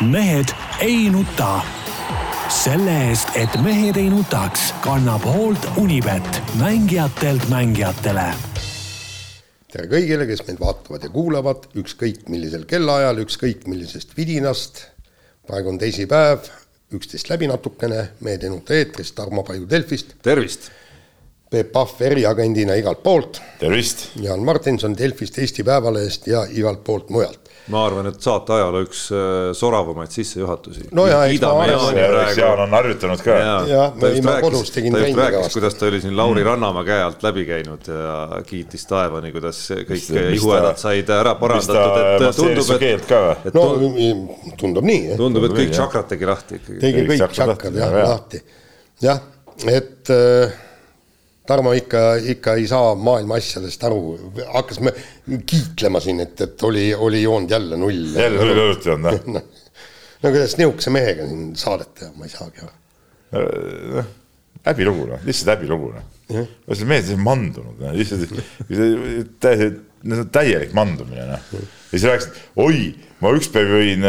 mehed ei nuta. selle eest, et mehed ei nutaks, kannab hoolt Unibet, mängijatelt mängijatele. tere kõigile, kes meid vaatavad ja kuulavad, ükskõik millisel kellaajal, ükskõik millisest vidinast. praegu on teisipäev, üksteist läbi natukene, Mehed ei nuta eetris, Tarmo Paju Delfist. tervist! Peep Pahv eriagendina igalt poolt. tervist! Jaan Martinson Delfist, Eesti Päevalehest ja igalt poolt mujalt ma arvan, et saate ajaloo üks äh, soravamaid sissejuhatusi. no ja, eks ma arvan. Jaan on harjutanud ka. jah, ma, ma kodus tegin trenni kõvasti. kuidas ta oli siin Lauri mm. Rannamäe käe alt läbi käinud ja kiitis taevani, kuidas kõik ihuhädad said ära parandatud, et tundub, et. no tundub nii. tundub, et kõik tšakrad tegi lahti ikkagi. tegi kõik tšakrad jah lahti, jah, et äh, Tarmo ikka, ikka ei saa maailma asjadest aru, hakkasime kiitlema siin, et, et oli, oli joonud jälle null. jälle null õlut joonud, noh. no kuidas nihukese mehega siin saadet teha, ma ei saagi aru. noh, häbilugu noh, lihtsalt häbilugu noh. see mees on mandunud, noh, lihtsalt täiesti, täielik mandumine noh. ja siis rääkisid, oi, ma üks päev jõin,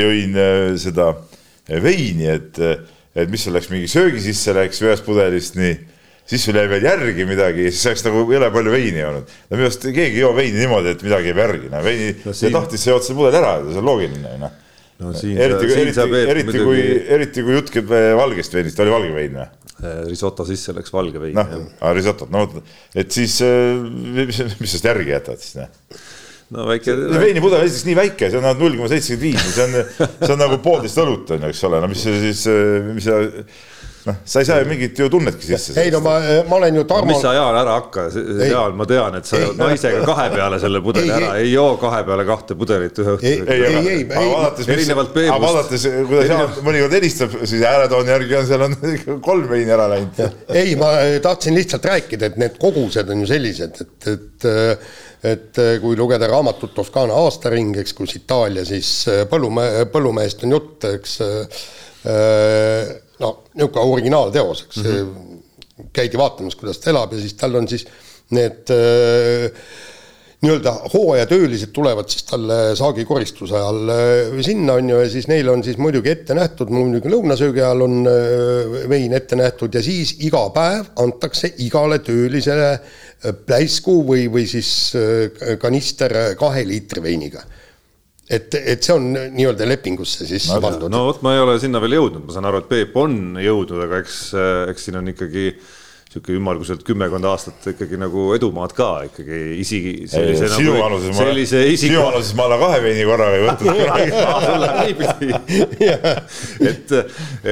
jõin seda veini, et, et mis seal läks, mingi söögi sisse läks ühest pudelist, nii siis sul jäi veel järgi midagi siis oleks nagu jõle palju veini olnud. no minu arust keegi ei joo veini niimoodi, et midagi jääb järgi, no veini no, siin... tahtis, sa jood selle pudeli ära, see on loogiline, noh. no siin eriti, sa, eriti, eriti, eriti kui, eriti kui jutt käib eh, valgest veinist, oli valge vein või? Eh, risotto sisse läks valge vein. noh, risottot, no et siis eh, mis, mis sellest järgi jätad siis, noh no väike. veinipudel on esiteks nii väike, see on null koma seitsekümmend viis, see on, see on nagu poolteist õlut on ju, eks ole, no mis see siis, mis see noh, sa ei saa ju mingit ju tunnetki sisse. ei no ma, ma olen ju Tarmo no,. mis sa Jaan ära hakka, Jaan, ma tean, et sa ei, naisega kahe peale selle pudeli ei, ära, ei joo kahe peale kahte pudelit ühe õhtu. ei, ei, ei, ei, ei. erinevalt Peebust. aga vaadates, kuidas Jaan mõnikord helistab, siis hääletooni järgi on seal on kolm veini ära läinud. ei, ma tahtsin lihtsalt rääkida, et need kogused on ju sellised, et, et et kui lugeda raamatut Toskaana aastaring, eks, kus Itaalia siis põllumehe, põllumehest on jutt, eks no niisugune originaalteos, eks mm, -hmm. käidi vaatamas, kuidas ta elab ja siis tal on siis need äh, nii-öelda hooajatöölised tulevad siis talle saagikoristuse ajal äh, sinna on ju ja siis neile on siis muidugi ette nähtud, muidugi lõunasöögi ajal on äh, vein ette nähtud ja siis iga päev antakse igale töölisele pläisku või, või siis kanister kahe liitri veiniga et, et see on nii-öelda lepingusse sisse no, pandud. no vot, ma ei ole sinna veel jõudnud, ma saan aru, et Peep on jõudnud, aga eks, eks siin on ikkagi niisugune ümmarguselt kümmekond aastat ikkagi nagu edumaad ka ikkagi isi. sinu nagu, vanuses ma, sinu vanuses ma olen kahe veini korraga ei võtnud et,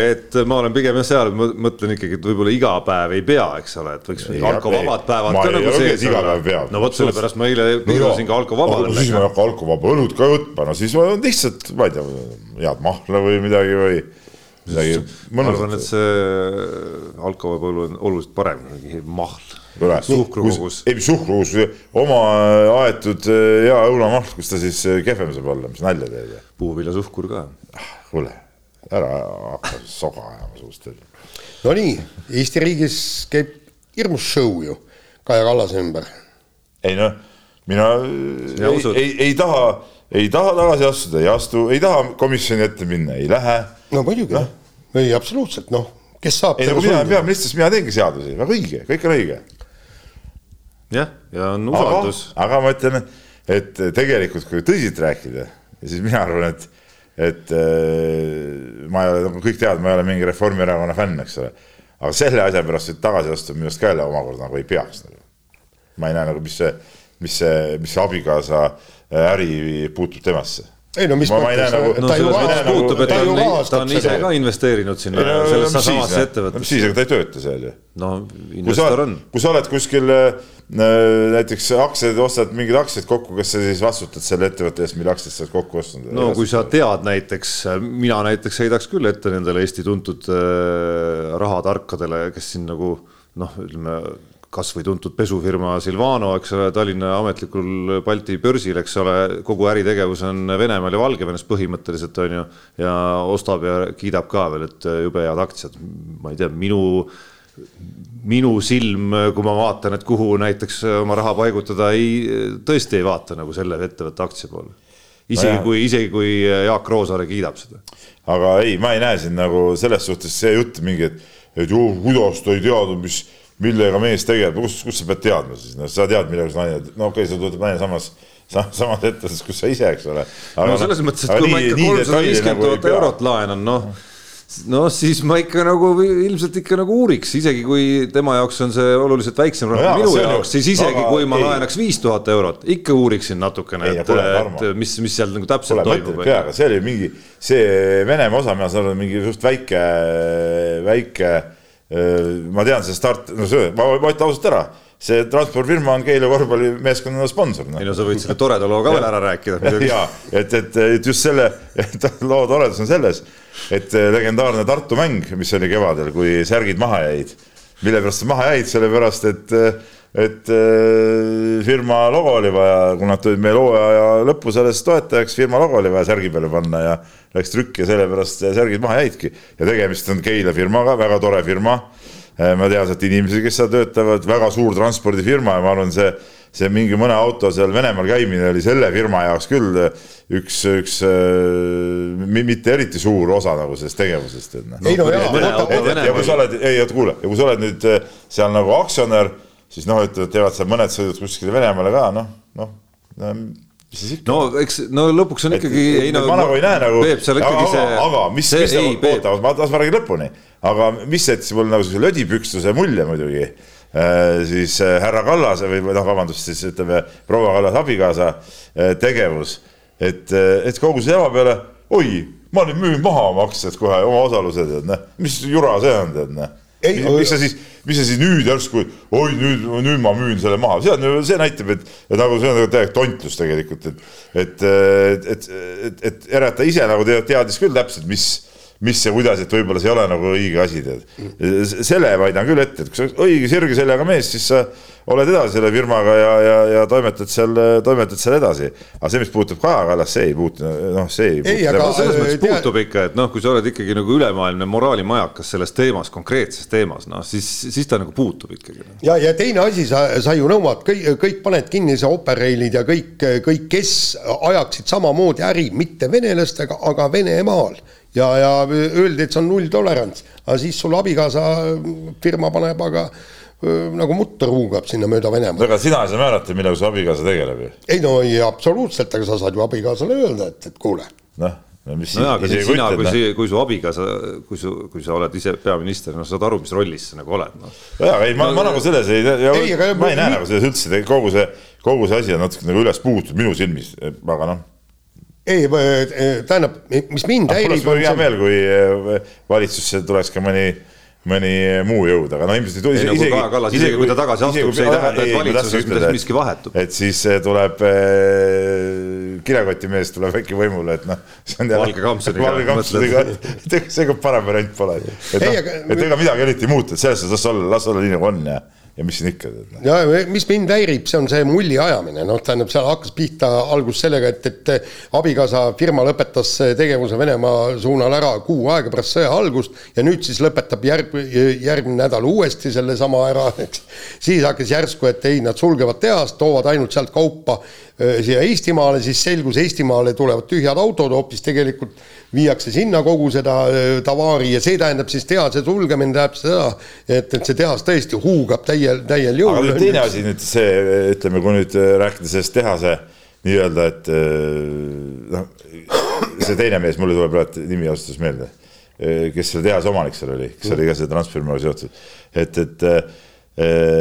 et ma olen pigem jah seal, mõtlen ikkagi, et võib-olla iga päev ei pea, eks ole, et võiks alkovabad päevad ka nagu sees olla. no vot, sellepärast ma eile piirasin ka alkovabale. siis ma ei hakka alkovaba õlut ka võtma, no siis ma lihtsalt, ma ei tea, head mahla või midagi või midagi ma arvan, et see alkoholipõllu on oluliselt parem mingi mahl. suhkrukogus. ei, suhkrukogus, oma aetud eh, hea õunamahl, kus ta siis eh, kehvem saab olla, mis nalja teed. puuviljasuhkur ka. Ah, kuule, ära hakka soga ajama suust. Nonii, Eesti riigis käib hirmus show ju Kaja Kallase ümber. ei noh, mina ei, ei, ei taha, ei taha tagasi astuda, ei astu, ei taha komisjoni ette minna, ei lähe no muidugi no., ei absoluutselt noh, kes saab. ei no kui mina olen peaminister, siis mina teengi seadusi, väga õige, kõik on õige. jah, ja on usaldus. aga ma ütlen, et tegelikult, kui tõsiselt rääkida, siis mina arvan, et, et äh, ma ei ole, nagu kõik teavad, ma ei ole mingi Reformierakonna fänn, eks ole. aga selle asja pärast, et tagasi astuda minu arust ka jälle omakorda nagu ei peaks nagu. ma ei näe nagu, mis see, mis see, mis see abikaasa äri puutub temasse ei no mis mõttes, nagu, no, ta ju rahastab, puutub, ta ju rahastab. ta on ise ka investeerinud sinna no, sellesse samasse ettevõttesse. mis siis, aga ta ei tööta seal ju. no investor on. kui sa oled kuskil äh, näiteks aktsiaid, ostad mingid aktsiad kokku, kas sa siis vastutad selle ettevõtte eest, mille aktsiaid sa oled kokku ostnud? no kui sa tead näiteks, mina näiteks heidaks küll ette nendele Eesti tuntud äh, rahatarkadele, kes siin nagu noh, ütleme kasvõi tuntud pesufirma Silvano, eks ole, Tallinna ametlikul Balti börsil, eks ole, kogu äritegevus on Venemaal ja Valgevenes põhimõtteliselt on ju. ja ostab ja kiidab ka veel, et jube head aktsiad, ma ei tea, minu minu silm, kui ma vaatan, et kuhu näiteks oma raha paigutada, ei, tõesti ei vaata nagu selle ettevõtte aktsia poole isegi jah. kui, isegi kui Jaak Roosaare kiidab seda. aga ei, ma ei näe siin nagu selles suhtes see jutt mingi, et, et ju kuidas ta ei teadnud, mis, millega mees tegeleb, kus, kus sa pead teadma siis, noh, sa tead, millega naine, no okei okay,, sul tuleb naine samas, samas ettevõttes, kus sa ise, eks ole. no selles mõttes, et kui ma ikka kolmsada viiskümmend tuhat eurot laenan, noh, no siis ma ikka nagu ilmselt ikka nagu uuriks, isegi kui tema jaoks on see oluliselt väiksem raha no, minu on ju- jaoks, siis isegi aga kui ma ei. laenaks viis tuhat eurot, ikka uuriksin natukene, et et mis, mis seal nagu täpselt tuleb toimub peaga, see oli mingi, see Venemaa osa, mina saan aru, mingi suht väike, väike, ma tean, see start, no see, ma ma ütlen ausalt ära, see transpordifirma on Keila korvpallimeeskonna sponsor noh. ei. no sa võid selle toreda loo ka veel ära rääkida ja et, et, et just selle loo toredus on selles, et legendaarne Tartu mäng, mis oli kevadel, kui särgid maha jäid, mille pärast maha jäid, sellepärast et, et äh, firma logo oli vaja, kui nad tulid meil hooaja lõppu selles toetajaks, firma logo oli vaja särgi peale panna ja läks trükki ja sellepärast särgid maha jäidki ja tegemist on Keila firmaga, väga tore firma ma tean sealt inimesi, kes seal töötavad, väga suur transpordifirma ja ma arvan, see, see mingi mõne auto seal Venemaal käimine oli selle firma jaoks küll üks, üks äh, mi- mitte eriti suur osa nagu sellest tegevusest. ei no jaa, ja kui sa oled, ei oota kuule, ja kui sa oled nüüd äh, seal nagu aktsionär, siis noh, ütleme, teevad seal mõned sõidud kuskile Venemaale ka, noh, noh, mis siis ikka. no eks no lõpuks on ikkagi, ei no ma nagu ei näe nagu, aga, see aga, aga mis, mis ei, see, oota, ma las ma räägin lõpuni, aga mis jättis mul nagu sellise lödipükstuse mulje muidugi äh, siis äh, härra Kallase või noh, vabandust, siis ütleme proua Kallase abikaasa äh, tegevus, et, et kogu selle jama peale, oi, ma nüüd müün maha oma aktsiad kohe, oma osalused, et noh, mis jura see on, tead noh. Ei, mis, sa siis, mis sa siis nüüd järsku, oi nüüd, nüüd ma müün selle maha, see on see näitab, et, et nagu see on nagu täielik tontlus tegelikult, et, et, et, et, et, et Ereta ise nagu te- teadis küll täpselt, mis, mis ja kuidas, et võib-olla see ei ole nagu õige asi, tead. selle väidan küll ette, et kui sa oled õige sirge seljaga mees, siis sa oled edasi selle firmaga ja, ja, ja toimetad seal, toimetad seal edasi. aga see, mis puutub Kaja Kallas, see ei puutu, noh, see ei, Ei, puutu selles mõttes Tea- puutub ikka, et noh, kui sa oled ikkagi nagu ülemaailmne moraalimajakas selles teemas, konkreetses teemas, noh siis, siis ta nagu puutub ikkagi. ja, ja teine asi, sa, sa ju nõuad kõik, kõik paned kinni, see Operailid ja kõik, kõik, kes ajaksid samamoodi äri, mitte venelastega, aga Venemaal. ja, ja öeldi, et see on nulltolerants, aga siis sul abikaasa firma paneb aga nagu mutter huugab sinna mööda Venemaad. aga sina ei saa määrata, millega su abikaasa tegeleb ju. ei no ei absoluutselt, aga sa saad ju abikaasale öelda, et, et kuule noh, no mis nojah, aga isegi siis sina, kui noh., kui su abikaasa, kui su, kui sa oled ise peaminister, noh, saad aru, mis rollis sa nagu oled, noh. jaa, aga ei, ma, ma nagu selles ei, aga- ma ei näe nagu selles üldse, kogu see, kogu see asi on natuke nagu üles puhutud minu silmis, aga noh. ei, tähendab, mis mind mul oleks häirib, muidugi hea meel, kui eh, valitsusse tuleks ka mõni, mõni muu jõud, aga no ilmselt ei tule Ei, no kui Kaja Kallas, isegi kui ta tagasi astub, see ei tähenda, et valitsuses miski vahetub. et siis eh, tuleb äh, kilekotimees tuleb äkki võimule, et noh. Valge kampsuniga, valge kampsuniga, et ega see ka parem variant pole. et Ei, noh, aga- et ega midagi eriti ei muutu, et selles suhtes las olla, las olla nii nagu on ja, ja mis siin ikka. ja mis mind häirib, see on see mulli ajamine, noh, tähendab, seal hakkas pihta algus sellega, et, et abikaasa firma lõpetas tegevuse Venemaa suunal ära kuu aega pärast sõja algust ja nüüd siis lõpetab järg, järgmine nädal uuesti sellesama ära, eks. siis hakkas järsku, et ei, nad sulgevad tehast, toovad ainult sealt kaupa siia Eestimaale, siis selgus, Eestimaale tulevad tühjad autod hoopis tegelikult viiakse sinna kogu seda tavaari ja see tähendab siis tehase sulgemine tähendab seda, et, et see tehas tõesti huugab täiel, täiel jõul. aga teine asi nüüd see, ütleme, kui nüüd äh, rääkida sellest tehase nii-öelda, et äh, noh, see teine mees, mul ei tule praegu nimi ausalt öeldes meelde, kes selle tehase omanik seal oli, kes oli ka selle transfirmaga seotud, et, et äh,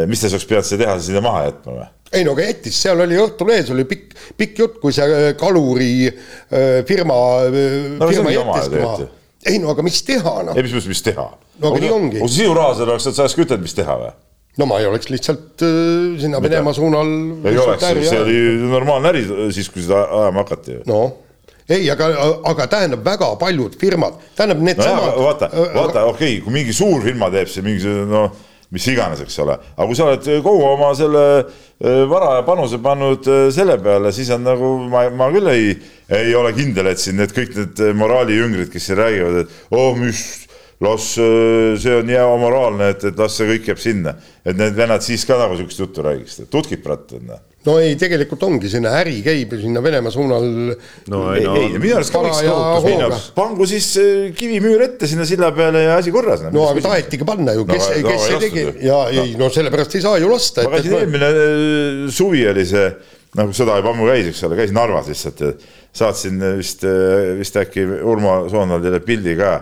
mis ta siis oleks pidanud selle tehase sinna maha jätma või? ei no aga jättis, seal oli Õhtulehes oli pikk, pikk jutt, kui see äh, kaluri äh, firma äh, No firma ongi oma jättis ju maha ei no aga mis teha noh ei, mis mõttes, mis teha? No aga nii ongi. kui sinu raha seal oleks, sa oleks ka ütelnud, mis teha või? No ma ei oleks lihtsalt äh, sinna Venemaa suunal. ei oleks, see oli normaalne äri siis, kui seda ajama hakati ju. noh, ei, aga, aga tähendab väga paljud firmad, tähendab nojah, needsamad. vaata, vaata, okei okay,, kui mingi suur firma teeb see mingi see, noh, mis iganes, eks ole, aga kui sa oled kogu oma selle eh, vara ja panuse pannud selle peale, siis on nagu ma, ma küll ei, ei ole kindel, et siin need kõik need moraalijüngrid, kes siin räägivad, et oh, mis las eh, see on nii amoraalne, et, et las see kõik jääb sinna, et need vennad siis ka nagu siukest juttu räägiks, tutkib pratt on. no ei, tegelikult ongi sinna äri käib ju sinna Venemaa suunal. no ei, no, ei, minu arust ka võiks tohutus minna, pangu siis äh, kivimüür ette sinna silla peale ja asi korras. no aga tahetigi panna ju, kes no,, kes no, see tegi ja no. ei no sellepärast ei saa ju lasta. ma käisin eelmine äh, suvi oli see, nagu sõda juba ammu käis, eks ole, käisin Narvas lihtsalt ja saatsin vist, äh, vist äkki Urmo Soonvaldile pildi ka.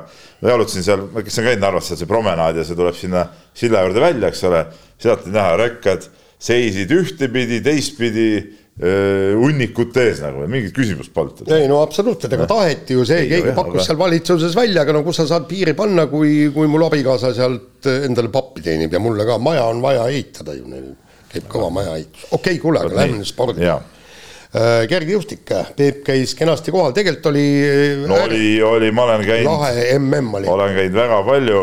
Jalutasin seal, kes on käinud Narvas, seal see promenaad ja see tuleb sinna silla juurde välja, eks ole, sealt on näha rekkad seisid ühtepidi, teistpidi hunnikute ees nagu, mingit küsimust polnud. ei no absoluutselt, ega taheti ju see, keegi pakkus aga... seal valitsuses välja, aga no kus sa saad piiri panna, kui, kui mul abikaasa sealt endale pappi teenib ja mulle ka, maja on vaja ehitada ju, neil käib kõva maja ehitus. okei okay,, kuule, aga lähme nüüd spordi. Kergejõustik, Peep käis kenasti kohal, tegelikult oli. no oli, oli, ma olen käinud. lahe mm oli. olen käinud väga palju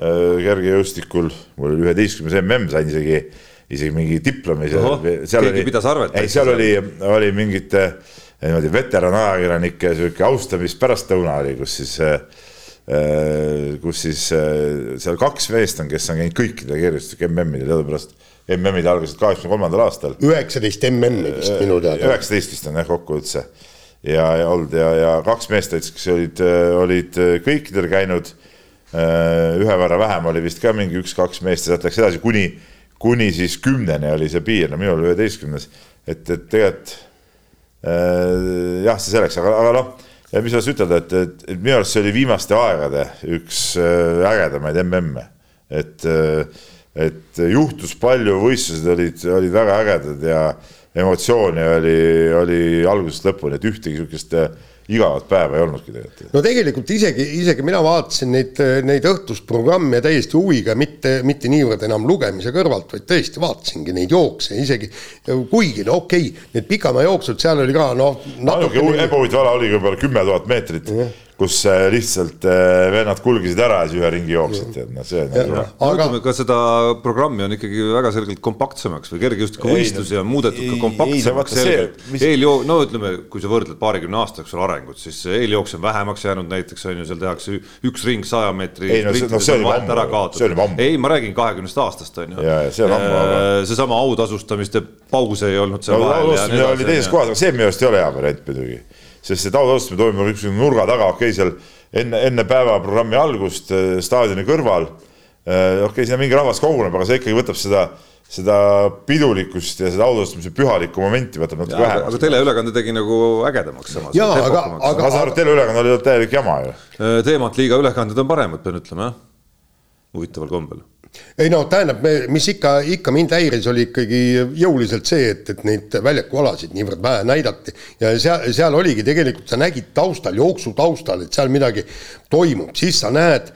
kergejõustikul, mul oli üheteistkümnes mm, sain isegi isegi mingi diplomi seal. keegi oli, pidas arvet. ei, seal oli, oli mingite niimoodi veteranajakirjanike sihuke austamist-pärastlõuna oli, kus siis äh, kus siis äh, seal kaks meest on, kes on käinud kõikidel kergejõustiku MM-idel teadupärast. MM-id algasid kaheksakümne kolmandal aastal. üheksateist MM-i vist minu teada. üheksateist vist on jah kokku üldse ja, ja olnud ja, ja kaks meest näiteks, kes olid, olid kõikidel käinud. ühe võrra vähem oli vist ka mingi üks-kaks meest ja sealt läks edasi kuni kuni siis kümneni oli see piir, no minul üheteistkümnes, et, et tegelikult äh, jah, see selleks, aga, aga noh, mis ma ütelda, et, et, et minu arust see oli viimaste aegade üks äh, ägedamaid MM-e, et äh, et juhtus palju, võistlused olid, olid väga ägedad ja emotsiooni oli, oli algusest lõpuni, et ühtegi niisugust äh, igavat päeva ei olnudki tegelikult. no tegelikult isegi, isegi mina vaatasin neid, neid õhtust programme täiesti huviga, mitte, mitte niivõrd enam lugemise kõrvalt, vaid tõesti vaatasingi neid jookse, isegi kuigi no okei okay,, need pikamaajooksud, seal oli ka noh. ainuke ebahuvitav ala oligi võib-olla kümme tuhat meetrit mm. -hmm kus äh, lihtsalt äh, vennad kulgesid ära ja siis ühe ringi jooksid, tead, noh, see on nagu. aga ka seda programmi on ikkagi väga selgelt kompaktsemaks või kergejõustikuvõistlusi on muudetud ka kompaktsemaks. Mis... eeljoo-, no ütleme, kui sa võrdled paarikümne aasta jooksul arengut, siis eeljooks on vähemaks jäänud näiteks on ju, seal tehakse üks ring saja meetri. ei no see, no see oli ammu, see oli ammu. ei, ma räägin kahekümnest aastast on ju. see on ammu, aga. Äh, seesama autasustamiste paus ei olnud seal no, vahel. oli teises kohas, aga see minu arust ei ole hea variant muidugi sest see taotlustamine toimub niisuguse nurga taga, okei okay,, seal enne, enne päevaprogrammi algust äh, staadioni kõrval. Äh, okei okay,, sinna mingi rahvas koguneb, aga see ikkagi võtab seda, seda pidulikkust ja seda autastamise pühalikku momenti võtab natuke vähemaks. aga teleülekande tegi nagu ägedamaks samas. jaa, aga, aga. ma saan aru, et teleülekanne oli täielik jama ju. Äh, teemant liiga ülekanded on paremad, pean ütlema jah, huvitaval kombel ei no tähendab, mis ikka, ikka mind häiris, oli ikkagi jõuliselt see, et, et neid väljakualasid niivõrd vähe näidati. Ja seal, seal oligi tegelikult, sa nägid taustal, jooksu taustal, et seal midagi toimub, siis sa näed,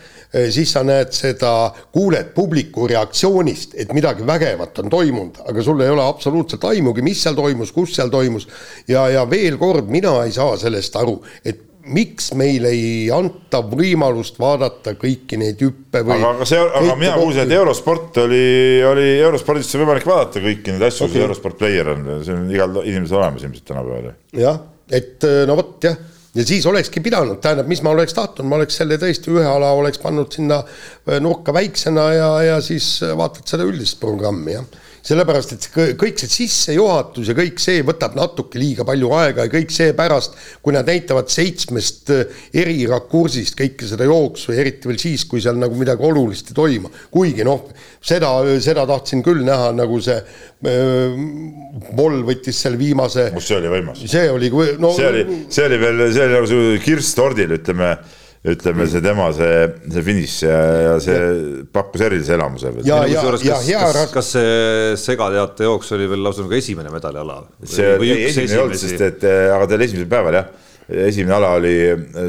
siis sa näed seda, kuuled publiku reaktsioonist, et midagi vägevat on toimunud, aga sul ei ole absoluutselt aimugi, mis seal toimus, kus seal toimus. Ja, ja veel kord, mina ei saa sellest aru, et miks meile ei anta võimalust vaadata kõiki neid hüppe või aga, aga see, aga mina kuulsin, et Eurosport oli, oli Eurospordist võimalik vaadata kõiki neid asju okay., kui Eurosport Player on, see on igal inimesel olemas ilmselt tänapäeval. jah, et no vot jah, ja siis olekski pidanud, tähendab, mis ma oleks tahtnud, ma oleks selle tõesti ühe ala oleks pannud sinna nurka väiksena ja, ja siis vaatad seda üldist programmi, jah sellepärast, et kõik see sissejuhatus ja kõik see võtab natuke liiga palju aega ja kõik seepärast, kui nad näitavad seitsmest äh, eri rakursist kõike seda jooksu ja eriti veel siis, kui seal nagu midagi olulist ei toimu. kuigi noh, seda, seda tahtsin küll näha, nagu see äh, võttis selle viimase. see oli võimas. see oli no,, see oli, see oli veel, see oli nagu see kirss tordil, ütleme ütleme, see tema see, see finiš ja, ja see pakkus erilise elamuse. ja, ja, ja hea kas, kas see segateate jooks oli veel lausa nagu esimene medaliala? see või ei, esimene ei olnud, sest et aga ta oli esimesel päeval jah esimene ala oli,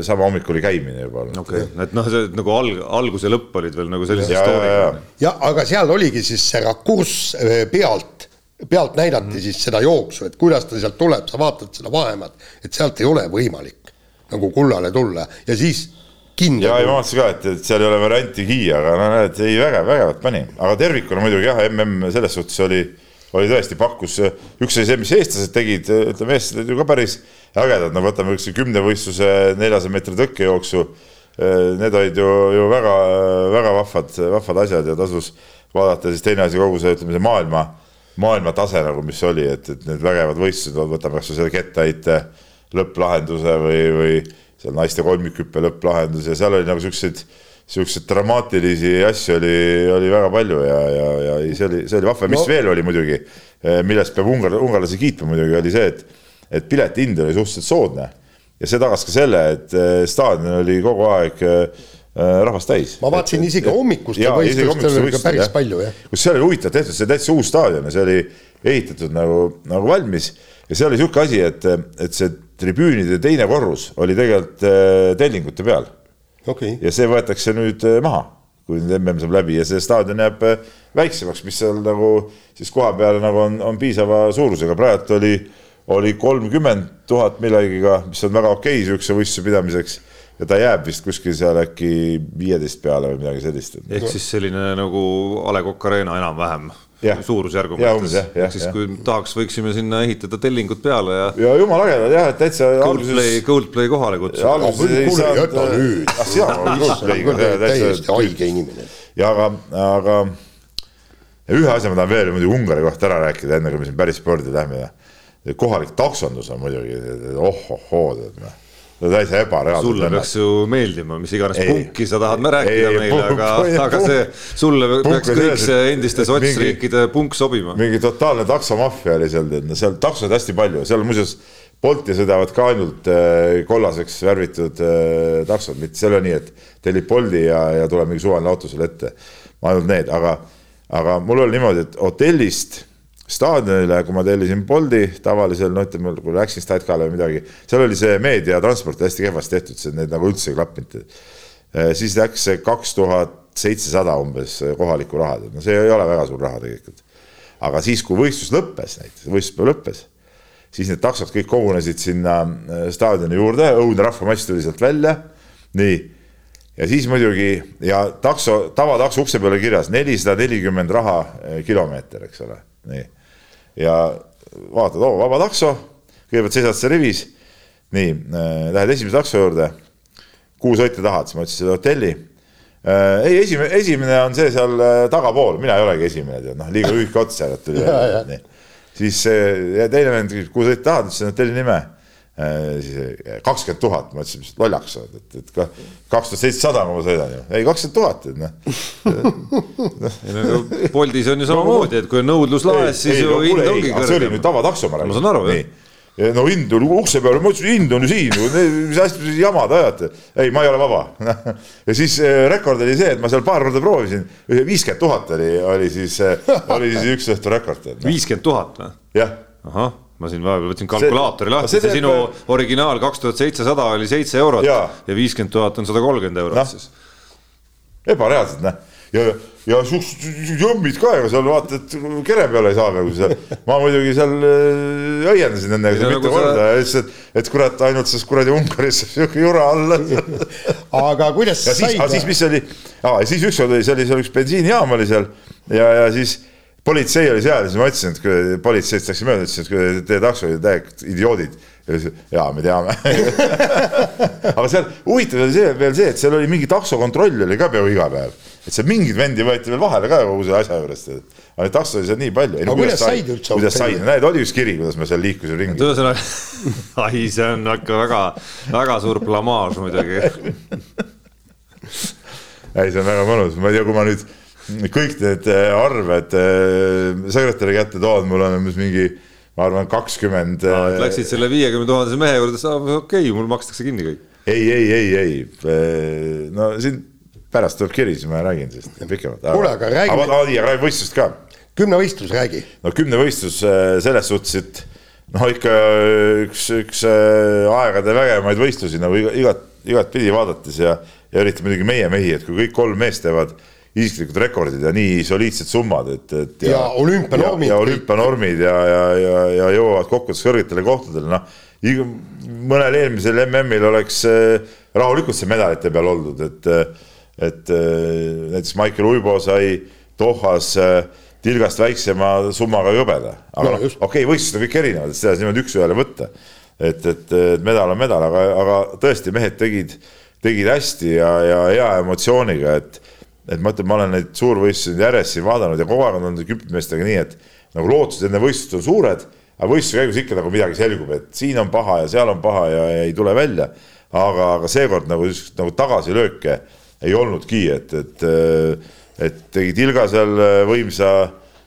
sama hommik oli käimine juba. okei okay., et noh, see nagu alg, algus ja lõpp olid veel nagu sellise story'ga. jah, aga seal oligi siis see rakurss äh, pealt, pealt näidati mm. siis seda jooksu, et kuidas ta sealt tuleb, sa vaatad seda vahemaad, et sealt ei ole võimalik nagu kullale tulla ja siis kindel. ja, ja ma vaatasin ka, et, et seal ei ole variantigi, aga no näed, ei vägev, vägevat pani, aga tervikuna muidugi jah, mm selles suhtes oli, oli tõesti pakkus, üks oli see, mis eestlased tegid, ütleme, eestlased ju ka päris ägedad, no võtame üks kümnevõistluse neljasaja meetri tõkkejooksu. Need olid ju, ju väga, väga vahvad, vahvad asjad ja tasus vaadata, siis teine asi, kogu see, ütleme see maailma maailma tase nagu, mis oli, et, et need vägevad võistlused, võtame kasvõi selle kettaheite lõpplahenduse või, või seal naiste kolmikhüppe lõpplahendus ja seal oli nagu siukseid, siukseid dramaatilisi asju oli, oli väga palju ja, ja, ja see oli, see oli vahva, mis no. veel oli muidugi, millest peab ungar, ungarlasi kiitma muidugi, oli see, et, et pileti hind oli suhteliselt soodne ja see tagas ka selle, et staadion oli kogu aeg rahvast täis. ma vaatasin et, isegi hommikustel võistlustel oli ka päris jah. palju, jah. kus seal oli huvitav tehtud, see oli täitsa uus staadion ja see oli ehitatud nagu, nagu valmis ja seal oli niisugune asi, et, et see tribüünide teine korrus oli tegelikult äh, tellingute peal. Okay.. ja see võetakse nüüd äh, maha, kui nüüd mm saab läbi ja see staadion jääb äh, väiksemaks, mis seal nagu siis koha peal nagu on, on piisava suurusega, praegu oli, oli kolmkümmend tuhat millegiga, mis on väga okei okay, niisuguse võistluse pidamiseks. Ja ta jääb vist kuskil seal äkki viieteist peale või midagi sellist. ehk siis selline nagu A Le Coq Arena enam-vähem suurusjärgu mõttes. ehk siis kui tahaks, võiksime sinna ehitada tellingud peale ja. ja jumala ägedad jah, et täitsa. Coldplay, Coldplay kohale kutsuda. jäta nüüd. täiesti haige inimene. ja aga, aga ühe asja ma tahan veel muidugi Ungari kohta ära rääkida, enne kui me siin päris spordi lähme. kohalik taksondus on muidugi oh-oh-oo tead noh no täitsa ebareaalne. sulle peaks ju meeldima, mis iganes ei, punki sa tahad rääkida ei, meile, aga, aga see sulle peaks kõik see endiste sotsriikide punk sobima. mingi totaalne taksomaffia oli seal, tead, no seal taksosid hästi palju, seal muuseas Bolti sõidavad ka ainult äh, kollaseks värvitud äh, taksod, mitte seal ei ole nii, et tellid Bolti ja, ja tuleb mingi suvaline auto sulle ette. ainult need, aga, aga mul oli niimoodi, et hotellist staadionile, kui ma tellisin Bolti tavalisel, no ütleme, kui läksin Statkale või midagi, seal oli see meediatransport hästi kehvasti tehtud, see need nagu üldse ei klappinud. Eh, siis läks see kaks tuhat seitsesada umbes kohalikku raha, no see ei ole väga suur raha tegelikult. aga siis, kui võistlus lõppes, näiteks võistluspäev lõppes, siis need taksod kõik kogunesid sinna eh, staadioni juurde, õudne rahvamass tuli sealt välja, nii. Ja siis muidugi ja takso, tavatakso ukse peale kirjas nelisada nelikümmend raha eh, kilomeeter, eks ole, nii ja vaatad, oo, vaba takso, kõigepealt seisad seal rivis, nii äh,, lähed esimese takso juurde, kuhu sõita tahad, siis ma ütlesin seda hotelli. Äh,. ei, esimene, esimene on see seal äh, tagapool, mina ei olegi esimene, tead, noh, liiga lühike ots seal tuli välja, nii. siis äh, teine vend küsib, kuhu sõita tahad, ütlesin hotelli nime kakskümmend tuhat, ma ütlesin, mis lollaks sa oled, et, et ka kaks tuhat seitsesada ma sõidan ju, ei kakskümmend tuhat, et noh. ei no Boltis on ju samamoodi, et kui on nõudlus laes, siis ju hind ongi kõrgem. see oli nüüd tavatakso, ma räägin. ma saan aru, jah. Ja no hind oli ukse peal, ma ütlesin, hind on ju siin, mis asja te jama te ajate. ei, ma ei ole vaba ja siis äh, rekord oli see, et ma seal paar korda proovisin, viiskümmend tuhat oli, oli siis, oli siis üks õhtu rekord. viiskümmend tuhat või? jah. ahah ma siin vahepeal võtsin kalkulaatori lahti, see, see sinu teeb... originaal kaks tuhat seitsesada oli seitse eurot ja viiskümmend tuhat on sada kolmkümmend eurot no. siis. ebareaalselt noh, ja, ja siuksed jõmmid ka, ega seal vaata, et kere peale ei saa nagu seal. ma muidugi seal äh, õiendasin seal mitu nagu korda sa... ja ütlesin, et, et kurat, ainult selles kuradi Ungaris saab siuke jura olla aga kuidas ja siis, siis mis oli, siis ükskord oli, see oli seal üks bensiinijaam oli seal ja, ja siis politsei oli seal ja siis ma ütlesin, et kui politseist läksin mööda, ütlesin, et teie taksojuhid täiega idioodid. ja siis, jaa, me teame aga seal huvitav oli see veel see, et seal oli mingi taksokontroll oli ka peaaegu iga päev. et seal mingeid vendi võeti veel vahele ka kogu selle asja juures. aga neid taksosid seal nii palju. aga kuidas said üldse? kuidas said, näed, oli üks kiri, kuidas me seal liikusime ringi. ühesõnaga, ai, see on ikka väga, väga suur blamaaž muidugi ei, see on väga mõnus, ma ei tea, kui ma nüüd kõik need äh, arved äh, sekretäri kätte tood, mul on umbes mingi, ma arvan, kakskümmend no,. Äh, läksid selle viiekümne tuhandese mehe juurde, okei okay,, mul makstakse kinni kõik. ei, ei, ei, ei, no siin pärast tuleb kiri, siis ma räägin sellest pikemalt. kuule, aga räägi. aga räägi võistlust ka. kümnevõistlus, räägi. no kümnevõistlus selles suhtes, et noh, ikka üks, üks aegade vägevamaid võistlusi nagu igat, igatpidi vaadates ja, ja eriti muidugi meie mehi, et kui kõik kolm meest teevad isiklikud rekordid ja nii soliidsed summad, et, et. ja, olümpianormid. ja olümpianormid ja, ja, ja, ja jõuavad kokkuvõttes kõrgetele kohtadele, noh. mõnel eelmisel MM-il oleks äh, rahulikult see medalite peal oldud, et, et äh, näiteks Maicel Uibo sai Dohas äh, tilgast väiksema summaga hõbeda. aga no, okei okay,, võistlused on kõik erinevad, et seda niimoodi üks-ühele võtta. et, et, et medal on medal, aga, aga tõesti mehed tegid, tegid hästi ja, ja hea emotsiooniga, et et ma ütlen, ma olen neid suurvõistlusi järjest siin vaadanud ja kogu aeg on olnud küpmeestega nii, et nagu lootused enne võistlust on suured, aga võistluse käigus ikka nagu midagi selgub, et siin on paha ja seal on paha ja, ja ei tule välja. aga, aga seekord nagu, nagu tagasilööke ei olnudki, et, et, et tegi Tilga seal võimsa,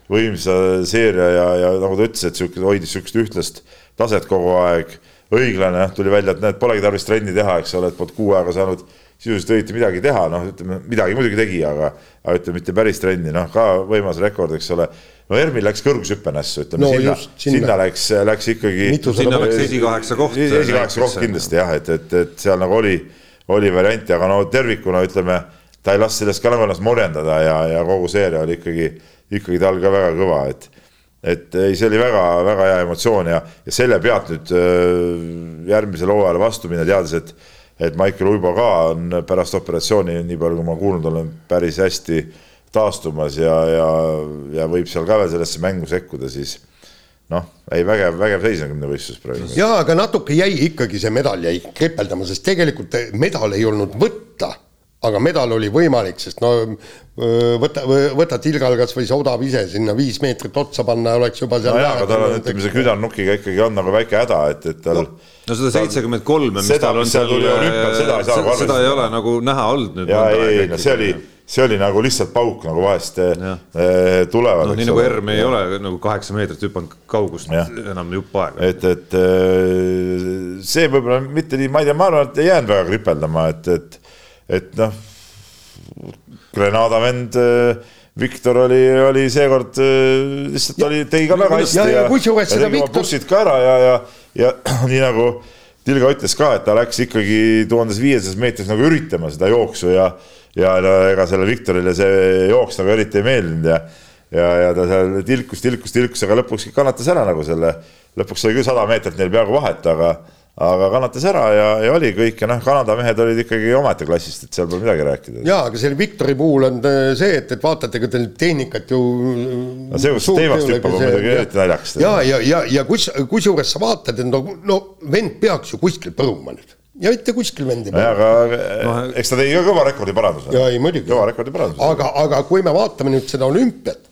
võimsa seeria ja, ja nagu ta ütles, et sihuke hoidis sihukest ühtlast taset kogu aeg. Õiglane, tuli välja, et näed, polegi tarvis trenni teha, eks ole, et polnud kuu aega saanud sisuliselt õieti midagi teha, noh, ütleme midagi muidugi tegi, aga, aga ütleme mitte päris trenni, noh ka võimas rekord, eks ole. no Ermil läks kõrgushüppe nässu, ütleme no, sinna, sinna., sinna läks, läks ikkagi. sinna läks esikaheksa koht. esikaheksa koht kindlasti jah, et, et, et seal nagu oli, oli variante, aga no tervikuna ütleme, ta ei lasknud sellest ka nagu ennast morjendada ja, ja kogu seeria oli ikkagi, ikkagi tal ka väga kõva, et et ei, see oli väga-väga hea emotsioon ja, ja selle pealt nüüd järgmisele hooajale vastu minna, teades, et et Maicel Uibo ka on pärast operatsiooni, nii palju kui ma kuulnud olen, päris hästi taastumas ja, ja, ja võib seal ka veel sellesse mängu sekkuda, siis noh, ei vägev, vägev seis on kümnevõistluses praegu. jaa, aga natuke jäi ikkagi see medal jäi kripeldama, sest tegelikult medal ei olnud võtta aga medal oli võimalik, sest no võta, võta tilgal kas või see odav ise sinna viis meetrit otsa panna, oleks juba seal. nojah, aga tal on, ütleme, see küdarnukiga ikkagi on nagu väike häda, et, et tal no no seda seitsekümmend kolme, mis tal on seal, seda, seda, seda ei ole nagu näha olnud nüüd. ja ei, no see oli, see oli nagu lihtsalt pauk nagu vahest ja. Eh, tulevad. noh, nii nagu Erm ei ole nagu kaheksa meetrit hüpanud kaugust ja. enam jupp aega. et, et see võib-olla mitte nii, ma ei tea, ma arvan, et ei jäänud väga kripeldama, et, et, et noh, Grenada vend äh, Viktor oli, oli seekord lihtsalt ja, oli, tegi ka väga hästi ja, ja, ja, ja tegi oma bussid ka ära ja, ja, ja nii nagu Tilga ütles ka, et ta läks ikkagi tuhandes viiesajas meetris nagu üritama seda jooksu ja ja no ega sellele Viktorile see jooks nagu eriti ei meeldinud ja ja, ja ta seal tilkus, tilkus, tilkus, aga lõpuks kannatas ära nagu selle, lõpuks oli küll sada meetrit neil peaaegu vahet, aga aga kannatas ära ja, ja oli kõik ja noh, Kanada mehed olid ikkagi omaette klassist, et seal pole midagi rääkida. jaa, aga selle Viktori puhul on äh, see, et, et vaatate, ega teil tehnikat ju no see, kus teemast hüppab, on muidugi eriti naljakas. ja, ja, ja, ja kus, kusjuures sa vaatad, et no, no vend peaks ju kuskil põruma nüüd ja mitte kuskil vend ei põru. aga no, eks ta tegi ka kõva rekordi paranduse. jaa, ei muidugi. kõva rekordi paranduse. aga, aga kui me vaatame nüüd seda olümpiat,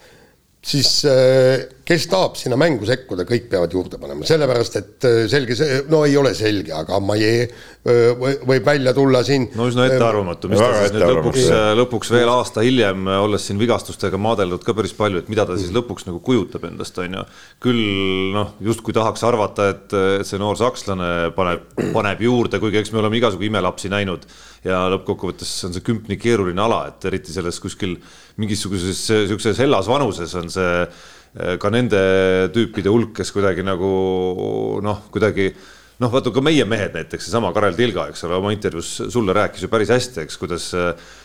siis äh, kes tahab sinna mängu sekkuda, kõik peavad juurde panema, sellepärast et äh, selge see, no ei ole selge, aga Maie äh, võib välja tulla siin. no üsna ettearvamatu, mis ta siis nüüd lõpuks, lõpuks veel aasta hiljem, olles siin vigastustega maadeldud ka päris palju, et mida ta siis lõpuks nagu kujutab endast, on ju. küll noh, justkui tahaks arvata, et, et see noor sakslane paneb, paneb juurde, kuigi eks me oleme igasugu imelapsi näinud ja lõppkokkuvõttes on see kümp nii keeruline ala, et eriti selles kuskil mingisuguses sihukeses hellas vanuses on see ka nende tüüpide hulk, kes kuidagi nagu noh, kuidagi noh, vaata ka meie mehed näiteks, seesama Karel Tilga, eks ole, oma intervjuus sulle rääkis ju päris hästi, eks, kuidas,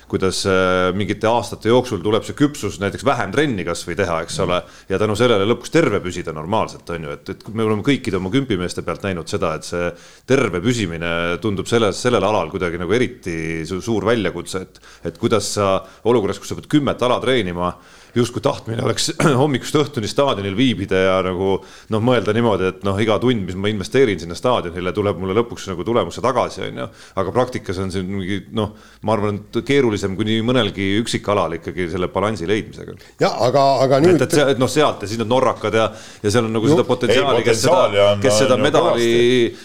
kuidas äh, mingite aastate jooksul tuleb see küpsus näiteks vähem trenni kasvõi teha, eks ole, ja tänu sellele lõpuks terve püsida normaalselt, on ju, et, et me oleme kõikide oma kümpimeeste pealt näinud seda, et see terve püsimine tundub selles, sellel alal kuidagi nagu eriti suur väljakutse, et, et kuidas sa olukorras, kus sa pead kümmet ala treenima justkui tahtmine oleks hommikust õhtuni staadionil viibida ja nagu noh, mõelda niimoodi, et noh, iga tund, mis ma investeerin sinna staadionile, tuleb mulle lõpuks nagu tulemuse tagasi, on ju. aga praktikas on see mingi noh, ma arvan, et keerulisem kui nii mõnelgi üksikalal ikkagi selle balansi leidmisega. ja aga, aga nüüd. et, et, et noh, sealt ja siis need norrakad ja, ja seal on nagu no, seda potentsiaali, kes seda, kes seda medali,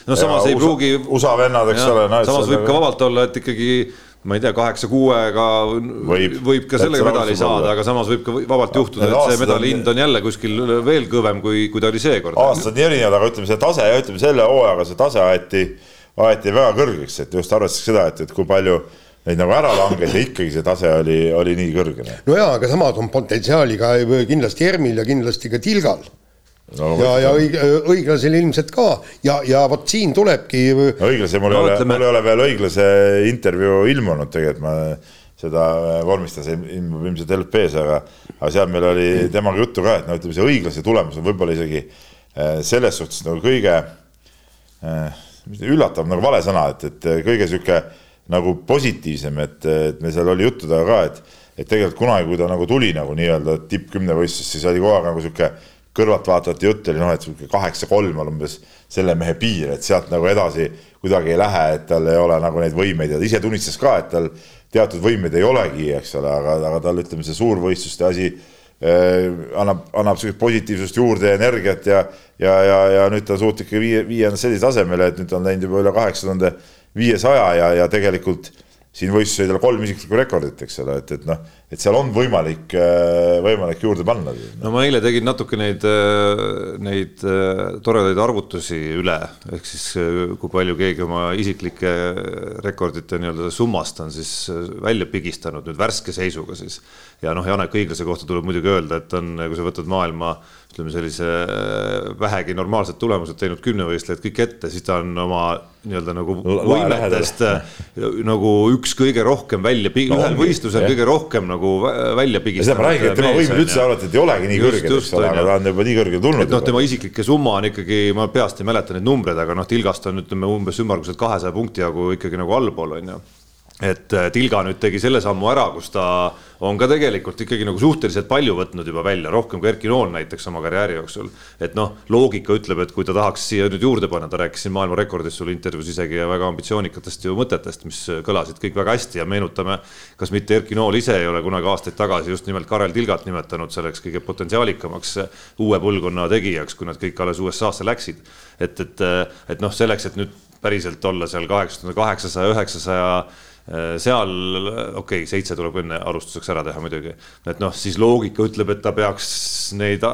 no samas ja, ei pruugi. USA vennad, eks ole. samas võib ka vabalt olla, et ikkagi ma ei tea, kaheksa-kuuega võib, võib ka sellega medali saada, aga samas võib ka vabalt juhtuda, et see medali hind on jälle kuskil veel kõvem, kui, kui ta oli seekord. aastad nii erinevad, aga ütleme, see tase ja ütleme selle hooajaga see tase aeti, aeti väga kõrgeks, et just arvestades seda, et, et kui palju neid nagu ära langes ja ikkagi see tase oli, oli nii kõrge. no jaa, aga samas on potentsiaali ka kindlasti Ermil ja kindlasti ka Tilgal no,. ja, ja õig-, õiglasel ilmselt ka ja, ja vot siin tulebki. õiglase, mul ei ole, mul ei ole veel õiglase intervjuu ilmunud tegelikult, ma seda vormistas, ilmub ilmselt LP-s, aga, aga seal meil oli temaga juttu ka, et no ütleme, see õiglase tulemus on võib-olla isegi eh, selles suhtes nagu kõige äh, üllatav nagu vale sõna, et, et kõige sihuke nagu positiivsem, et, et meil seal oli juttu temaga ka, et, et tegelikult kunagi, kui ta nagu tuli nagu nii-öelda tippkümne võistlust, siis oli kogu aeg nagu sihuke kõrvaltvaatajate jutt oli noh, et kaheksa-kolm on umbes selle mehe piir, et sealt nagu edasi kuidagi ei lähe, et tal ei ole nagu neid võimeid ja ta ise tunnistas ka, et tal teatud võimeid ei olegi, eks ole, aga, aga tal ütleme, see suurvõistluste asi eh, annab, annab sellist positiivsust juurde energiat ja, ja, ja, ja nüüd ta suutnud ikka viia ennast sellisele tasemele, et nüüd on läinud juba üle kaheksa tuhande viiesaja ja, ja tegelikult siin võistluses oli tal kolm isiklikku rekordit, eks ole, et, et noh, et seal on võimalik, äh, võimalik juurde panna. no ma eile tegin natuke neid, äh, neid äh, toredaid arvutusi üle, ehk siis kui palju keegi oma isiklike rekordite nii-öelda summast on siis välja pigistanud nüüd värske seisuga siis. ja noh, Janek Õiglase kohta tuleb muidugi öelda, et on, kui sa võtad maailma ütleme sellise vähegi normaalsed tulemused teinud kümnevõistlejad kõik ette, siis ta on oma nii-öelda nagu võimetest nagu üks kõige rohkem välja, ühel võistlusel jah. kõige rohkem nagu välja pigistanud. seda ma räägin, et tema võimed üldse arvati, et ei olegi nii kõrged, eks ole, aga ta on juba nii kõrgele tulnud. et noh, tema isiklikke summa on ikkagi, ma peast ei mäleta neid numbreid, aga noh, Tilgast on ütleme umbes ümmarguselt kahesaja punkti jagu ikkagi nagu allpool on ju et äh, Tilga nüüd tegi selle sammu ära, kus ta on ka tegelikult ikkagi nagu suhteliselt palju võtnud juba välja, rohkem kui Erki Nool näiteks oma karjääri jooksul. et noh, loogika ütleb, et kui ta tahaks siia nüüd juurde panna, ta rääkis siin maailmarekordist sul intervjuus isegi ja väga ambitsioonikatest ju mõtetest, mis kõlasid kõik väga hästi ja meenutame, kas mitte Erki Nool ise ei ole kunagi aastaid tagasi just nimelt Karel Tilgat nimetanud selleks kõige potentsiaalikamaks uue põlvkonna tegijaks, kui nad kõik alles USA-sse läksid. et, et, et noh, selleks, et nüüd päriselt olla seal kaheksakümne kaheksasaja, üheksasaja seal okei okay,, seitse tuleb enne alustuseks ära teha muidugi, et noh, siis loogika ütleb, et ta peaks neid,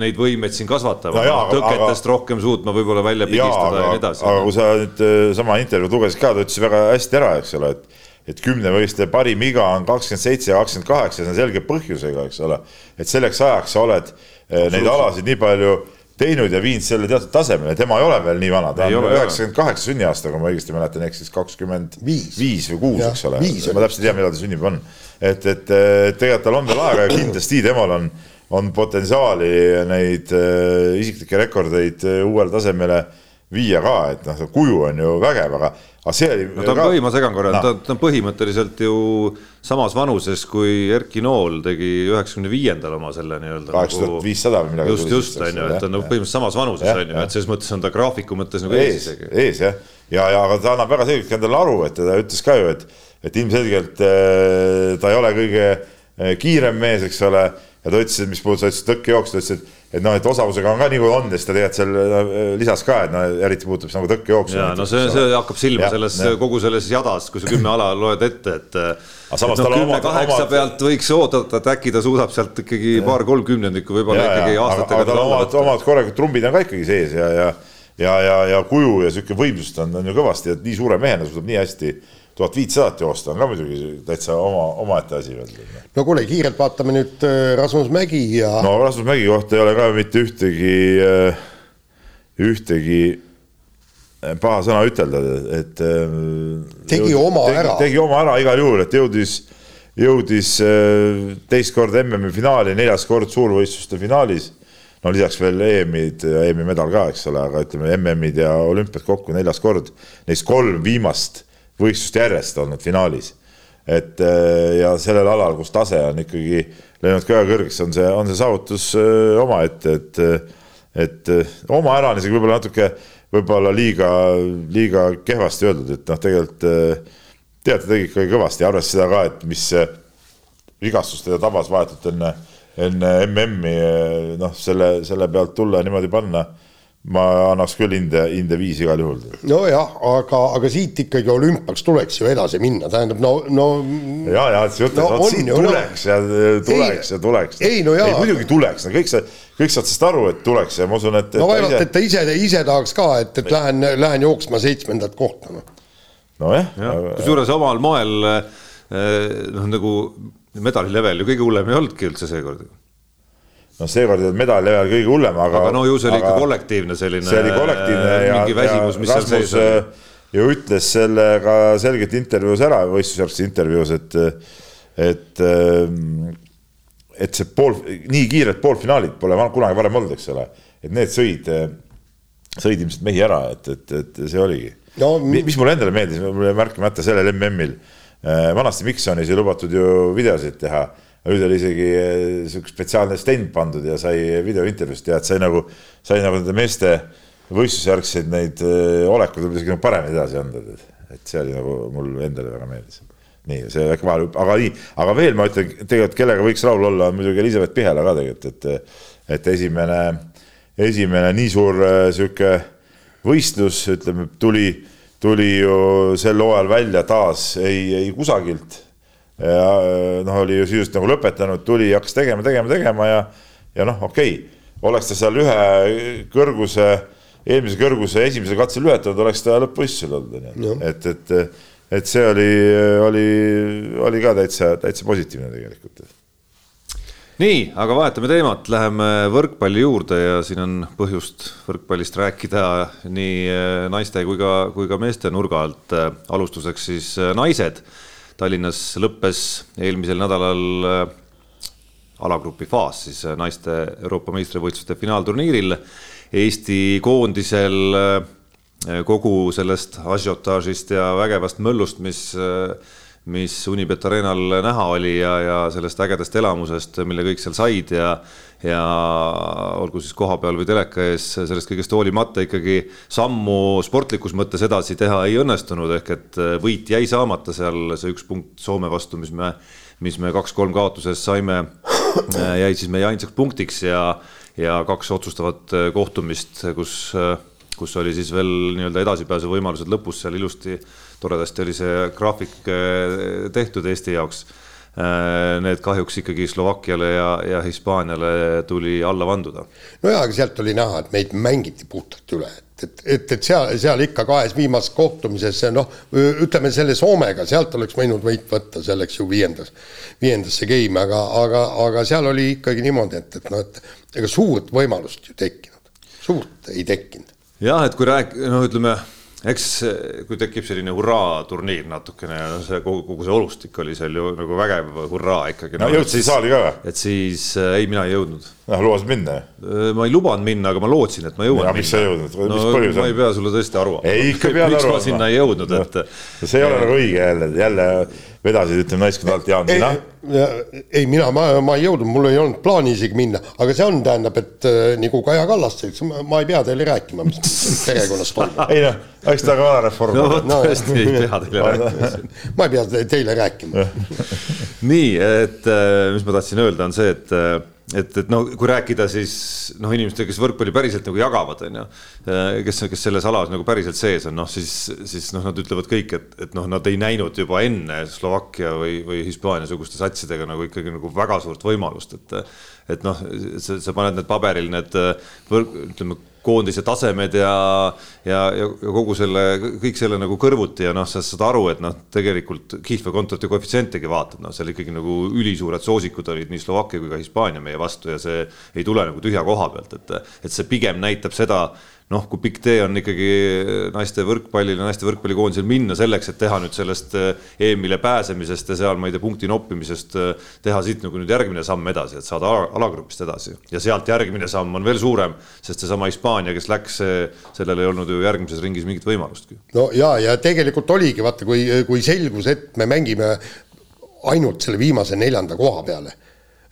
neid võimeid siin kasvatama no, tõketest aga, rohkem suutma võib-olla välja pigistada ja nii edasi. aga kui sa nüüd äh, sama intervjuud lugesid ka, ta ütles väga hästi ära, eks ole, et et kümnevõistleja parim iga on kakskümmend seitse ja kakskümmend kaheksa, see on selge põhjusega, eks ole. et selleks ajaks sa oled äh, neid alasid nii palju teinud ja viinud selle teatud tasemele, tema ei ole veel nii vana, ta ei on üheksakümmend kaheksa sünniaasta, kui ma õigesti mäletan, ehk siis kakskümmend viis. või kuus, eks ole, ma täpselt ei tea, millal ta sünnib on. et, et tegelikult tal on veel aega ja kindlasti temal on, on potentsiaali neid äh, isiklikke rekordeid äh, uuele tasemele viia ka, et noh, kuju on ju vägev, aga, aga see oli. no ta on põhi, ma segan korra. No., ta, ta on põhimõtteliselt ju samas vanuses kui Erki Nool tegi üheksakümne viiendal oma selle nii-öelda. kaheksa tuhat viissada või midagi. just, just on ju, et ta on nagu põhimõtteliselt samas vanuses on ju, et selles mõttes on ta graafiku mõttes nagu ees isegi. ees jah, ja, ja aga ta annab väga selgelt endale aru, et ta ütles ka ju, et, et ilmselgelt äh, ta ei ole kõige äh, kiirem mees, eks ole ja ta ütles, et mis puudutas tõkkejooksu, ta ütles, et et noh, et osavusega on ka nii kui on ja siis ta tegelikult seal lisas ka, et no eriti puudutab nagu tõkkejooksu. ja no see, see hakkab silma ja, selles ja. kogu selles jadas, kui sa kümme ala loed ette, et. no, omad. kaheksa omad... pealt võiks oodata, et äkki ta suudab sealt ikkagi paar-kolm kümnendikku võib-olla ikkagi aastatega. aga tal omad, omad korralikud trumbid on ka ikkagi sees ja, ja, ja, ja, ja kuju ja sihuke võimsust on, on ju kõvasti, et nii suure mehena suudab nii hästi tuhat viitsadat joosta on ka muidugi täitsa oma, omaette asi veel. no kuule, kiirelt vaatame nüüd äh, Rasmus Mägi ja. no Rasmus Mägi kohta ei ole ka mitte ühtegi, äh, ühtegi äh, paha sõna ütelda, et. tegi jõudis, oma tegi, ära. tegi oma ära igal juhul, et jõudis, jõudis teist korda MM-i finaali, neljas kord suurvõistluste finaalis no lisaks veel EM-id ja EM-i medal ka, eks ole, aga ütleme MM-id ja olümpiad kokku neljas kord. Neist kolm viimast võistlust järjest olnud finaalis. et äh, ja sellel alal, kus tase on ikkagi läinud väga kõrgeks, on see, on see saavutus äh, omaette, et, et oma ära on isegi võib-olla natuke, võib-olla liiga, liiga kehvasti öeldud, et noh, tegelikult äh, tead, ta tegi ikkagi kõvasti, arvestades seda ka, et mis vigastust teda tabas vahetult enne, enne MM-i, noh, selle, selle pealt tulla ja niimoodi panna ma annaks küll hinde, hinde viis igal juhul. nojah, aga, aga siit ikkagi olümpiaks tuleks ju edasi minna, tähendab no, no. ja, ja see jutt, et no, siit ju, tuleks no. ja tuleks ei, ja tuleks. ei no jaa. muidugi tuleks, no kõik see, kõik saavad sellest aru, et tuleks ja ma usun, et. no vaevalt, et ta ise, ise tahaks ka, et, et lähen, lähen jooksma seitsmendat kohta, noh. nojah ja.. kusjuures omal moel eh, noh, nagu medali level ju kõige hullem ei olnudki üldse seekord noh, seekord ei olnud medali level kõige hullem, aga. aga no ju see oli ikka kollektiivne selline. see oli kollektiivne ja, väsimus, ja Rasmus äh, ju ütles selle ka selgelt intervjuus ära, võistlusjärgses intervjuus, et, et, äh, et see pool, nii kiired poolfinaalid pole kunagi varem olnud, eks ole, et need sõid, sõid ilmselt mehi ära, et, et, et see oligi no,. mis mulle endale meeldis, mul jäi märkamata sellel MM-il, äh, vanasti Miksonis ei lubatud ju videosid teha nüüd oli isegi eh, sihuke spetsiaalne stend pandud ja sai videointervjuust teha, et sai nagu, sai nagu nende meeste võistlusjärgseid neid äh, olekuid võib isegi nagu paremini edasi anda, et see oli nagu mul endale väga meeldis. nii, see äkki vahele, aga nii, aga veel ma ütlen tegelikult, kellega võiks rahul olla, on muidugi Elizabeth Pihela ka tegelikult, et, et esimene, esimene nii suur äh, sihuke võistlus, ütleme, tuli, tuli ju sel hooajal välja taas ei, ei kusagilt. Ja noh, oli ju sisuliselt nagu lõpetanud, tuli, hakkas tegema, tegema, tegema ja, ja noh, okei okay oleks ta seal ühe kõrguse, eelmise kõrguse esimesel katsel ületanud, oleks ta lõppvõistlusel olnud, et, et, et see oli, oli, oli ka täitsa, täitsa positiivne tegelikult. nii, aga vahetame teemat, läheme võrkpalli juurde ja siin on põhjust võrkpallist rääkida nii naiste kui ka, kui ka meeste nurga alt. alustuseks siis naised. Tallinnas lõppes eelmisel nädalal alagrupi faas siis äh, naiste Euroopa meistrivõistluste finaalturniiril. Eesti koondisel äh, kogu sellest asiotaažist ja vägevast möllust, mis, äh, mis Unibet Arenal näha oli ja, ja sellest ägedast elamusest, mille kõik seal said ja ja olgu siis kohapeal või teleka ees, sellest kõigest hoolimata ikkagi sammu sportlikus mõttes edasi teha ei õnnestunud, ehk et võit jäi saamata seal see üks punkt Soome vastu, mis me, mis me kaks-kolm kaotuses saime Äh, jäi siis meie ainsaks punktiks ja, ja kaks otsustavat äh, kohtumist, kus, äh, kus oli siis veel nii-öelda edasipääsu võimalused lõpus seal ilusti, toredasti oli see graafik tehtud Eesti jaoks. Need kahjuks ikkagi Slovakkiale ja, ja Hispaaniale tuli alla vanduda. no jaa, aga sealt oli näha, et meid mängiti puhtalt üle, et, et, et seal, seal ikka kahes viimases kohtumises, noh, ütleme selle Soomega, sealt oleks võinud võit võtta, see oleks ju viiendas, viiendasse game, aga, aga, aga seal oli ikkagi niimoodi, et, et noh, et ega suurt võimalust ju tekkinud, suurt ei tekkinud. jah, et kui rääk-, noh, ütleme eks kui tekib selline hurraa-turniir natukene ja see kogu, kogu see olustik oli seal ju nagu vägev hurraa ikkagi. no jõudsid saali ka või? et siis äh, ei, mina ei jõudnud. noh, lubasid minna? Äh, ma ei lubanud minna, aga ma lootsin, et ma jõuan. miks sa ei jõudnud, mis no, põhjus on? ma ei pea sulle tõesti aru andma. ei, ikka pead aru andma. miks ma sinna ei jõudnud, et no,. see ei ole nagu õige jälle, jälle vedasid, ütleme naiskonna alt Jaan sina ei, mina, ma, ma ei jõudnud, mul ei olnud plaani isegi minna, aga see on, tähendab, et äh, nagu Kaja Kallas ütles, ma ei pea teile rääkima, mis perekonnas toimub. ei noh, eks ta ka vanareform no, no tõesti ei pea teile rääkima. Ma ei pea teile rääkima. Nii, et äh, mis ma tahtsin öelda, on see, et äh, et, et no kui rääkida siis noh, inimestega, kes võrkpalli päriselt nagu jagavad, on ju, kes, kes selles alas nagu päriselt sees on, noh siis, siis noh, nad ütlevad kõik, et, et noh, nad ei näinud juba enne Slovakkia või, või Hispaania suguste satsidega nagu ikkagi nagu väga suurt võimalust, et et noh, sa, paned need paberil need võrk, ütleme koondise tasemed ja, ja, ja kogu selle, kõik selle nagu kõrvuti ja noh, sa saad aru, et noh, tegelikult kihlveokontorite koefitsientigi vaatad, noh, seal ikkagi nagu ülisuured soosikud olid nii Slovakkia kui ka Hispaania meie vastu ja see ei tule nagu tühja koha pealt, et, et see pigem näitab seda noh, kui pikk tee on ikkagi naiste võrkpallil ja naiste võrkpallikoondisel minna selleks, et teha nüüd sellest eh, EM-ile pääsemisest ja seal, ma ei tea, punkti noppimisest, eh, teha siit nagu nüüd järgmine samm edasi, et saada alagrupist edasi ja sealt järgmine samm on veel suurem, sest seesama Hispaania, kes läks, sellel ei olnud ju järgmises ringis mingit võimalustki. no ja, ja tegelikult oligi, vaata, kui, kui selgus, et me mängime ainult selle viimase neljanda koha peale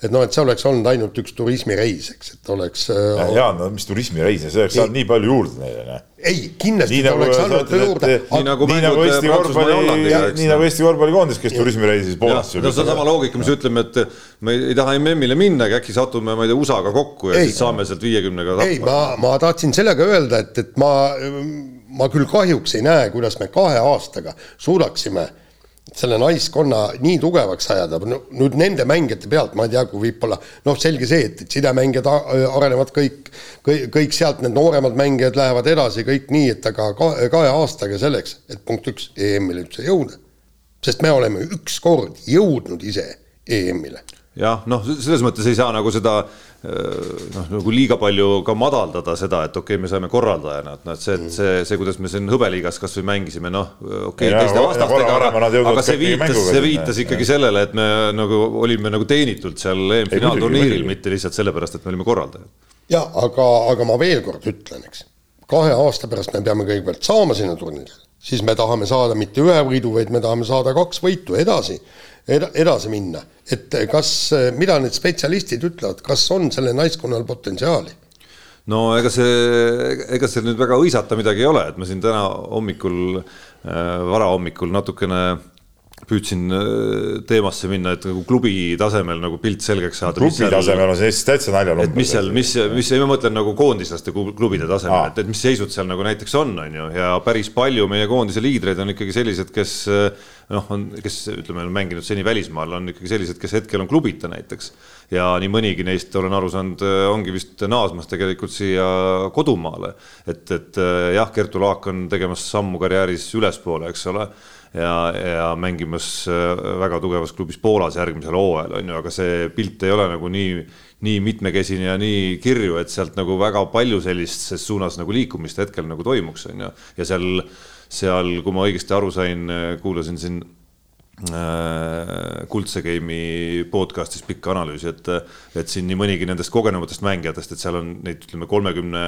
et noh, et see oleks olnud ainult üks turismireis, eks, et oleks äh,. jaa, no mis turismireis, see oleks saanud nii palju juurde neile, noh. ei, kindlasti nii ta nagu oleks andnud juurde. nii nagu nii nagu Eesti korvpalli, nii nagu Eesti korvpallikoondis, kes turismireisis Poolasse. no sedasama loogika, mis ütleme, et me ei taha MM-ile minna, aga äkki satume, ma ei tea, USA-ga kokku ja ei, siis saame sealt viiekümnega tappa. ei, ma, ma tahtsin sellega öelda, et, et ma, ma küll kahjuks ei näe, kuidas me kahe aastaga suudaksime selle naiskonna nii tugevaks ajada, no nüüd nende mängijate pealt ma ei tea, kui võib-olla noh, selge see, et, et sidemängijad arenevad kõik, kõik, kõik sealt need nooremad mängijad lähevad edasi, kõik nii, et aga kahe, kahe aastaga selleks, et punkt üks, EM-ile üldse jõuda. sest me oleme ükskord jõudnud ise EM-ile jah, noh, selles mõttes ei saa nagu seda äh, noh, nagu liiga palju ka madaldada seda, et okei okay,, me saime korraldajana, et noh, et see, et see, see, kuidas me siin hõbeliigas kasvõi mängisime, noh, okei okay,, teiste vastastega, aga, aga see viitas, see viitas ikkagi sellele, et me nagu olime nagu teenitult seal EM-finaalturniiril, mitte lihtsalt sellepärast, et me olime korraldajad. ja aga, aga ma veel kord ütlen, eks, kahe aasta pärast me peame kõigepealt saama sinna turniirile, siis me tahame saada mitte ühe võidu, vaid me tahame saada kaks võitu edasi eda-, edasi minna. et kas, mida need spetsialistid ütlevad, kas on sellel naiskonnal potentsiaali? no ega see, ega seal nüüd väga hõisata midagi ei ole, et ma siin täna hommikul äh,, varahommikul natukene püüdsin äh, teemasse minna, et nagu klubi tasemel nagu pilt selgeks saada. klubi tasemel on see täitsa naljanumber. et mis seal, mis, mis, ma mõtlen nagu koondislaste klubide tasemel, et, et mis seisud seal nagu näiteks on, on ju, ja päris palju meie koondise liidreid on ikkagi sellised, kes noh, on, kes ütleme, on mänginud seni välismaal, on ikkagi sellised, kes hetkel on klubita näiteks. ja nii mõnigi neist, olen aru saanud, ongi vist naasmas tegelikult siia kodumaale. et, et jah, Kertu Laak on tegemas sammu karjääris ülespoole, eks ole ja, ja mängimas äh, väga tugevas klubis Poolas järgmisel hooajal on ju, aga see pilt ei ole nagu nii, nii mitmekesine ja nii kirju, et sealt nagu väga palju sellises suunas nagu liikumist hetkel nagu toimuks, on ju. ja seal, seal, kui ma õigesti aru sain, kuulasin siin Äh, kuldse Game'i podcast'is pikka analüüsi, et, et siin nii mõnigi nendest kogenumatest mängijatest, et seal on neid, ütleme kolmekümne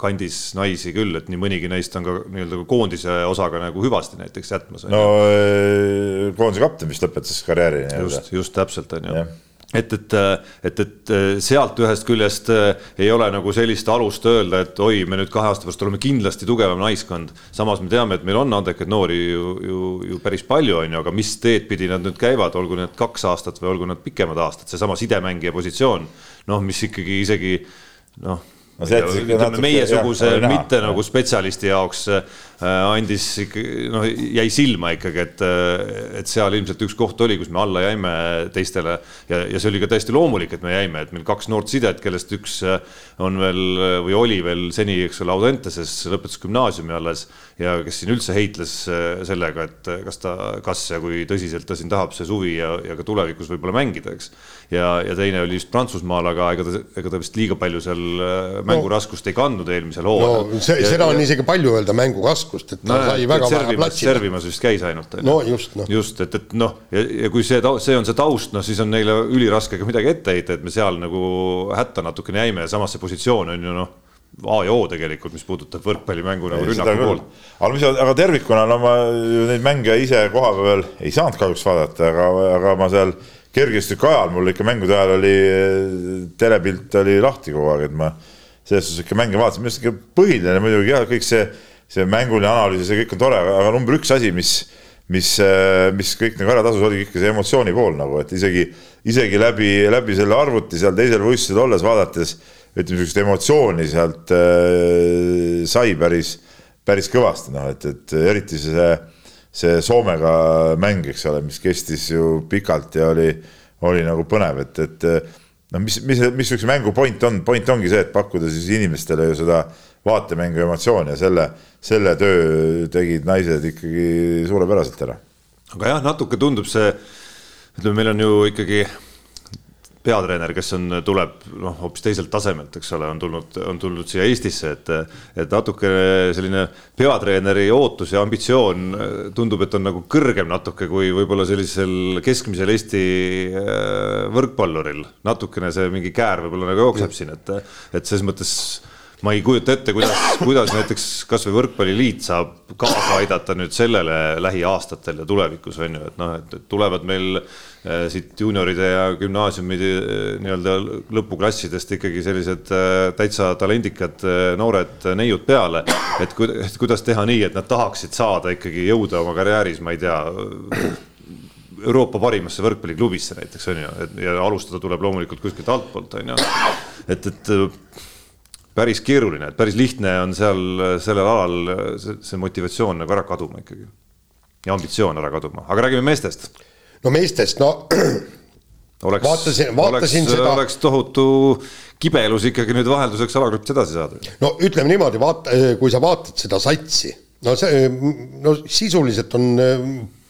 kandis naisi küll, et nii mõnigi neist on ka nii-öelda koondise osaga nagu hüvasti näiteks jätmas. no äh, koondise kapten vist lõpetas karjääri. just, just täpselt on ju et, et, et, et sealt ühest küljest eh, ei ole nagu sellist alust öelda, et oi, me nüüd kahe aasta pärast oleme kindlasti tugevam naiskond. samas me teame, et meil on andekaid noori ju, ju, ju päris palju, on ju, aga mis teed pidi nad nüüd käivad, olgu need kaks aastat või olgu nad pikemad aastad, seesama sidemängija positsioon, noh, mis ikkagi isegi noh no, ütleme meiesuguse mitte ja. nagu spetsialisti jaoks Äh, andis ikka, noh, jäi silma ikkagi, et, et seal ilmselt üks koht oli, kus me alla jäime teistele ja, ja see oli ka täiesti loomulik, et me jäime, et meil kaks noort sidet, kellest üks on veel või oli veel seni, eks ole, Audenteses, lõpetas gümnaasiumi alles ja kes siin üldse heitles sellega, et kas ta, kas ja kui tõsiselt ta siin tahab see suvi ja, ja ka tulevikus võib-olla mängida, eks. ja, ja teine oli just Prantsusmaal, aga ega ta, ega ta vist liiga palju seal mänguraskust ei kandnud eelmisel hooajal no,. seda on ja, isegi palju öelda mänguraskust raskust, et ta no, sai väga vähe platsi. servimas vist käis ainult. no just, noh. just, et, et noh, ja, kui see, see on see taust, noh, siis on neile üliraske ka midagi ette heita, et me seal nagu hätta natukene jäime ja samas see positsioon on ju noh A ja O tegelikult, mis puudutab võrkpallimängu nagu rünnaku poolt. aga mis, aga tervikuna, no ma ju neid mänge ise koha peal ei saanud kahjuks vaadata, aga, aga ma seal kergejõustiku ajal mul ikka mängude ajal oli telepilt oli lahti kogu aeg, et ma selles suhtes ikka mänge vaatasin, minu arust ikka põhiline muidugi jah, kõik see see mänguline analüüs ja see kõik on tore, aga number üks asi, mis, mis, mis kõik nagu ära tasus, oligi ikka see emotsiooni pool nagu, et isegi, isegi läbi, läbi selle arvuti seal teisel võistlusel olles vaadates, ütleme niisugust emotsiooni sealt äh, sai päris, päris kõvasti, noh, et, et eriti see, see Soomega mäng, eks ole, mis kestis ju pikalt ja oli, oli nagu põnev, et, et no mis, mis, mis niisuguse mängu point on, point ongi see, et pakkuda siis inimestele ju seda vaatemängu emotsiooni ja selle, selle töö tegid naised ikkagi suurepäraselt ära. aga jah, natuke tundub see, ütleme, meil on ju ikkagi peatreener, kes on, tuleb noh, hoopis teiselt tasemelt, eks ole, on tulnud, on tulnud siia Eestisse, et, et natuke selline peatreeneri ootus ja ambitsioon tundub, et on nagu kõrgem natuke kui võib-olla sellisel keskmisel Eesti äh, võrkpalluril. natukene see mingi käär võib-olla nagu jookseb siin, et, et selles mõttes ma ei kujuta ette, kuidas, kuidas näiteks kasvõi Võrkpalliliit saab kaasa aidata nüüd sellele lähiaastatel ja tulevikus on ju, et noh, et tulevad meil äh, siit juunioride ja gümnaasiumide äh, nii-öelda lõpuklassidest ikkagi sellised äh, täitsa talendikad noored neiud peale. et kuidas teha nii, et nad tahaksid saada ikkagi jõuda oma karjääris, ma ei tea Euroopa parimasse võrkpalliklubisse näiteks on ju, et ja alustada tuleb loomulikult kuskilt altpoolt on ju. et, et päris keeruline, et päris lihtne on seal sellel alal see, see motivatsioon nagu ära kaduma ikkagi. ja ambitsioon ära kaduma, aga räägime meestest. no meestest, no oleks, vaatasin, vaatasin oleks, seda. oleks tohutu kibelus ikkagi nüüd vahelduseks alagrupis edasi saada. no ütleme niimoodi, vaata, kui sa vaatad seda satsi, no see, no sisuliselt on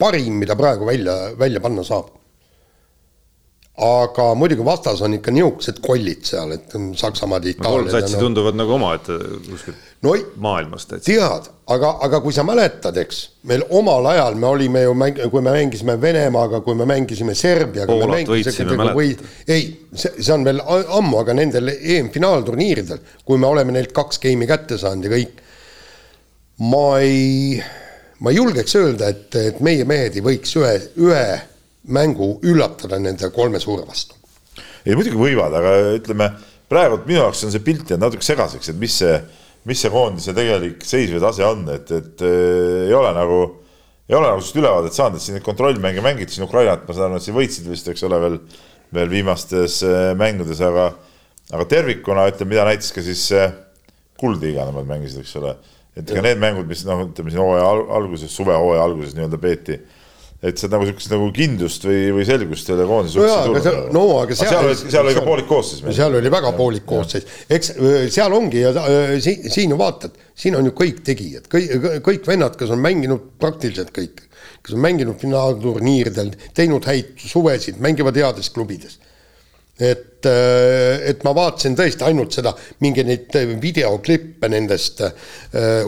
parim, mida praegu välja, välja panna saab aga muidugi vastas on ikka niisugused kollid seal, et Saksamaad, Itaaliad no,. satsi no, tunduvad nagu omaette kuskilt no, maailmast. tead, aga, aga kui sa mäletad, eks, meil omal ajal me olime ju mäng-, kui me mängisime Venemaaga, kui me mängisime Serbiaga. Mäletad? ei, see, see on veel ammu, aga nendel EM-finaalturniiridel, kui me oleme neilt kaks geimi kätte saanud ja kõik, ma ei, ma ei julgeks öelda, et, et meie mehed ei võiks ühe, ühe mängu üllatada nende kolme suure vastu. ei muidugi võivad, aga ütleme, praegu minu jaoks on see pilt jäänud natuke segaseks, et mis see, mis see koondise tegelik seis või tase on, et, et äh, ei ole nagu, ei ole nagu sellist ülevaadet saanud, et siin neid kontrollmänge mängiti siin Ukrainat, ma saan aru, et siin võitsid vist, eks ole, veel, veel viimastes äh, mängudes, aga, aga tervikuna ütleme, mida näitas ka siis äh, kuldliiga nemad mängisid, eks ole. et ka need mängud, mis noh, ütleme siin hooaja alguses, suvehooaja alguses nii-öelda peeti et see nagu sihukest nagu kindlust või, või selgust selle koondise no jaa, aga no aga seal, seal seal oli ka poolik koosseis. seal oli väga poolik koosseis, eks seal ongi ja siin, siin vaatad, siin on ju kõik tegijad, kõik, kõik vennad, kes on mänginud praktiliselt kõik, kes on mänginud finaalturniiridel, teinud häid suvesid, mängivad heades klubides. et, et ma vaatasin tõesti ainult seda, mingeid neid videoklippe nendest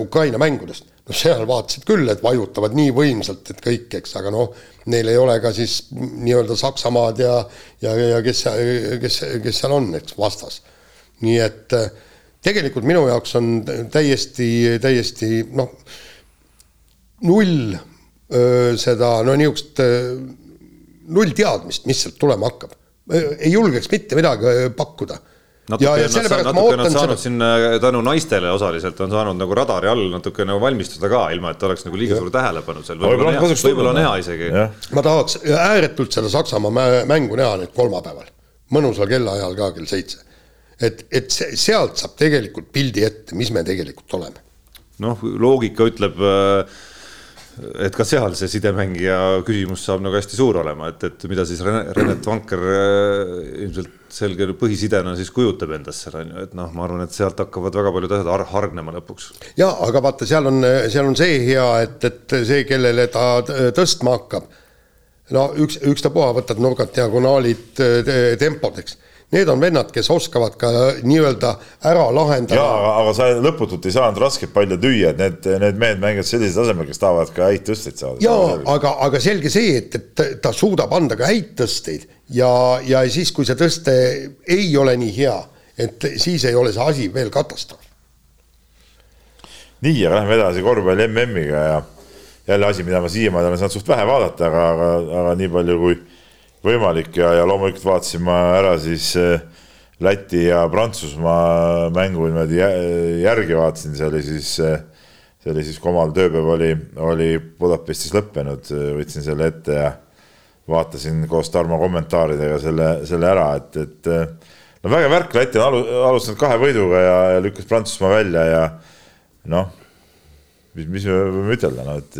Ukraina mängudest noh, seal vaatasid küll, et vajutavad nii võimsalt, et kõik, eks, aga noh, neil ei ole ka siis nii-öelda Saksamaad ja, ja, ja kes, kes, kes seal on, eks, vastas. nii et äh, tegelikult minu jaoks on täiesti, täiesti noh, null öö, seda no niisugust null teadmist, mis sealt tulema hakkab. ei julgeks mitte midagi pakkuda natuke, nad, natuke nad saanud seda... siin äh, tänu naistele osaliselt on saanud nagu radari all natuke nagu valmistuda ka, ilma et oleks nagu liiga suur tähelepanu seal. võib-olla on võib-olla on hea isegi. ma tahaks ääretult seda Saksamaa mängu näha nüüd kolmapäeval, mõnusal kellaajal ka kell seitse. et, et sealt saab tegelikult pildi ette, mis me tegelikult oleme. noh, loogika ütleb äh, et ka seal see sidemängija küsimus saab nagu hästi suur olema, et, et mida siis Renet Vanker äh, ilmselt selge põhisidena siis kujutab endast seal on ju, et noh, ma arvan, et sealt hakkavad väga paljud asjad har hargnema lõpuks. ja aga vaata, seal on, seal on see hea, et, et see, kellele ta tõstma hakkab, no üks, ükstapuha võtad nurgad, diagonaalid, tempod, eks need on vennad, kes oskavad ka nii-öelda ära lahendada. jaa, aga sa lõputult ei saanud rasket palli tüüa, et need, need mehed mängivad sellisel tasemel, kes tahavad ka häid tõsteid saada. jaa, aga, aga selge see, et, et ta suudab anda ka häid tõsteid ja, ja siis, kui see tõste ei ole nii hea, et siis ei ole see asi veel katastroof. nii, aga lähme edasi korvpalli MM-iga ja jälle asi, mida ma siiamaani olen saanud suht vähe vaadata, aga, aga, aga nii palju kui võimalik ja, ja loomulikult vaatasin ma ära siis äh, Läti ja Prantsusmaa mängu niimoodi järgi vaatasin, see oli siis, äh, see oli siis, kui omal tööpäev oli, oli Budapestis lõppenud, võtsin selle ette ja vaatasin koos Tarmo kommentaaridega selle, selle ära, et, et no vägev värk, Läti on alu, alustanud kahe võiduga ja, ja lükkas Prantsusmaa välja ja noh, mis, mis me võime ütelda, no et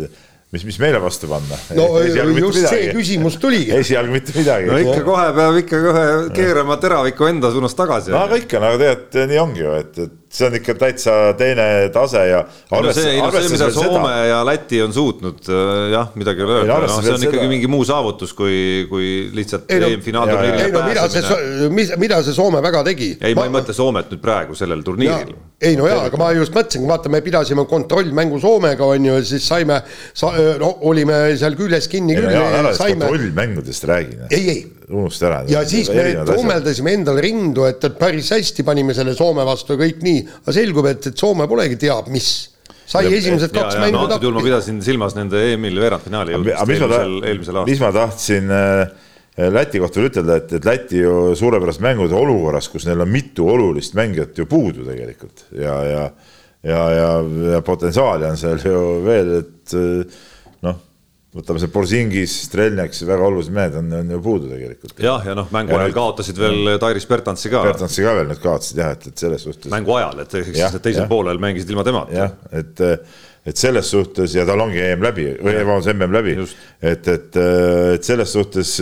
mis, mis meile vastu panna? no just midagi. see küsimus tuligi. esialgu mitte midagi. no ikka kohe peab ikka kohe keerama teraviku enda suunas tagasi. no aga ikka, no tegelikult nii ongi ju, et, et see on ikka täitsa teine tase ja no see, no see, mida Soome seda... ja Läti on suutnud, äh, jah, midagi ei ole öelda, noh, see on seda... ikkagi mingi muu saavutus, kui, kui lihtsalt no, EM-finaalturniirile ei no mida see, mis, mida see Soome väga tegi? ei, ma ei mõtle Soomet nüüd praegu sellel turniiril. ei no jaa, aga ma just mõtlesingi, vaata, me pidasime kontrollmängu Soomega, on ju, siis saime sa,, no olime seal küljes kinni küll. saime kontrollmängudest räägin. ei, ei unusta ära. ja siis me trummeldasime endale rindu, et, et päris hästi panime selle Soome vastu kõik nii, aga selgub, et, et Soome polegi teab mis sai ja, esimesed kaks ja, mängu no, tappi. ma pidasin silmas nende EM-il veerandfinaali jõudmist eelmisel, eelmisel aastal. mis ma tahtsin äh, Läti kohta veel ütelda, et, et Läti ju suurepärased mängud olukorras, kus neil on mitu olulist mängijat ju puudu tegelikult ja, ja ja, ja, ja potentsiaali on seal ju veel, et noh võtame see Borzingis, Strelniak, väga olulised mehed on, on ju puudu tegelikult. jah, ja noh, mängu ajal kaotasid veel Tairis Bertantsi ka. Bertantsi ka veel nüüd kaotasid jah, et, et selles suhtes. mängu ajal, et siis need teisel poolel mängisid ilma temata. jah, et, et selles suhtes ja tal ongi EM läbi või vabandust, MM läbi, et, et, et selles suhtes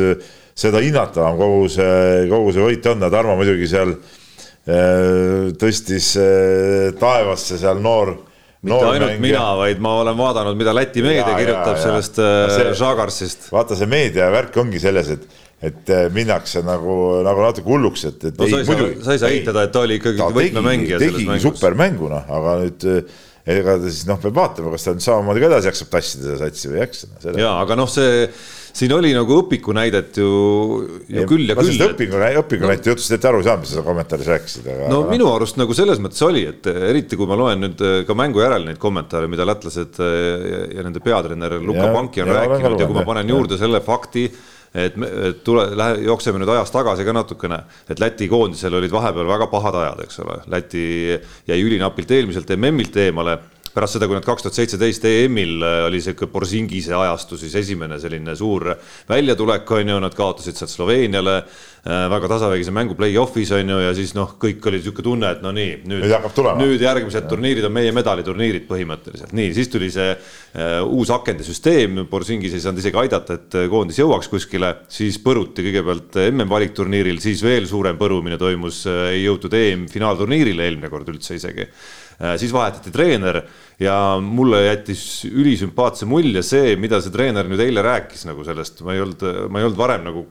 seda hinnatavam kogu see, kogu see võit on ja Tarmo muidugi seal äh, tõstis äh, taevasse seal noor mitte ainult mängija. mina, vaid ma olen vaadanud, mida Läti meedia ja, kirjutab ja, sellest äh, Žagarsist. vaata, see meediavärk ongi selles, et, et äh, minnakse nagu, nagu natuke hulluks, et, et no, ei, muidugi. sa ei saa eitada, et ta oli ikkagi võtmemängija. tegigi supermängu, noh, aga nüüd äh, ega ta siis noh, peab vaatama, kas ta nüüd samamoodi ka edasi jaksab tassida seda satsi või ei jaksa. ja, aga noh, see siin oli nagu õpiku näidet ju, ju küll ja küll. õpiku, õpiku no, näite jutust ette aru ei saanud, mis sa kommentaaris rääkisid, aga. no minu arust nagu selles mõttes oli, et eriti kui ma loen nüüd äh, ka mängu järel neid kommentaare, mida lätlased äh, ja, ja nende peatreener Luka Panki on ja, rääkinud ja kui ma panen juurde selle fakti et me et tule, lähe, jookseme nüüd ajas tagasi ka natukene, et Läti koondisel olid vahepeal väga pahad ajad, eks ole, Läti jäi ülinapilt eelmiselt MM-ilt eemale pärast seda, kui nad kaks tuhat seitseteist EM-il äh, oli sihuke Borsingise ajastu, siis esimene selline suur väljatulek on ju, nad kaotasid sealt Sloveeniale äh, väga tasavägise mängu play-off'is on ju ja siis noh, kõik oli sihuke tunne, et no nii, nüüd, nüüd, järgmised turniirid on meie medaliturniirid põhimõtteliselt, nii, siis tuli see uh, uus akende süsteem, Borsingis ei saanud isegi aidata, et koondis jõuaks kuskile, siis põruti kõigepealt MM valikturniiril, siis veel suurem põrumine toimus, ei jõutud EM-finaalturniirile eelmine kord üldse isegi. Äh, siis vahetati treener ja mulle jättis ülisümpaatse mulje see, mida see treener nüüd eile rääkis nagu sellest, ma ei olnud, ma ei olnud varem nagu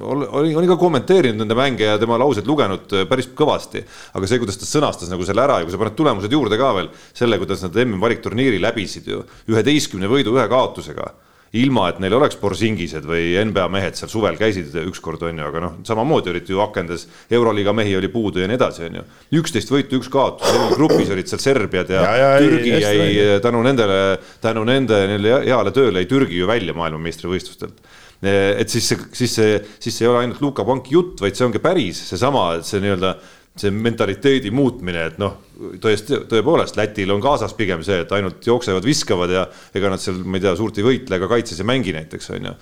olin, olin ka kommenteerinud nende mänge ja tema lauseid lugenud äh, päris kõvasti, aga see, kuidas ta sõnastas nagu selle ära ja kui sa paned tulemused juurde ka veel, selle, kuidas nad MM-valikturniiri läbisid ju üheteistkümne võidu ühe kaotusega ilma et neil oleks Borsingised või NBA mehed seal suvel käisid ükskord, on ju, aga noh, samamoodi olid ju akendes, Euroliiga mehi oli puudu ja nii edasi, on ju. üksteist võitu, üks kaotus, grupis olid seal Serbiad ja, ja, ja Türgi jäi välja. tänu nendele, tänu nende heale tööle jäi Türgi ju välja maailmameistrivõistlustelt et siis see, siis see, siis see ei ole ainult Luka Panki jutt, vaid see ongi päris seesama, et see nii-öelda see mentaliteedi muutmine, et noh, tõesti, tõepoolest Lätil on kaasas pigem see, et ainult jooksevad, viskavad ja ega nad seal, ma ei tea, suurt ei võitle ega kaitses ei mängi näiteks on ju.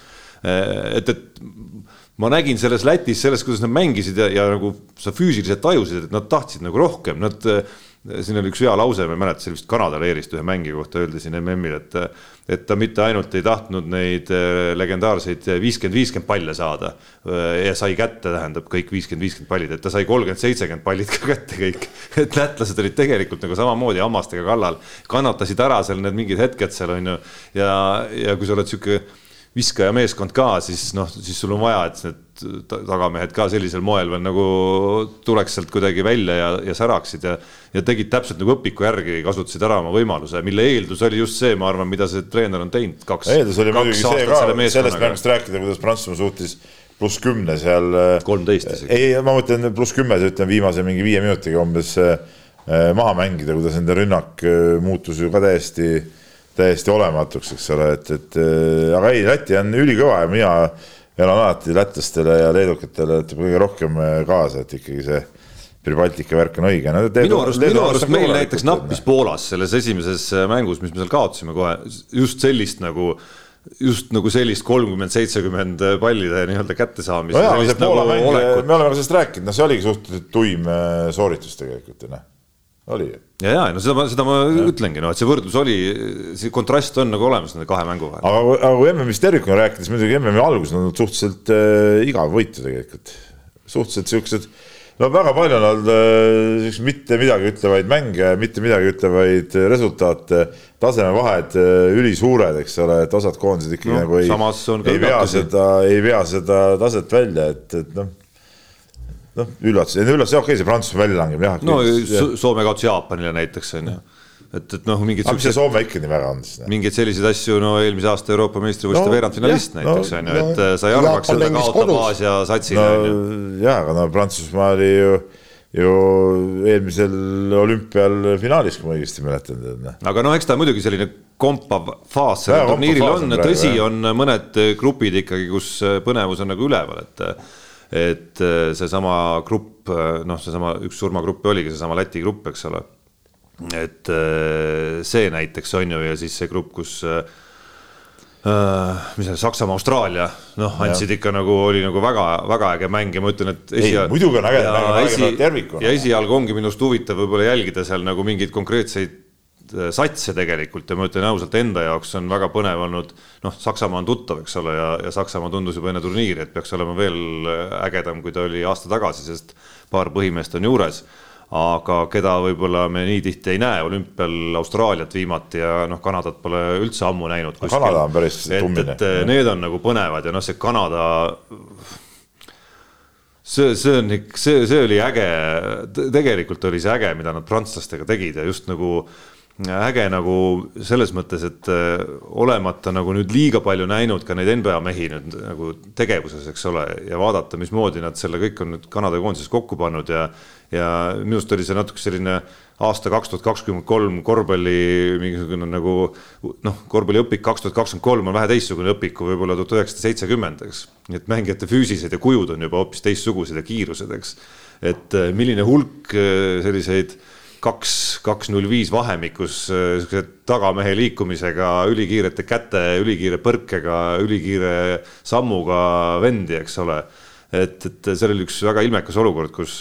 et, et ma nägin selles Lätis sellest, kuidas nad mängisid ja, ja nagu sa füüsiliselt tajusid, et nad tahtsid nagu rohkem, nad siin oli üks hea lause, ma ei mäleta, see oli vist Kanada leerist ühe mängija kohta öeldi siin MM-il, et et ta mitte ainult ei tahtnud neid äh, legendaarseid viiskümmend, viiskümmend palle saada ja sai kätte, tähendab kõik viiskümmend, viiskümmend pallid, et ta sai kolmkümmend, seitsekümmend pallid ka kätte kõik. et lätlased olid tegelikult nagu samamoodi hammastega kallal, kannatasid ära seal need mingid hetked seal on ju ja, ja kui sa oled sihuke viskaja meeskond ka, siis noh, siis sul on vaja, et need tagamehed ka sellisel moel veel nagu tuleks sealt kuidagi välja ja, ja säraksid ja, ja tegid täpselt nagu õpiku järgi, kasutasid ära oma võimaluse, mille eeldus oli just see, ma arvan, mida see treener on teinud kaks. eeldus oli muidugi see ka, sellest mängust rääkida, kuidas Prantsusmaa suutis pluss kümne seal. Äh, kolmteist isegi. ei, ma mõtlen pluss kümme, ütleme viimase mingi viie minutiga umbes äh, maha mängida, kuidas nende rünnak äh, muutus ju ka täiesti täiesti olematuks, eks ole, et, et äh, aga ei, Läti on ülikõva ja mina elan alati lätlastele ja leedukatele kõige rohkem äh, kaasa, et ikkagi see Pribaltika värk on õige no,. minu arust, minu arust meil näiteks nappis Poolas selles esimeses äh, mängus, mis me seal kaotasime kohe, just sellist nagu just nagu sellist kolmkümmend, seitsekümmend pallide nii-öelda kättesaamist no. Nagu me oleme sellest rääkinud, noh, see oligi suhteliselt tuim sooritus tegelikult ju noh oli ju. ja, ja no seda ma, seda ma ja. ütlengi, noh, et see võrdlus oli, see kontrast on nagu olemas nende kahe mängu vahel. aga, aga kui MM-ist tervikuna rääkides, muidugi MM-i algus on olnud suhteliselt äh, igav võitu tegelikult. suhteliselt siuksed, no väga palju on olnud äh, mitte midagi ütlevaid mänge, mitte midagi ütlevaid resultaate, tasemevahed äh, ülisuured, eks ole, et osad koondised ikkagi no, nagu ei, ei vea seda, ei vea seda taset välja, et, et noh noh, üllatus, üllatus, okei okay,, see Prantsusmaa väljalangemine jah. no Soome kaotas Jaapanile näiteks on ju et, et noh, mingid. aga mis see Soome ikka nii väga on siis? mingeid selliseid asju, no eelmise aasta Euroopa meistrivõistluste no, veerandfinalist näiteks on ju, et no, sa ei arvaks, et ta kaotab Aasia satsile no,. jah, aga no Prantsusmaa oli ju, ju eelmisel olümpial finaalis, kui ma õigesti mäletan. Noh. aga noh, eks ta muidugi selline kompav faas sellel turniiril on, tõsi, on mõned grupid ikkagi, kus põnevus on nagu üleval, et et äh, seesama grupp, äh, noh, seesama üks surmagrupp oligi seesama Läti grupp, eks ole. et äh, see näiteks on ju ja siis see grupp, kus mis see Saksamaa, Austraalia, noh, andsid ikka nagu oli nagu väga-väga äge mäng ja ma ütlen, et esialgu. muidugi on äge, äge tervikuna. ja esialgu ongi minust huvitav võib-olla jälgida seal nagu mingeid konkreetseid satse tegelikult ja ma ütlen ausalt, enda jaoks on väga põnev olnud, noh, Saksamaa on tuttav, eks ole, ja, ja Saksamaa tundus juba enne turniiri, et peaks olema veel äh, ägedam, kui ta oli aasta tagasi, sest paar põhimeest on juures. aga keda võib-olla me nii tihti ei näe, olümpial Austraaliat viimati ja noh, Kanadat pole üldse ammu näinud. Kanada on päris tummine. et äh, need on nagu põnevad ja noh, see Kanada see, see on see, see oli äge, tegelikult oli see äge, mida nad prantslastega tegid ja just nagu äge nagu selles mõttes, et äh, olemata nagu nüüd liiga palju näinud ka neid NBA mehi nüüd nagu tegevuses, eks ole, ja vaadata, mismoodi nad selle kõik on nüüd Kanada koondises kokku pannud ja ja minu arust oli see natuke selline aasta kaks tuhat kakskümmend kolm korvpalli mingisugune nagu noh, korvpalliõpik kaks tuhat kakskümmend kolm on vähe teistsugune õpik kui võib-olla tuhat üheksasada seitsekümmend, eks. et mängijate füüsilised ja kujud on juba hoopis teistsugused ja kiirused, eks. et äh, milline hulk selliseid kaks, kaks null viis vahemikus siukse tagamehe liikumisega, ülikiirete käte, ülikiire põrkega, ülikiire sammuga vendi, eks ole. et, et seal oli üks väga ilmekas olukord, kus,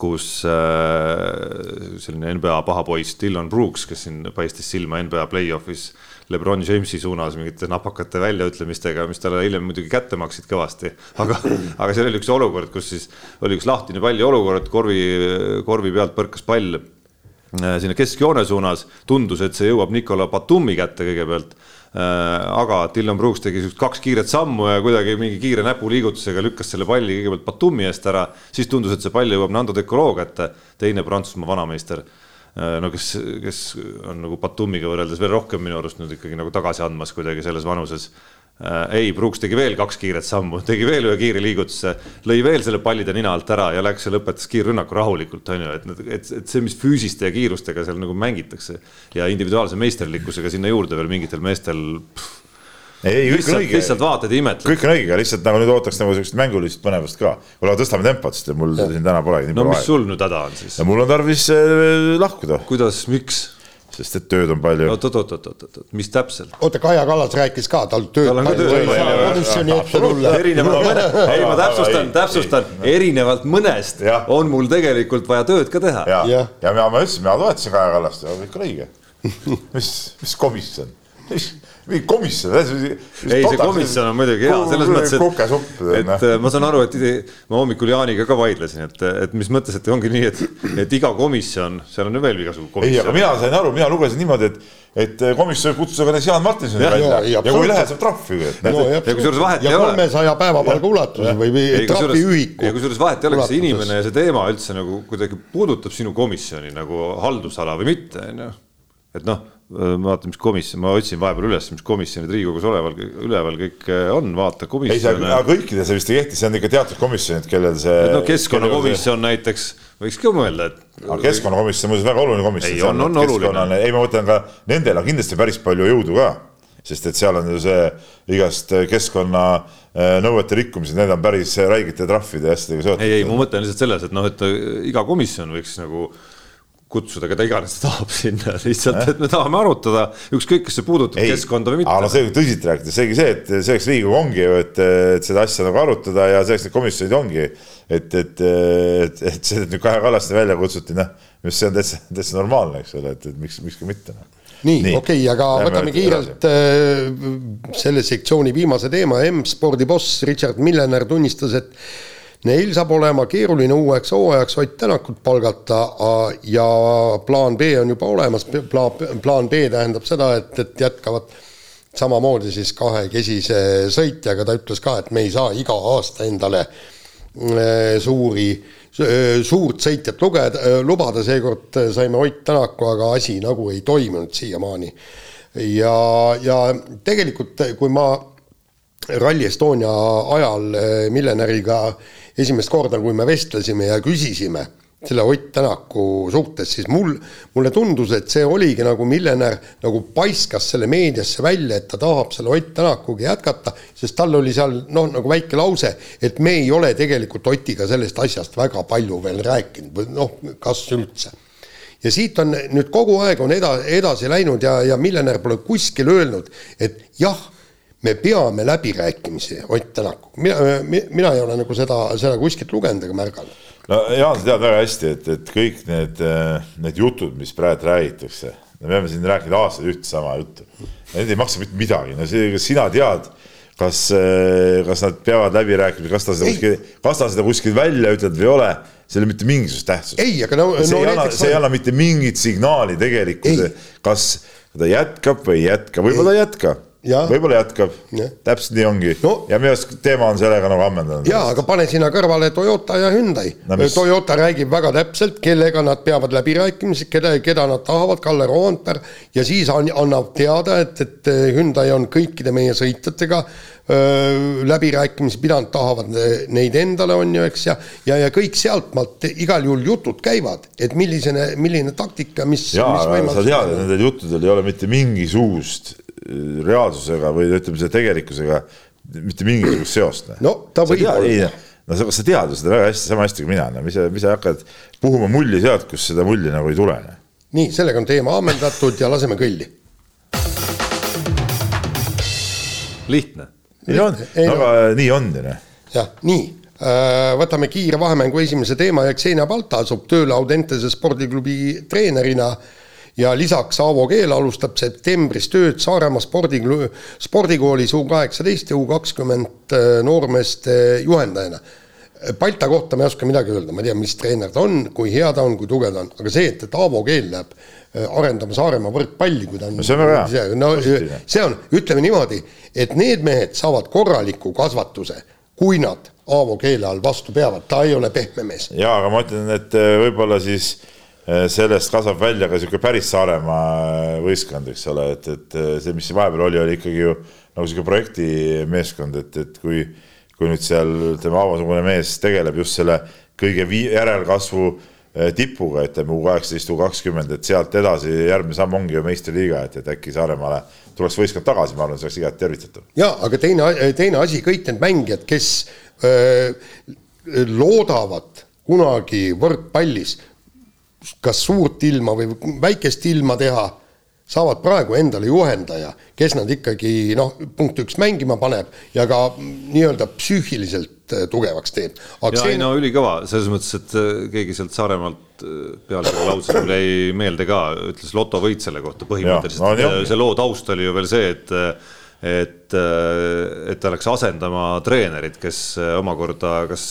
kus äh, selline NBA paha poiss Dylan Brooks, kes siin paistis silma NBA play-off'is Lebron Jamesi suunas mingite napakate väljaütlemistega, mis talle hiljem muidugi kätte maksid kõvasti. aga, aga seal oli üks olukord, kus siis oli üks lahtine palli olukord, korvi, korvi pealt põrkas pall äh, sinna keskjoone suunas. tundus, et see jõuab Nicola Batumi kätte kõigepealt äh, aga Dylan Brooks tegi siukest kaks kiiret sammu ja kuidagi mingi kiire näpuliigutusega lükkas selle palli kõigepealt Batumi eest ära, siis tundus, et see pall jõuab Nando De Colo kätte, teine Prantsusmaa vanameister no kes, kes on nagu Batumiga võrreldes veel rohkem minu arust nüüd ikkagi nagu tagasi andmas kuidagi selles vanuses. Äh, ei, Brooks tegi veel kaks kiiret sammu, tegi veel ühe kiire liigutuse, lõi veel selle palli ta nina alt ära ja läks ja lõpetas kiirrünnaku rahulikult, on ju, et, et, et see, mis füüsiste ja kiirustega seal nagu mängitakse ja individuaalse meisterlikkusega sinna juurde veel mingitel meestel pff, ei, kõik on õige. lihtsalt vaatad ja imetled. kõik on õige, aga lihtsalt nagu nüüd ootaks nagu siukest mängulist põnevust ka. kuule, tõstame tempot, sest mul ja. siin täna polegi nii no, palju aega. no mis sul nüüd häda on siis? mul on tarvis äh, lahkuda. kuidas, miks? sest et tööd on palju. oot, oot, oot, oot, oot, mis täpselt? oota, Kaja Kallas rääkis ka, tal tööd tal on ka tööd palju. erinevalt mõne, ei ma täpsustan, täpsustan, erinevalt mõnest on mul tegelikult vaja tööd ka teha. ja, ja, ja mina, ma ütlesin, mina toetasin Kaja Kallast ja kõik on õige. mis, mis komisjon mingi komisjon. ei, see komisjon on muidugi hea, selles mõttes, et, et äh, ma saan aru, et ma hommikul Jaaniga ka vaidlesin, et, et mis mõttes, et ongi nii, et, et iga komisjon, seal on ju veel igasugu komisjon. ei, aga mina sain aru, mina lugesin niimoodi, et et komisjon kutsus aga näiteks Jaan Martinsoni välja ja, ja, ja kui ei lähe, saab trahvi. No, ja kusjuures vahet ei ole. kolmesaja päevapalga ulatuses või, või trahviühiku. ja kusjuures vahet ei ole, kas see inimene ja see teema üldse nagu kuidagi puudutab sinu komisjoni nagu haldusala või mitte, on ju. et noh Äh, ma vaatan, mis komisjon, ma otsin vahepeal üles, mis komisjonid Riigikogus oleval, üleval kõik äh, on, vaata komisjon. ei, see, kõikides see vist ei kehti, see on ikka teatud komisjonid, kellel see. no keskkonnakomisjon see... näiteks, võiks ka mõelda, et. aga keskkonnakomisjon on muuseas väga oluline komisjon. ei, on, on oluline. ei, ma mõtlen ka, nendel on kindlasti päris palju jõudu ka, sest et seal on ju see igast keskkonna äh, nõuete rikkumised, need on päris räigete trahvide ja asjadega seotud. ei, ei, ma mõtlen lihtsalt selles, et noh, et iga komisjon võiks nagu kutsuda keda iganes ta tahab sinna, lihtsalt, et me tahame arutada, ükskõik, kas see puudutab ei, keskkonda või mitte. no see tõsiselt rääkides, seegi see, et selleks Riigikogu ongi ju, et, et seda asja nagu arutada ja selleks need komisjonid ongi. et, et, et, et see, et nüüd Kaja Kallaste välja kutsuti, noh, mis see on täitsa, täitsa normaalne, eks ole, et, et miks, miks ka mitte no nii, nii., okei okay,, aga Lähme võtame kiirelt äh, selle sektsiooni viimase teema, M-spordi boss Richard Millener tunnistas, et Neil saab olema keeruline uueks hooajaks Ott Tänakut palgata ja plaan B on juba olemas, plaan, plaan B tähendab seda, et, et jätkavad samamoodi siis kahekesise sõitjaga, ta ütles ka, et me ei saa iga aasta endale äh, suuri, suurt sõitjat lugeda, lubada, seekord saime Ott Tänaku, aga asi nagu ei toimunud siiamaani. ja, ja tegelikult, kui ma Rally Estonia ajal äh, miljonäriga esimest korda, kui me vestlesime ja küsisime selle Ott Tänaku suhtes, siis mul, mulle tundus, et see oligi nagu miljonär nagu paiskas selle meediasse välja, et ta tahab selle Ott Tänakuga jätkata, sest tal oli seal noh, nagu väike lause, et me ei ole tegelikult Otiga sellest asjast väga palju veel rääkinud või noh, kas üldse. Ja siit on nüüd kogu aeg on eda-, edasi läinud ja, ja miljonär pole kuskil öelnud, et jah me peame läbirääkimisi Ott Tänakuga, mina, mina ei ole nagu seda, seda kuskilt lugenud ega märganud. no Jaan, sa tead väga hästi, et, et kõik need, need jutud, mis praegu räägitakse, me peame siin rääkinud aastaid ühte sama juttu. Need ei maksa mitte midagi, no see, kas sina tead, kas, kas nad peavad läbi rääkima, kas ta seda kuskil, kas ta seda kuskil välja ütleb või ei ole, see ei ole mitte mingisugust tähtsust. ei, aga no, see no, ei anna, see ei anna mitte mingit signaali tegelikult, kas ta jätkab või ei jätka, võib-olla ei jätka. Võib-olla jätkab täpselt nii ongi No. ja minu arust teema on sellega nagu ammendanud. jaa, aga pane sinna kõrvale Toyota ja Hyundai No. Toyota räägib väga täpselt, kellega nad peavad läbirääkimisi, keda, keda nad tahavad, Kalle Roandpere, ja siis an- annab teada, et, et Hyundai on kõikide meie sõitjatega läbirääkimisi pidanud, tahavad ne- neid endale, on ju, eks, ja ja, ja kõik sealtmaalt igal juhul jutud käivad, et millisene, milline taktika, mis, jaa, aga sa tead, et nendel juttudel ei ole mitte mingisugust reaalsusega või ütleme, selle tegelikkusega mitte mingisugust seost. No ta võib olla. ei, no sa, sa tead ju seda väga hästi, sama hästi kui mina, no mis sa, mis sa hakkad puhuma mulli sealt, kus seda mulli nagu ei tule. noh. nii, sellega on teema ammendatud ja laseme kõlli. lihtne. nii on, Ei, no no- aga nii on ju noh. jah, nii, võtame kiire vahemängu esimese teema ja Xenia Balta asub tööle Audentese spordiklubi treenerina ja lisaks Aavo Keel alustab septembris tööd Saaremaa spordiklu-, spordikoolis U kaheksateist ja U kakskümmend noormeeste juhendajana. Balta kohta ma ei oska midagi öelda, ma ei tea, mis treener ta on, kui hea ta on, kui tugev ta on, aga see, et, et Aavo Keel läheb äh, arendama Saaremaa võrkpalli, kui ta on No see on väga hea. no Positiivne. see on, ütleme niimoodi, et need mehed saavad korraliku kasvatuse, kui nad Aavo keele all vastu peavad, ta ei ole pehme mees. jaa, aga ma ütlen, et äh, võib-olla siis äh, sellest kasvab välja ka niisugune päris Saaremaa äh, võistkond, eks ole, et, et äh, see, mis vahepeal oli, oli ikkagi ju nagu niisugune projektimeeskond, et, et kui kui nüüd seal ütleme, Aavo-sugune mees tegeleb just selle kõige vii-, järelkasvu tipuga, ütleme U kaheksateist, U kakskümmend, et sealt edasi järgmine samm ongi ju meistriliiga, et, et äkki Saaremaale tuleks võistkond tagasi, ma arvan, see oleks igati tervitatav. jaa, aga teine, teine asi, kõik need mängijad, kes öö, loodavad kunagi võrkpallis kas suurt ilma või väikest ilma teha, saavad praegu endale juhendaja, kes nad ikkagi noh, punkt üks mängima paneb ja ka nii-öelda psüühiliselt äh, tugevaks teeb. ja ei no ülikõva selles mõttes, et äh, keegi sealt Saaremaalt äh, pealkirja lauses mul jäi meelde ka, ütles lotovõit selle kohta no põhimõtteliselt ongi. see loo taust oli ju veel see, et et, et ta läks asendama treenerit, kes omakorda kas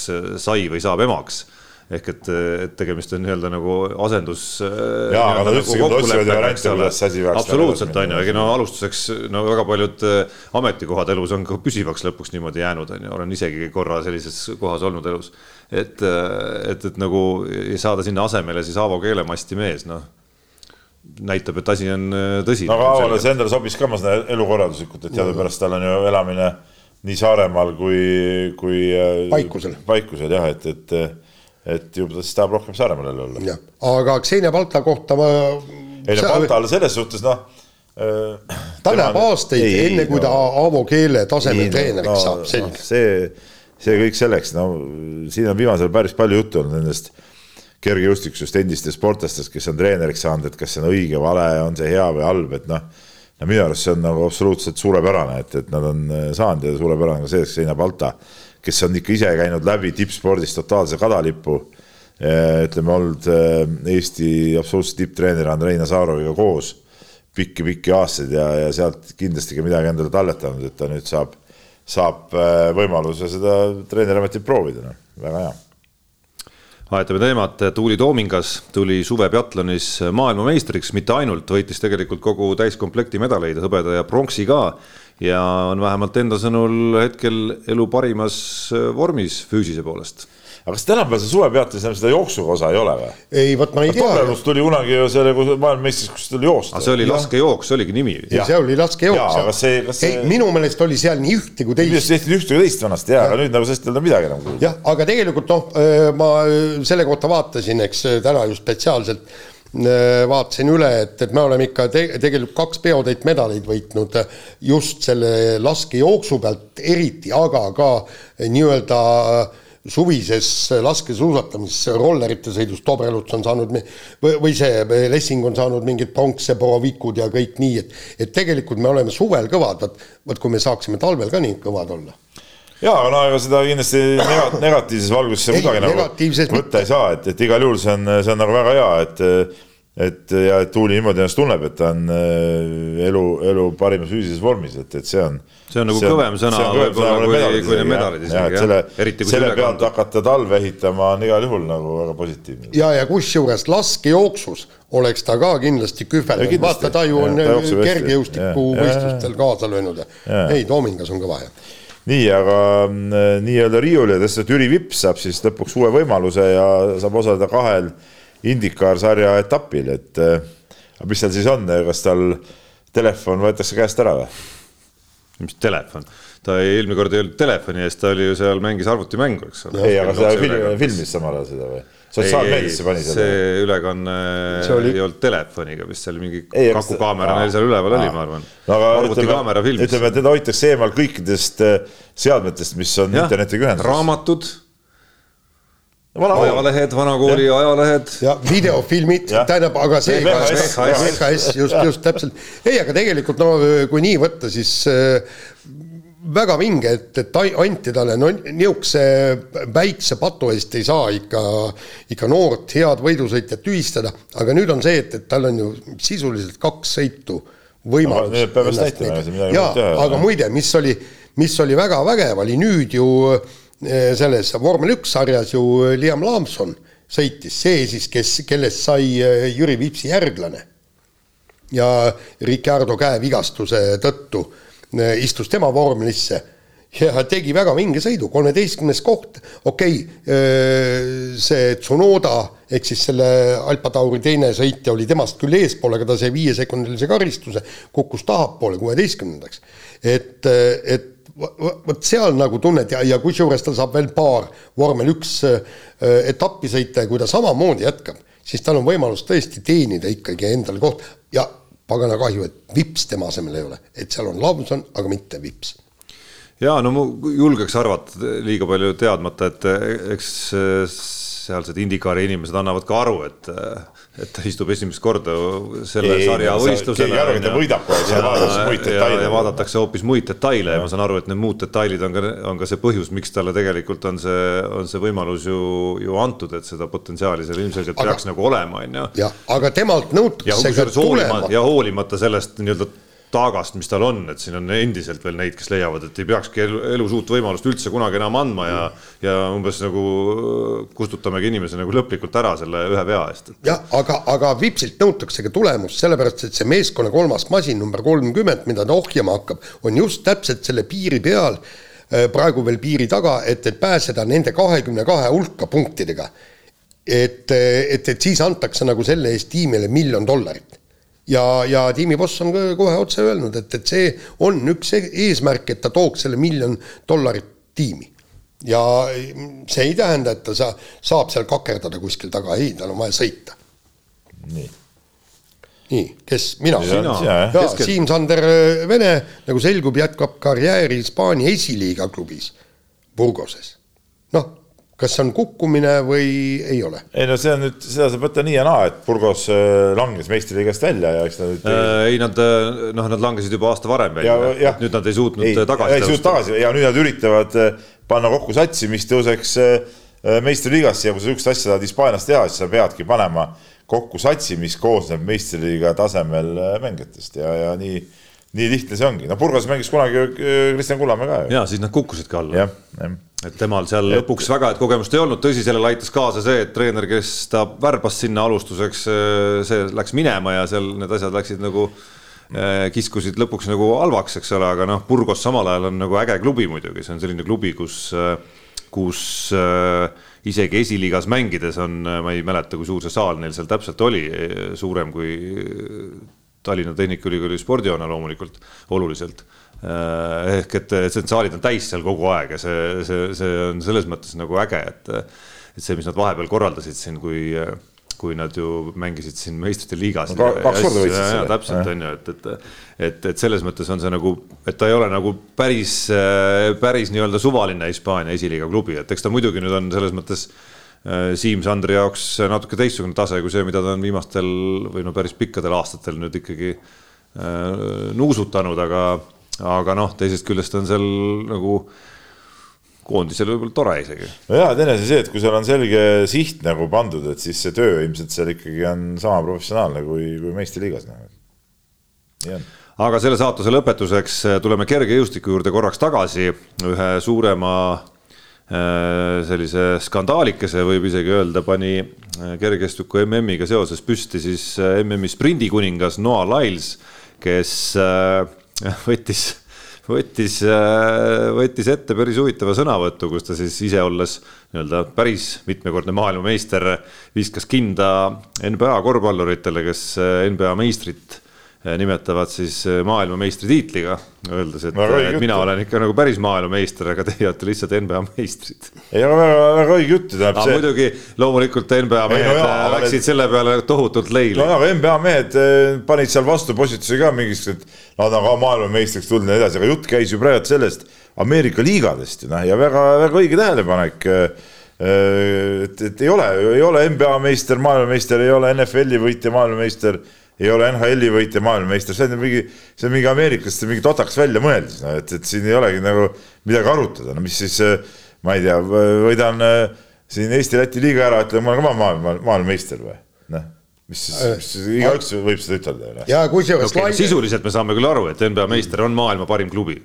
sai või saab emaks ehk et, et tegemist on nii-öelda nagu asendus. Jaa, aga nad ütlesid, et otsivad variante, kuidas see asi peaks absoluutselt on ju, ega no alustuseks no väga paljud äh, ametikohad elus on ka püsivaks lõpuks niimoodi jäänud, on ju, olen isegi korra sellises kohas olnud elus. et, et, et nagu ja saada sinna asemele siis Aavo Keelemasti mees, noh näitab, et asi on äh, tõsi. no aga Aavale see endale sobis ka, ma saan elukorralduslikult, et teadupärast tal on ju elamine nii Saaremaal kui, kui. Paikusel. Paikusel jah, et, et, et ju ta siis tahab rohkem Saaremaal jälle olla. aga Xenia Balta kohta ma ei no Baltal selles suhtes noh. ta läheb aastaid, enne kui ta Aavo keele tasemel treeneriks saab, selge. see, see kõik selleks, no siin on viimasel päris palju juttu olnud nendest kergejõustikust endistest sportlastest, kes on treeneriks saanud, et kas see on õige, vale, on see hea või halb, et noh. no minu arust see on nagu absoluutselt suurepärane, et, et nad on äh, saanud ja suurepärane ka see, et Seina Balta, kes on ikka ise käinud läbi tippspordis totaalse kadalipu. ütleme olnud äh, Eesti absoluutse tipptreener Andrei Nazaroviga koos pikki-pikki aastaid ja, ja sealt kindlasti ka midagi endale talletanud, et ta nüüd saab, saab äh, võimaluse seda treeneriametit proovida, noh, väga hea vahetame teemat, Tuuli Toomingas tuli suvepeatlonis maailmameistriks, mitte ainult, võitis tegelikult kogu täiskomplekti medaleid, hõbeda ja pronksi ka ja on vähemalt enda sõnul hetkel elu parimas vormis füüsise poolest aga kas tänapäeval see suvepeatus enam seda jooksuga osa ei ole või? ei, vot ma ei tea. Tobelus tuli kunagi ju selle maailmameistriks, kus tuli joosta aga see. oli laskejooks, see oligi nimi. see oli laskejooks aga see- kas see- minu meelest oli seal nii ühte kui teist arust tehti ühte või teist vanasti ja, aga nüüd nagu sellest ei ole midagi enam kuulda. jah, aga tegelikult noh, ma öö, selle kohta vaatasin, eks täna just spetsiaalselt vaatasin üle, et, et me oleme ikka te tegelikult kaks peotäit medaleid võitnud öö, just selle laskejooksu pealt eriti, aga ka öö, nii-öelda suvises laskesuusatamises, rollerite sõidus, Tobreluts on saanud või, või see Lessing on saanud mingid pronksi, Borovikud ja kõik nii, et et tegelikult me oleme suvel kõvad, vot vot kui me saaksime talvel ka nii kõvad olla ja, aga no ega seda kindlasti nega- negatiivses valguses Ei, kuidagi nagu negatiivses võtta ei saa, et, et igal juhul see on, see on nagu väga hea, et et ja et Tuuli niimoodi ennast tunneb, et ta on äh, elu, elu parimas füüsilises vormis, et, et see on, see on nagu kõvem sõna võib-olla kui, kui need medalid isegi jah, eriti kui selle pealt hakata talve ehitama on igal juhul nagu väga positiivne. ja, ja kusjuures laskejooksus oleks ta ka kindlasti kühveldanud, vaata ta ju on kergejõustikuvõistlustel kaasa löönud. Ja ei, Toomingas on kõva jah nii, aga mm, nii-öelda riiuli tõstetud Jüri Vips saab siis lõpuks uue võimaluse ja saab osaleda kahel IndyCar sarja etapil, et aga mis seal siis on, kas tal telefon võetakse käest ära või? mis telefon, ta ei, eelmine kord ei olnud telefoni ees, ta oli ju seal, mängis arvutimängu, eks ole. ei, aga film, filmis samal ajal seda või? Sotsiaalmeediasse pani seda. see ülekanne see oli... ei olnud telefoniga, vist seal mingi kakukaamera neil seal üleval oli, ma arvan no,. arvutikaamera filmis. ütleme, et teda hoitakse eemal kõikidest äh, seadmetest, mis on internetiga ühenduses. raamatud ajalehed, vanakooli ja. ajalehed. ja videofilmid, tähendab, aga see VHS, VHS, just, just täpselt. ei, aga tegelikult no kui nii võtta, siis äh, väga vinge, et, et anti talle no niisuguse väikse patu eest ei saa ikka, ikka noort head võidusõitjat tühistada, aga nüüd on see, et, et tal on ju sisuliselt kaks sõitu võimalus no,. jaa, aga muide, mis oli, mis oli väga vägev, oli nüüd ju eh, selles vormel üks sarjas ju Liam Lamson sõitis, see siis, kes, kellest sai eh, Jüri Vipsi järglane. ja Ricardo käevigastuse tõttu Äh, istus tema vormelisse ja tegi väga vinge sõidu, kolmeteistkümnes koht, okei okay,, äh, see Tsunoda ehk siis selle Alfa Tauri teine sõitja oli temast küll eespool, aga ta sai viiesekundilise karistuse, kukkus tahapoole kuueteistkümnendaks. et, äh, et vot seal nagu tunned ja, ja kusjuures ta saab veel paar vormel üks etappi sõita ja kui ta samamoodi jätkab, siis tal on võimalus tõesti teenida ikkagi endale koht ja pagana kahju, et vips tema asemel ei ole, et seal on Lavson, aga mitte vips. ja no ma julgeks arvata liiga palju teadmata, et eks sealsed Indikaari inimesed annavad ka aru, et et ta istub esimest korda selle ei, sarja võistlusele. keegi arvab, et ta võidab kohe, seal vaadatakse muid detaile. vaadatakse hoopis muid detaile ja. ma saan aru, et need muud detailid on ka, on ka see põhjus, miks talle tegelikult on see, on see võimalus ju, ju antud, et seda potentsiaali seal ilmselgelt aga, peaks nagu olema, on ju. jah, aga temalt nõutakse ka tulema. ja hoolimata sellest nii-öelda taagast, mis tal on, et siin on endiselt veel neid, kes leiavad, et ei peakski elu, elus uut võimalust üldse kunagi enam andma ja ja umbes nagu kustutamegi inimese nagu lõplikult ära selle ühe vea eest. jah, aga, aga Vipsilt nõutakse ka tulemust, sellepärast et see meeskonna kolmas masin number kolmkümmend, mida ta ohjama hakkab, on just täpselt selle piiri peal, äh, praegu veel piiri taga, et, et pääseda nende kahekümne kahe hulka punktidega. et, et, et siis antakse nagu selle eest tiimile miljon dollarit ja, ja tiimiboss on kohe otse öelnud, et, et see on üks e-, eesmärk, et ta tooks selle miljon dollarit tiimi. ja see ei tähenda, et ta sa, saab seal kakerdada kuskil taga, ei, tal on vaja sõita. nii. nii, kes, mina? ja Siim-Sander äh, Vene, nagu selgub, jätkab karjääri Hispaania esiliiga klubis Burgoses. Kas see on kukkumine või ei ole? ei no see on nüüd, seda saab võtta nii ja naa, et Burgos äh, langes meistriliigast välja ja eks nad nüüd äh, ei nad äh, noh, nad langesid juba aasta varem välja, nüüd nad ei suutnud ei, tagasi ei suutnud tagasi ja nüüd nad üritavad äh, panna kokku satsi, mis tõuseks meistriliigasse ja kui sa niisugust asja tahad Hispaanias teha, siis sa peadki panema kokku satsi, mis koosneb meistriliiga tasemel mängijatest ja, ja nii nii lihtne see ongi, no Burgos mängis kunagi Kristjan Kullamäe ka ju. ja siis nad kukkusidki alla. jah, jah et temal seal et... lõpuks väga, et kogemust ei olnud, tõsi, sellele aitas kaasa see, et treener, kes ta värbas sinna alustuseks, see läks minema ja seal need asjad läksid nagu eh, kiskusid lõpuks nagu halvaks, eks ole, aga noh, Burgos samal ajal on nagu äge klubi muidugi, see on selline klubi, kus, kus eh, isegi esiliigas mängides on, ma ei mäleta, kui suur see saal neil seal täpselt oli, suurem kui Tallinna Tehnikaülikooli spordihoone loomulikult oluliselt. Äh, ehk et, et need saalid on täis seal kogu aeg ja see, see, see on selles mõttes nagu äge, et, et see, mis nad vahepeal korraldasid siin, kui, kui nad ju mängisid siin meistrite liigas no,. kaks korda võitsid seda. täpselt on ju, et, et, et, et selles mõttes on see nagu, et ta ei ole nagu päris, päris nii-öelda suvaline Hispaania esiliiga klubi, et eks ta muidugi nüüd on selles mõttes äh, Siim-Sandri jaoks natuke teistsugune tase kui see, mida ta on viimastel või no päris pikkadel aastatel nüüd ikkagi äh, nuusutanud, aga aga noh, teisest küljest on seal nagu koondisel võib-olla tore isegi. no jaa, teine asi see, et kui seal on selge siht nagu pandud, et siis see töö ilmselt seal ikkagi on sama professionaalne kui, kui meistriliigas. nii on aga selle saatuse lõpetuseks tuleme kergejõustiku juurde korraks tagasi ühe suurema sellise skandaalikese võib isegi öelda, pani kergejõustiku MM-iga seoses püsti siis MM-i sprindikuningas Noah Lyles, kes võttis võttis, äh, võttis ette päris huvitava sõnavõtu, kus ta siis ise olles nii-öelda päris mitmekordne maailmameister, viskas kinda NBA korvpalluritele, kes äh, NBA meistrit nimetavad siis maailmameistritiitliga, öeldes, et, et mina olen ikka nagu päris maailmameister, aga teie olete lihtsalt NBA meistrid. ei, aga väga, väga õige jutt tähendab see. muidugi loomulikult NBA mehed ei, no jaa, läksid et... selle peale tohutult leili. no aga NBA mehed panid seal vastu positsiooni ka mingisugused nad on ka maailmameistriks tulnud ja nii edasi, aga jutt käis ju praegu sellest Ameerika liigadest noh ja väga-väga õige tähelepanek. et, et ei ole, ei ole NBA meister, maailmameister, ei ole NFL-i võitja, maailmameister, ei ole NHL-i võitja, maailmameister, see on mingi, see on mingi ameeriklaste mingi totakas välja mõeldis, no et, et siin ei olegi nagu midagi arutada, no mis siis, ma ei tea, võidan siin Eesti-Läti liiga ära, ütlen, ma olen ka maailma, maailmameister või, noh mis siis, siis igaüks võib seda ütelda ju. ja kusjuures okay, laine... sisuliselt me saame küll aru, et NBA meister on maailma parim klubi.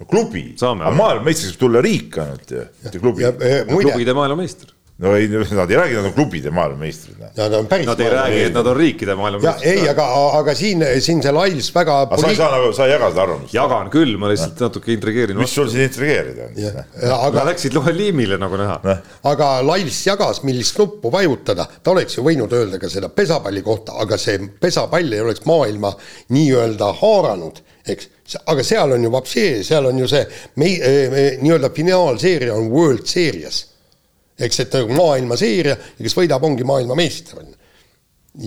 no klubi, aga maailmameistriks võib tulla riik ainult ju, mitte klubi. klubide maailmameister no ei, nad ei räägi, nad on klubide maailmameistrid. Nad on päris. Nad ei räägi, et nad on riikide maailmameistrid. ei, aga, aga siin, siin see Lailis väga. aga sa ei saa nagu, sa ei jaga seda arvamust? jagan küll, ma lihtsalt natuke intrigeerin. mis sul siin intrigeerida on? aga no, läksid lohe liimile nagu näha. aga Lailis jagas, millist nuppu vajutada, ta oleks ju võinud öelda ka seda pesapalli kohta, aga see pesapall ei oleks maailma nii-öelda haaranud eks, aga seal on ju vapsee, seal on ju see, me, me, nii-öelda finaalseeria on World Series eks, et maailmaseeria ja kes võidab, ongi maailmameister, on ju.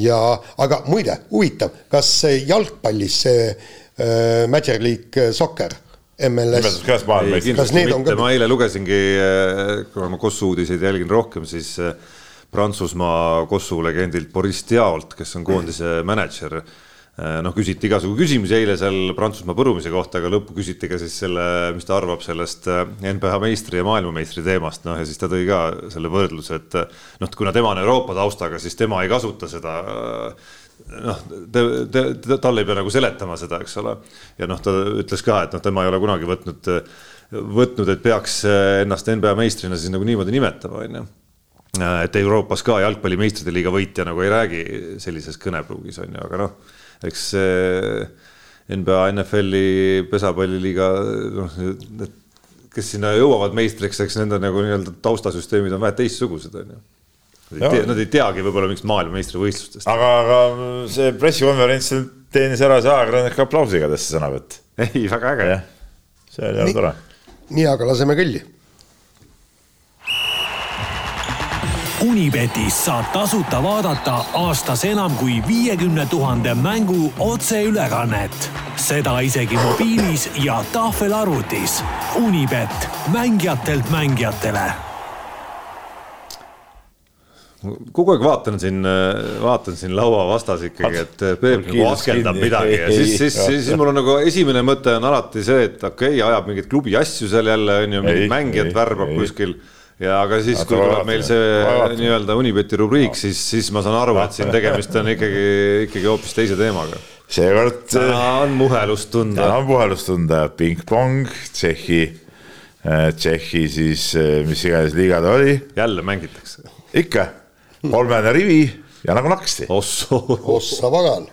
ja aga muide, huvitav, kas jalgpallis see äh, Major League Soccer MLS. kas need on ka? ma eile lugesingi, äh, kuna ma Kossu uudiseid jälgin rohkem, siis äh, Prantsusmaa Kossu legendilt Boris Diaolt, kes on koondise mänedžer Äh, noh, küsiti igasugu küsimusi eile seal Prantsusmaa põrumise kohta, aga lõppu küsiti ka siis selle, mis ta arvab sellest äh, NBA meistri ja maailmameistri teemast, noh ja siis ta tõi ka selle võrdluse, et äh, noh, kuna tema on Euroopa taustaga, siis tema ei kasuta seda noh, talle ei pea nagu seletama seda, eks ole. ja noh, ta ütles ka, et noh, tema ei ole kunagi võtnud, võtnud, et peaks ennast NBA meistrina siis nagu niimoodi nimetama, on ju et Euroopas ka jalgpalli meistrite liiga võitja nagu ei räägi sellises kõnepruugis on ju, aga noh eks NBA, NFL-i pesapalliliiga, noh, need, kes sinna jõuavad meistriks, eks nende nagu nii-öelda taustasüsteemid on vähe teistsugused, on ju. Nad ei tea, nad ei teagi võib-olla mingist maailmameistrivõistlustest. aga, aga see pressikonverentsil teenis ära see ajakirjanike aplausiga tõesti sõnavõtt. ei, väga äge. see oli tore. nii, aga laseme kõlli Unibetis saab tasuta vaadata aastas enam kui viiekümne tuhande mängu otseülekannet. seda isegi mobiilis ja tahvelarvutis. Unibet, mängijatelt mängijatele kogu aeg vaatan siin, vaatan siin laua vastas ikkagi, et Peep nagu askeldab midagi ja siis, siis, siis, siis mul on nagu esimene mõte on alati see, et okei okay,, ajab mingeid klubi asju seal jälle on ju, mingit mängijat värbab kuskil ja aga siis, kui tuleb meil see nii-öelda Unibeti rubriik, siis, siis ma saan aru, et siin tegemist on ikkagi, ikkagi hoopis teise teemaga. seekord. täna on muhelust tunda. täna on muhelust tunda, pingpong, Tšehhi, äh, Tšehhi siis, äh, mis iganes liiga ta oli. jälle mängitakse. ikka, kolmene rivi ja nagu naksti. ossa pagan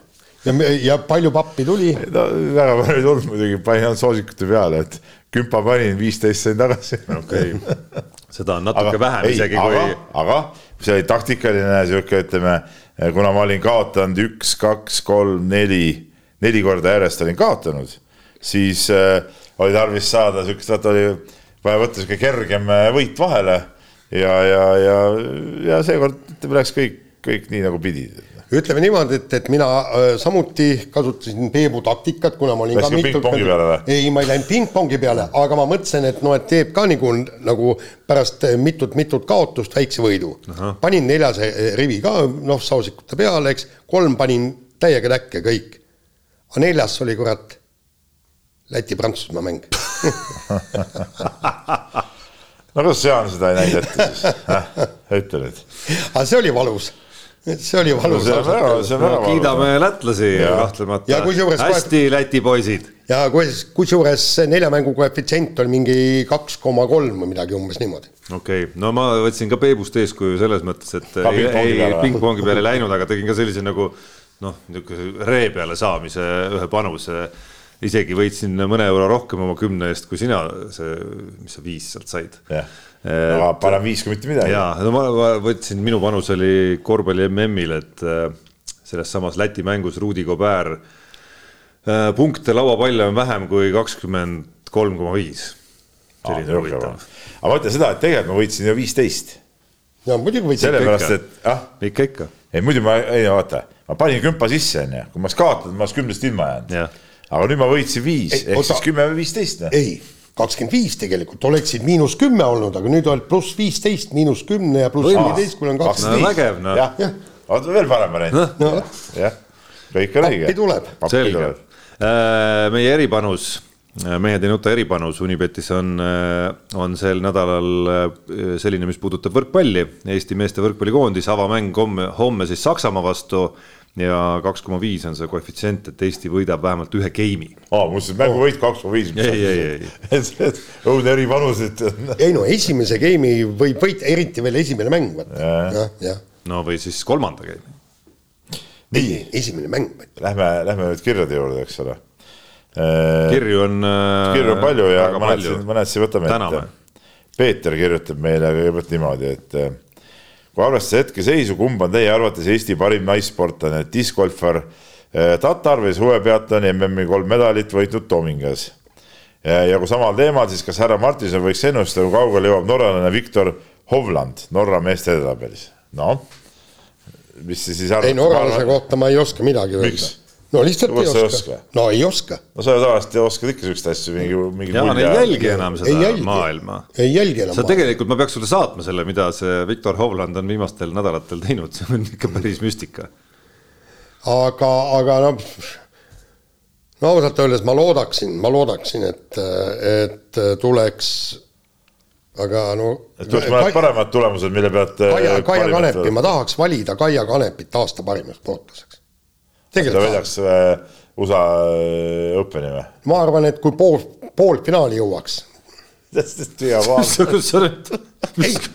ja, ja palju pappi tuli? no väga palju ei tulnud muidugi, panin ainult soosikute peale, et kümpa panin, viisteist sain tagasi. okei okay., seda on natuke aga, vähem ei, isegi aga, kui. aga see oli taktikaline sihuke, ütleme, kuna ma olin kaotanud üks, kaks, kolm, neli, neli korda järjest olin kaotanud, siis äh, oli tarvis saada siukest, vaata oli vaja võtta sihuke kergem äh, võit vahele ja, ja, ja, ja seekord ütleme, läks kõik, kõik nii nagu pidi ütleme niimoodi, et, et mina äh, samuti kasutasin Peebu taktikat, kuna ma olin Läks ka pingpongi peale või? ei, ma ei läinud pingpongi peale, aga ma mõtlesin, et noh, et teeb ka nagu, nagu pärast mitut-mitut kaotust väikse võidu. panin neljase rivi ka, noh, sausikute peale, eks, kolm panin täiega täkke kõik. aga neljas oli kurat Läti-Prantsusmaa mäng no kuidas Jaan seda ei näinud ette siis? ütle nüüd. aga see oli valus see oli valus see on väga, see on väga valus. kiidame lätlasi kahtlemata. Hästi Läti poisid. ja kus- kusjuures see nelja mängu koefitsient oli mingi kaks koma kolm või midagi umbes niimoodi. okei okay., no ma võtsin ka Peebust eeskuju selles mõttes, et Ka ei, pingpongi ei pingpongi peale ei läinud, aga tegin ka sellise nagu noh, niisuguse ree peale saamise ühe panuse. isegi võitsin mõne euro rohkem oma kümne eest kui sina, see, mis sa viis sealt said. jah, aga parem viis kui mitte midagi. ja no ma, ma võtsin, minu panus oli korvpalli MM-il, et äh, selles samas Läti mängus Rudi Gobert äh, punkte lauapalle on vähem kui kakskümmend kolm koma viis. selline huvitav. aga ma ütlen seda, et tegelikult ma võitsin ju viisteist, no muidugi võitsid kõik. sellepärast et ah, ikka, ikka. ei muidu ma, ei vaata, ma panin kümpa sisse onju, kui ma oleks kaotanud, ma oleks kümnest ilma jäänud aga nüüd ma võitsin viis Ei, ehk oota. siis kümme või viisteist noh. ei, kakskümmend viis tegelikult oleksid miinus kümme olnud, aga nüüd oled pluss viisteist, miinus kümne ja pluss kui on kakskümmend No viis. vägev, noh. jah, vaata veel parem variant, no jah, kõik on õige. Pappi tuleb. selge. meie eripanus, mehed ei nuta eripanus Unibetis on, on sel nädalal äh, selline, mis puudutab võrkpalli. Eesti meeste võrkpallikoondis avamäng homme, homme siis Saksamaa vastu ja kaks koma viis on see koefitsient, et Eesti võidab vähemalt ühe game'i. aa, mul see mänguvõit kaks koma viis. Ei, ei, ei. õudne eripanused. ei no esimese game'i võib võita, eriti veel esimene mäng, vaata. no või siis kolmanda game'i. ei, esimene mäng. Lähme, lähme nüüd kirjade juurde, eks ole. kirju on. kirju on palju ja mõned siin, mõned siin võtame ette. Peeter kirjutab meile kõigepealt niimoodi, et eh, kui arvestada hetkeseisu, kumb on teie arvates Eesti parim naissportlane, diskgolfar eh, Tatar või suvepeatlane MM-i kolm medalit võitnud Toomingas? ja kui samal teemal, siis kas härra Martinson võiks ennustada, kui kaugele jõuab norralane Viktor Hovland Norra meeste edetabelis? noh, mis sa siis arvad? ei norralase kohta ma ei oska midagi öelda. No lihtsalt ei ei oska, oska? no ei oska, no sa ju tavaliselt oskad ikka siukseid asju, mingi, mingi. Jaan ei jälgi enam ei seda jälgi maailma. ei jälgi enam sa. tegelikult, ma peaks sulle saatma selle, mida see Viktor Hovland on viimastel nädalatel teinud, see on ikka päris müstika. aga, aga noh, no ausalt öeldes ma loodaksin, ma loodaksin, et, et tuleks, aga no. et tuleks mõned paremad tulemused, mille pealt. äh, Kaia, Kaia Kanepi, ma tahaks valida Kaia Kanepit aasta parimaks sportlaseks. Tegelikult väljaks äh, USA äh, Openi või? ma arvan, et kui pool, poolfinaali jõuaks,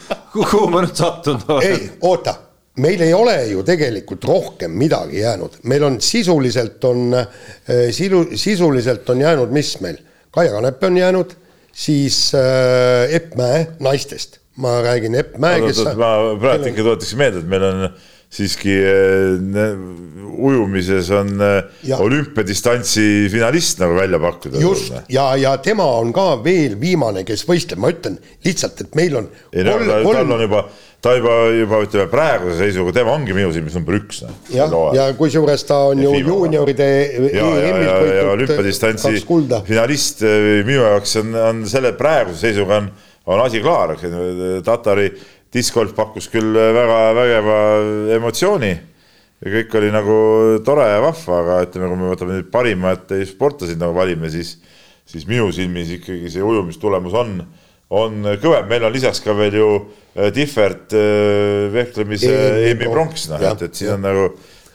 kuhu ma nüüd sattunud olen? ei, oota, meil ei ole ju tegelikult rohkem midagi jäänud, meil on sisuliselt on eh, silu, sisuliselt on jäänud, mis meil, Kaia Kanep on jäänud, siis äh, Epp Mäe naistest, ma räägin Epp Mäe, kes ma praegu ikka tuletaksin meelde, et meil on siiski äh, ujumises on äh, Ja. olümpiadistantsi finalist nagu välja pakkuda. just ja, ja tema on ka veel viimane, kes võistleb, ma ütlen lihtsalt, et meil on ei no ta, tal on juba, ta juba, juba ütleme praeguse seisuga, tema ongi minu silmis number üks. jah, ja kusjuures ta on ju FIBA. juunioride ja, ja, ja, ja olümpiadistantsi finalist eh, minu jaoks on, on selle praeguse seisuga on, on asi klaar. Tatari diskgolf pakkus küll väga vägeva emotsiooni. Ja kõik oli nagu tore ja vahva, aga ütleme, kui me võtame nüüd parimaid sportlaseid nagu valime, siis, siis minu silmis ikkagi see ujumistulemus on, on kõvem, meil on lisaks ka veel ju Tihvert eh, vehklemise EM-i pronks, noh, et, et siin on nagu,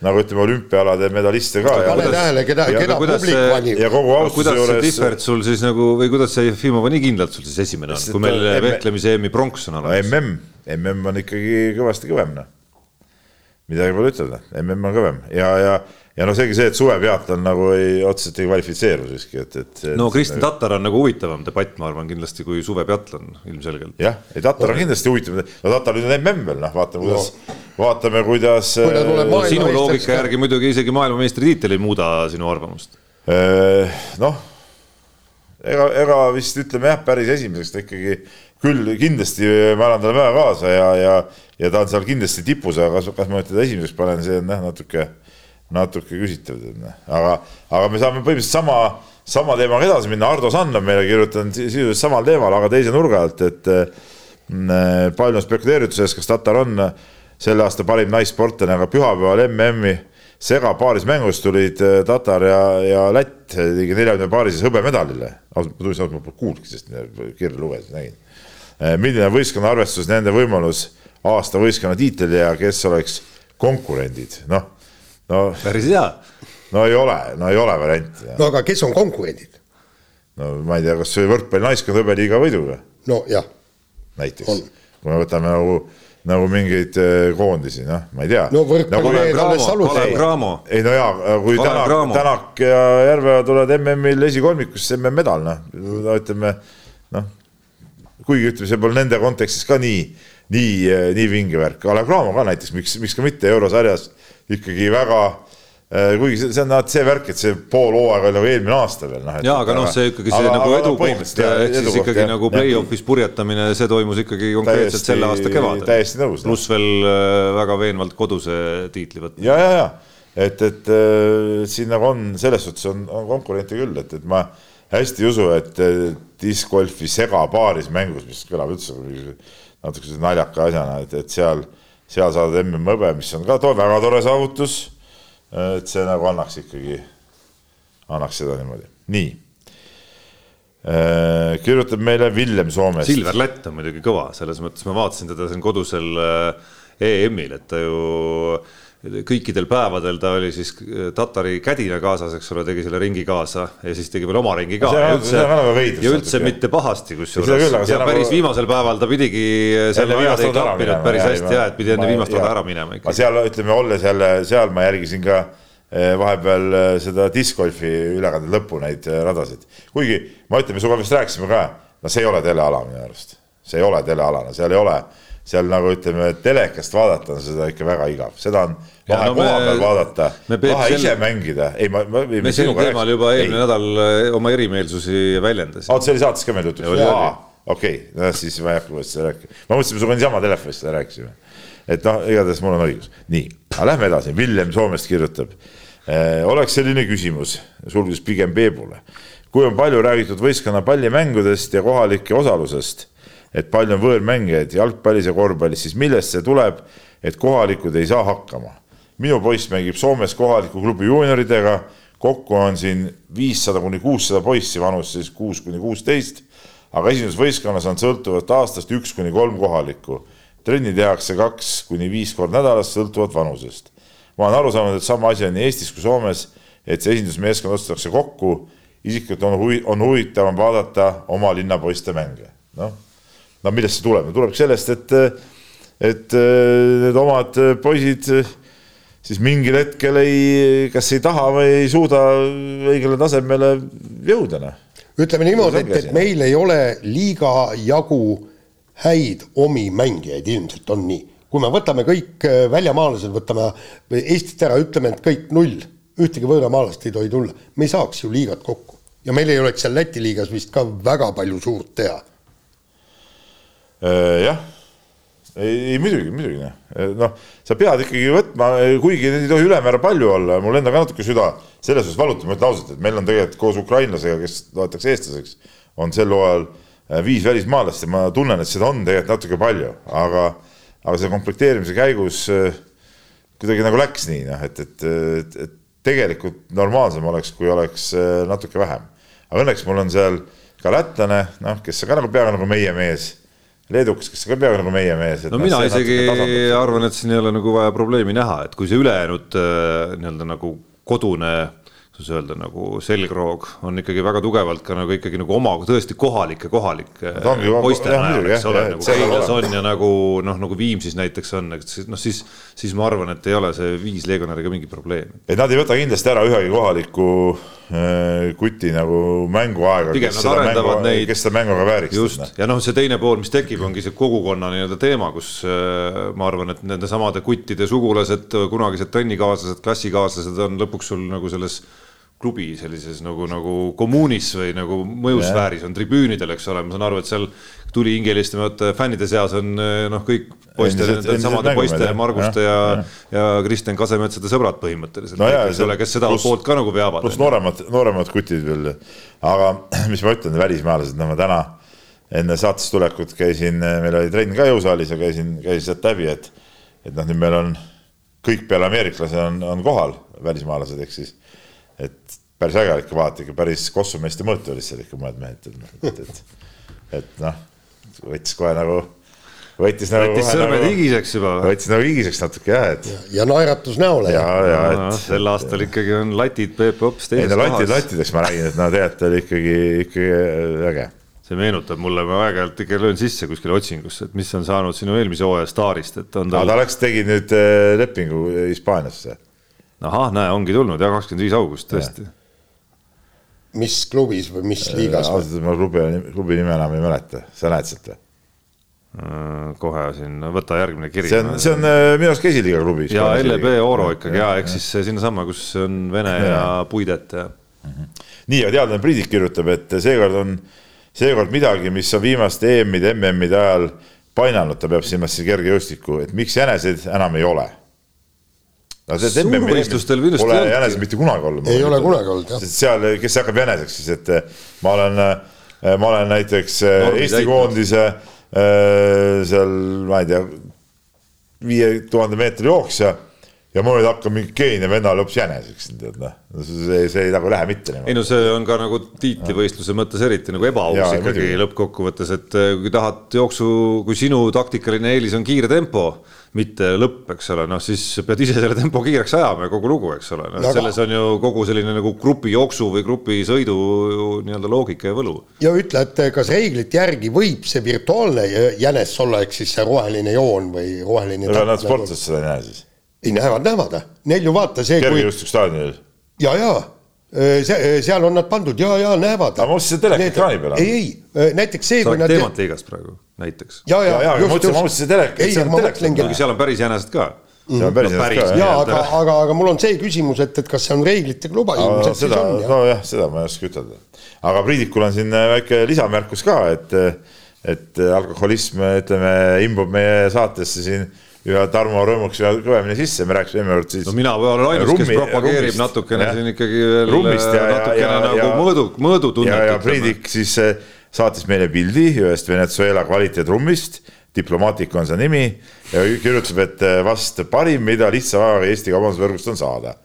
nagu ütleme, olümpiaalade medaliste ka. pane tähele, keda, keda publik see- valib ja. kogu austuse juures Tihvert sul siis nagu või kuidas see Jefimova nii kindlalt sul siis esimene on, kui meil vehklemise EM-i pronks on no olemas? MM, MM on ikkagi kõvasti kõvem, noh. Midagi pole ütelda, MM on kõvem ja, ja, ja noh, seegi see, et suvepeatlon nagu ei, otseselt ei kvalifitseeru siiski, et, et. no Kristjan Tatar on nagu huvitavam debatt, ma arvan kindlasti kui suvepeatlon ilmselgelt. jah, ei Tatar on kindlasti huvitav, no Tatar nüüd on MM veel, noh, vaatame kuidas no., vaatame, kuidas. Maailma- sinu loogika ka. järgi muidugi isegi maailmameistritiitel ei muuda sinu arvamust. noh, ega, ega vist ütleme jah, päris esimeseks ta ikkagi küll kindlasti ma annan talle väga kaasa ja, ja, ja ta on seal kindlasti tipus, aga kas, kas ma nüüd teda esimeseks panen, see on jah, natuke, natuke küsitav, noh, aga, aga me saame põhimõtteliselt sama, sama teemaga edasi minna, Ardo Sand on meile kirjutanud si- sisuliselt samal teemal, aga teise nurga alt, et mm, palju on spekuleeritud sellest, kas Tatar on selle aasta parim naissportlane, aga pühapäeval MM-i segapaaris mängus tulid äh, Tatar ja, ja Lätt ligi neljakümne paarises hõbemedalile. ma tunnistan, et ma pole kuulnudki, sest kirja lugesin, nägin. Milline on võistkonna arvestuses nende võimalus aasta võistkonna tiitel ja kes oleks konkurendid, noh, no. päris hea. no ei ole, no ei ole varianti. no aga kes on konkurendid? no ma ei tea, kas võrkpallinaiskond hõbeliiga võiduga? nojah. näiteks, kui me võtame nagu nagu mingeid äh, koondisi, noh, ma ei tea. no võrkpalli nagu, alles alustas. ei no jaa, kui Tänak, Tänak ja Järveoja tulevad MM-il esikolmikusse, MM-medal, noh, no ütleme, noh, kuigi ütleme, see pole nende kontekstis ka nii, nii, nii vinge värk, Kalev Cramo ka näiteks, miks, miks ka mitte eurosarjas ikkagi väga Äh, kuigi see, see on see värk, et see pool hooaega oli nagu eelmine aasta veel noh. jaa, aga noh, see ikkagi see aga, nagu edukoht, ehk siis ikkagi jah, nagu play-off'is purjetamine, see toimus ikkagi konkreetselt täiesti, selle aasta kevadel. täiesti nõus. pluss veel äh, väga veenvalt koduse tiitli võtnud. ja, ja, ja et, et äh, siin nagu on selles suhtes on, on konkurente küll, et, et ma hästi ei usu, et discgolfi segapaaris mängus, mis kõlab üldse natuke naljaka asjana, et, et seal, seal saada MM-hõbe, mis on ka to väga tore saavutus et see nagu annaks ikkagi, annaks seda niimoodi, nii. Äh, kirjutab meile Villem Soomest. Silver Lätt on muidugi kõva, selles mõttes ma vaatasin teda siin kodusel äh, EM-il, et ta ju kõikidel päevadel ta oli siis äh, Tatari kädina kaasas, eks ole, tegi selle ringi kaasa ja siis tegi veel oma ringi ka. ja üldse, ja üldse mitte pahasti, kusjuures. ja nagu... päris viimasel päeval ta pidigi selle vea ei klappinud päris hästi ja, et pidi enne viimast rada ära minema ikka. seal ütleme, olles jälle seal ma järgisin ka eh, vahepeal seda discgolfi ülekande lõppu neid radasid, kuigi ma ütlen, me sinuga vist rääkisime ka, no see ei ole teleala minu arust, see ei ole telealane, seal ei ole seal nagu ütleme, telekast vaadata on seda ikka väga igav, seda on lahe no koha peal vaadata, lahe ise selle... mängida, ei ma, ma. me sel teemal juba eelmine nädal äh, oma erimeelsusi väljendasime. aa, see oli saates ka meil jutuks? okei, no siis ma ei hakka uuesti seda rääkima, ma mõtlesin, me sinuga niisama telefonis seda rääkisime. et noh, igatahes mul on õigus, nii, aga lähme edasi, Villem Soomest kirjutab eh,. oleks selline küsimus, sulgudes pigem Peebule, kui on palju räägitud võistkonna pallimängudest ja kohalike osalusest et palju on võõrmängijaid jalgpallis ja korvpallis, siis millest see tuleb, et kohalikud ei saa hakkama? minu poiss mängib Soomes kohaliku klubi juunioridega, kokku on siin viissada kuni kuussada poissi vanuses kuus kuni kuusteist, aga esindusvõistkonnas on sõltuvalt aastast üks kuni kolm kohalikku. trenni tehakse kaks kuni viis korda nädalas, sõltuvalt vanusest. ma olen aru saanud, et sama asi on nii Eestis kui Soomes, et see esindusmeeskond otsustatakse kokku, isiklikult on huvi, on huvitavam vaadata oma linna poiste mänge, noh no millest see tuleb, tuleb sellest, et, et need omad poisid siis mingil hetkel ei, kas ei taha või ei suuda õigele tasemele jõuda, noh. ütleme niimoodi, et, et meil ei ole liiga jagu häid omi mängijaid, ilmselt on nii. kui me võtame kõik väljamaalased, võtame Eestist ära, ütleme, et kõik null, ühtegi võõramaalast ei tohi tulla, me ei saaks ju liigat kokku. ja meil ei oleks seal Läti liigas vist ka väga palju suurt teha jah, ei, muidugi, muidugi noh, äh, noh, sa pead ikkagi võtma, kuigi neid ei tohi ülemäära palju olla, mul endal ka natuke süda selles suhtes valutab, ma ütlen ausalt, et meil on tegelikult koos ukrainlasega, kes loetakse eestlaseks, on sel hooajal äh, viis välismaalast ja ma tunnen, et seda on tegelikult natuke palju, aga, aga selle komplekteerimise käigus kuidagi nagu läks nii, noh, et, et, et, et tegelikult normaalsem oleks, kui oleks natuke vähem. aga õnneks mul on seal ka lätlane, noh, kes on ka nagu peaaegu nagu meie mees leedukas, kes on ka peaaegu nagu meie mees. no mina isegi arvan, et siin ei ole nagu vaja probleemi näha, et kui see ülejäänud äh, nii-öelda nagu kodune kuidas öelda, nagu selgroog on ikkagi väga tugevalt ka nagu ikkagi nagu oma tõesti kohalike, kohalike poiste najal, eks ole, nagu Keilas on ja nagu noh, nagu Viimsis näiteks on, et noh, siis, siis ma arvan, et ei ole see viis legionäriga mingi probleem. et nad ei võta kindlasti ära ühegi kohaliku äh, kuti nagu mänguaega, kes seda mängu, neid... kes seda mängu ka vääriks. just, ja noh, see teine pool, mis tekib, ongi see kogukonna nii-öelda teema, kus äh, ma arvan, et nende samade kuttide sugulased, kunagised trennikaaslased, klassikaaslased on lõpuks sul nagu selles klubi sellises nagu, nagu kommuunis või nagu mõjusfääris on tribüünidel, eks ole, ma saan aru, et seal tulihingelistemate fännide seas on eh, noh, kõik poiste, samade poiste, Marguste ja, ja, ja Kristjan Kasemetsade sõbrad põhimõtteliselt no, eks ole, kes seda plus, poolt ka nagu veavad. pluss nooremad, nooremad kutid veel, aga mis ma ütlen, välismaalased, no ma täna enne saatesse tulekut käisin, meil oli trenn ka jõusaalis ja käisin, käisin sealt läbi, et et noh, nüüd meil on kõik peale ameeriklase on, on kohal, välismaalased, ehk siis et päris äge ikka vaadata, ikka päris kossumeeste mõõtu olid seal ikka mõned mehed, et, et, et noh, võttis kohe nagu võttis nagu võttis sõrmed nagu, higiseks juba. võttis nagu higiseks natuke jah, et ja naeratus näole ja, ja et sel aastal ikkagi on latid Peep hoopis ei teises no latid, kohas. latideks ma räägin, et no tegelikult oli ikkagi, ikkagi äge. see meenutab mulle, ma aeg-ajalt ikka löön sisse kuskile otsingusse, et mis on saanud sinu eelmise hooaja staarist, et on tal ta, läks, tegi nüüd äh, lepingu Hispaaniasse. ahah, näe, ongi tulnud jah, kakskümmend viis august tõesti. mis klubis või mis liigas ausalt öeldes ma klubi, klubi nime enam ei mäleta, sa näed sealt või? Äh, kohe siin, võta järgmine kiri. see on, see on äh, minu arust ka esiliiga klubi. ja LB Oro ikkagi ja ehk siis sinnasama, kus on Vene ja Puidet ja nii, aga teadlane Priidik kirjutab, et seekord on, seekord midagi, mis on viimaste EM-ide, MM-ide ajal painanud, ta peab silmas siis kergejõustikku, et miks jäneseid enam ei ole. No see, minu arust pole jäneseid mitte kunagi olnud. ei ole kunagi olnud jah. seal, kes hakkab jäneseks siis, et eh, ma olen, ma olen näiteks eh, Normi Eesti täitnud. koondise eh, seal, ma ei tea, viie tuhande meetri jooksja ja ma nüüd hakkan mingi Keenia vennale hoopis jäneseks, tead noh, see, see ei nagu lähe mitte ei niimoodi. no see on ka nagu tiitlivõistluse mõttes eriti nagu ebaaus Jaa, ikkagi lõppkokkuvõttes, et äh, kui tahad jooksu, kui sinu taktikaline eelis on kiire tempo, mitte lõpp, eks ole, noh siis pead ise selle tempo kiireks ajama ja kogu lugu, eks ole no, aga- selles on ju kogu selline nagu grupijooksu või grupisõidu nii-öelda loogika ja võlu. ja ütle, et kas reeglite järgi võib see virtuaalne jänes olla, ehk siis see roheline joon või roheline nad sportlased seda ei näe siis. Ei näevad, näevad, neil ju vaata see, kui kergejõustikstaadionil. ja, ja see, seal on nad pandud ja, ja näevad. Aga ma mõtlesin, et teleekraani peal on. ei, ei, näiteks see, sa kui oled nad. teemat liigast praegu näiteks. ja, ja, jaa, aga ma mõtlesin- ma mõtlesin, et telek- ei, see on ma mõtlengi, kuigi seal on päris jänesed ka. see on päris No no, päris, ka ja aga, aga, aga mul on see küsimus, et, et kas see on reeglitega luba, ilmselt siis seda, on jah. nojah, seda ma ei oska ütelda. aga Priidikul on siin väike lisamärkus ka, et, et alkoholism, ütleme, imbub meie saatesse siin ühe Tarmo rõõmuks üha kõvemini sisse, me rääkisime enne kord siis. no mina olen ainus, kes propageerib rummist, natukene jah. siin ikkagi veel rummist ja, ja, natukene ja, nagu ja mõõdu, mõõdutunnet. ja, ja Priidik siis eh, saatis meile pildi ühest Venezuela kvaliteetrummist, Diplomaatik on see nimi ja kirjutab, et eh, vast parim, mida lihtsa ajaga Eesti kaubandusvõrgust on saada.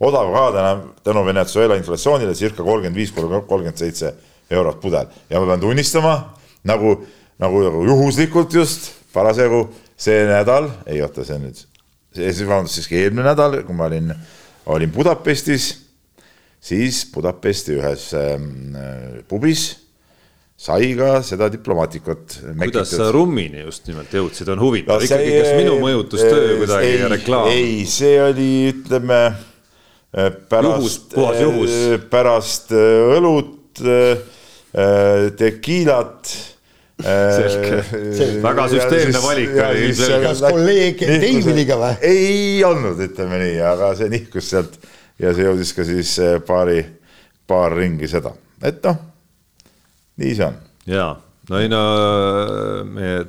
odav ka täna tänu Venezuela inflatsioonile circa kolmkümmend viis, kolmkümmend seitse eurot pudel ja ma pean tunnistama nagu, nagu, nagu juhuslikult just parasjagu see nädal, ei oota, see on nüüd, see, vabandust, siiski eelmine nädal, kui ma olin, olin Budapestis siis Budapesti ühes ähm, pubis sai ka seda diplomaatikut. kuidas sa rummini just nimelt jõudsid, on huvitav no, ikkagi, kas minu mõjutustöö kuidagi ei, reklaam? ei, see oli, ütleme äh, pärast, puhas juhus. pärast äh, õlut, tekiilat. Selge. Väga süsteemne valik oli ilmselgelt. kas kolleeg Deiviliga või? ei olnud, ütleme nii, aga see nihkus sealt ja see jõudis ka siis eh, paari, paar ringi seda, et noh, nii see on. jaa, no ei no meie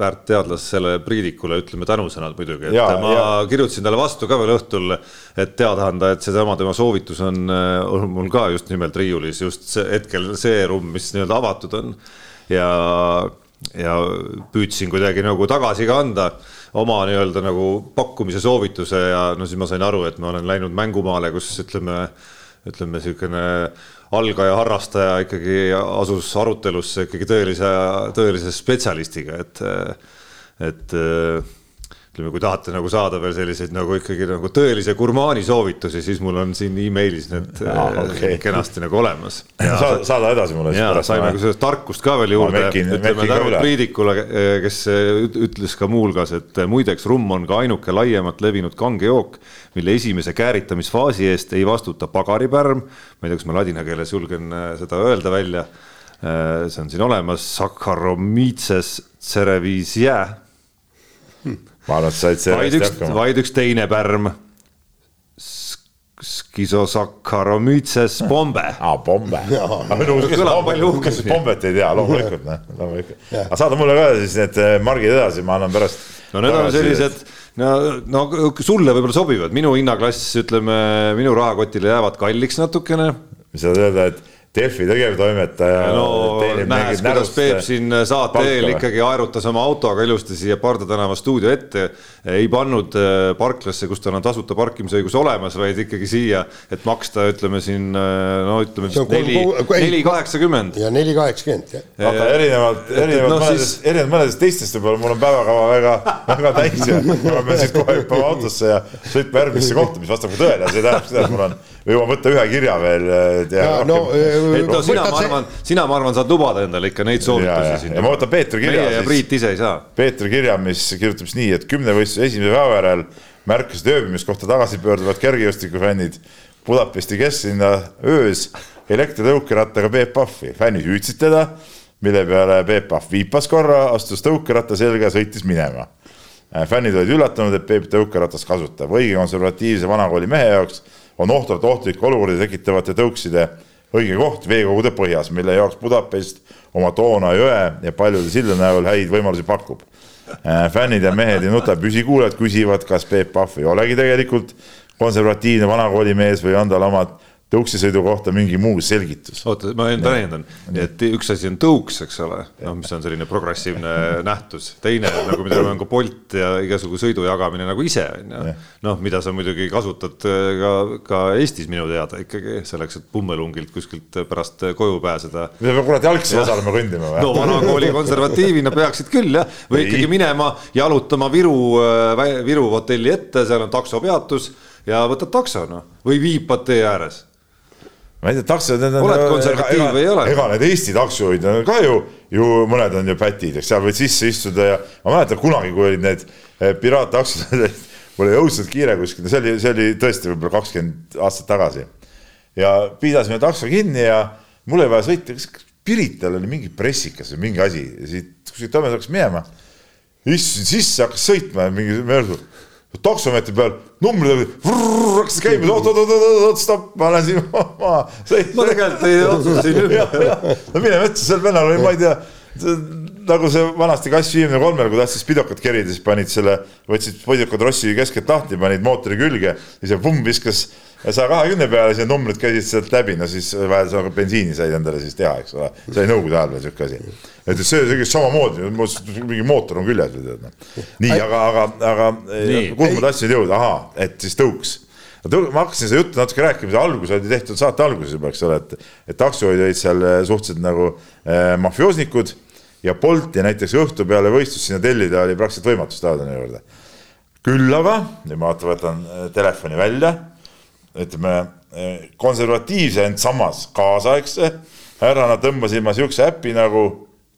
väärt teadlasele Priidikule ütleme tänusõnad muidugi, et ja, ma ja. kirjutasin talle vastu ka veel õhtul, et teada anda, et seesama tema soovitus on, on mul ka just nimelt riiulis just see hetkel see ruum, mis nii-öelda avatud on ja, ja püüdsin kuidagi nagu tagasi ka anda oma nii-öelda nagu pakkumise soovituse ja no siis ma sain aru, et ma olen läinud mängumaale, kus ütleme, ütleme niisugune algaja harrastaja ikkagi asus arutelusse ikkagi tõelise, tõelise spetsialistiga, et, et ütleme, kui tahate nagu saada veel selliseid nagu ikkagi nagu tõelise gurmaani soovitusi, siis mul on siin emailis need ah, okei. okay. kenasti nagu olemas. saada, saada edasi mulle. ja saime ka sellest tarkust ka veel juurde, ütleme tänu. Priidikule, kes üt- ütles ka muuhulgas, et muideks rumm on ka ainuke laiemalt levinud kange jook, mille esimese kääritamisfaasi eest ei vastuta pagaripärm. ma ei tea, kas ma ladina keeles julgen äh, seda öelda välja. see on siin olemas, Saccharomyces cerevisiae, ma arvan, et sa said vaid sellest üks, hakkama. vaid üks teine pärm. Schizosaccharomyces pombe aa, pombe. Kõlab palju kes pombet ei tea, loomulikult, noh, loomulikult. aga saada mulle ka siis need eh, margid edasi, ma annan pärast. no need on sellised, no, no sulle võib-olla sobivad, minu hinnaklass, ütleme minu rahakotile jäävad kalliks natukene. mis sa tahad öelda, et, Delfi tegevtoimetaja. no nähes, kuidas Peep siin saate eel ikkagi aerutas oma autoga ilusti siia Parda tänava stuudio ette. ei pannud äh, parklasse, kus tal on tasuta parkimisõigus olemas, vaid ikkagi siia, et maksta, ütleme siin no ütleme vist neli, neli kaheksakümmend. ja neli kaheksakümmend jah. aga erinevalt, erinevalt no, mõnedest siis..., erinevalt mõnedest teistest võib-olla mul on päevakava väga, väga täis ja ma pean siit kohe hüppama autosse ja sõitma järgmisse kohta, mis vastab ka tõele, see tähendab seda, et mul on, või jõuan võtta ühe kirja veel. no, et no sina, ma arvan, sina, ma arvan, saad lubada endale ikka neid soovitusi siin. ja ma võtan Peetri kirja. meie ja Priit ise ei saa. Peetri kirja, mis kirjutab siis nii, et kümnevõistluse esimese päeva järel märkasid ööbimiskohta tagasi pöörduvad kergejõustikufännid Budapesti kesklinna öös elektritõukerattaga Peep Pahvi. fännid hüüdsid teda, mille peale Peep Pahv viipas korra, astus tõukeratta selga ja sõitis minema. fännid olid üllatunud, et Peep tõukeratast kasutab. õige konservatiivse vanakooli mehe jaoks on ohtralt ohtlikke olukordi tekitavate tõukside õige koht veekogude põhjas, mille jaoks Budapest oma Doona jõe ja paljude sildade näol häid võimalusi pakub. Äh, fännid ja mehed ei nuta, püsikuulajad küsivad, kas Peep Pahv ei olegi tegelikult konservatiivne vanakooli mees või on tal omad tõuksisõidu kohta mingi muu selgitus. oota, ma täiendan, et üks asi on tõuks, eks ole, noh, mis on selline progressiivne nähtus, teine nagu, mida on ka Bolt ja igasugu sõidu jagamine nagu ise on ju. noh, mida sa muidugi kasutad äh, ka, ka Eestis minu teada ikkagi selleks, et Pummelungilt kuskilt pärast koju pääseda. me kurat jalgsi osaleme kõndima või? no vanakooli konservatiivina peaksid küll jah, või ikkagi minema jalutama Viru, äh, Viru hotelli ette, seal on taksopeatus ja võtad takso noh, või viipad tee ääres ma ei tea, taksod. oled konservatiiv või ei ole? ega need Eesti taksojuhid on ka ju, ju mõned on ju pätid, eks seal võid sisse istuda ja ma mäletan kunagi, kui olid need eh, piraattaksod mul oli õudselt kiire kuskil, see oli, see oli tõesti võib-olla kakskümmend aastat tagasi. ja pidasime takso kinni ja mul oli vaja sõita, kas Pirital oli mingi pressikas või mingi asi, siit kuskilt Tõmmest hakkas minema. istusin sisse, hakkas sõitma mingi möödu taksomeetri peal numbrid hakkas käima, oot, oot, oot, oot, oot, stopp, ma lähen siin maha. no tegelikult ei otsustasin ümber. no mine metsa, sel vennal oli, ma ei tea, nagu see vanasti kass viimne kolmel, kui tahtis pidokat kerida, siis panid selle, võtsid podikad rossi keskelt lahti, panid mootori külge, siis see pumm viskas saja kahekümne peale, siis need numbrid käisid sealt läbi, no siis vähe sa bensiini said endale siis teha, eks ole. see oli nõukogude ajal veel sihuke asi. et see, see samamoodi, mingi mootor on küljes või tead noh. nii, aga, aga, aga kuhu ma tahtsin jõuda, ahaa, et siis tõuks ma hakkasin seda juttu natuke rääkima, see algus oli tehtud saate alguses juba, eks ole, et, et taksojuhid olid seal eh, suhteliselt nagu äh, mafioosnikud ja Bolti näiteks õhtu peale võistlust sinna tellida oli praktiliselt võimatu staadioni juurde. küll aga, nüüd ma vaatan, võtan eh, telefoni välja ütleme konservatiivse, ent samas kaasaegse härrana tõmbasin ma siukse äpi nagu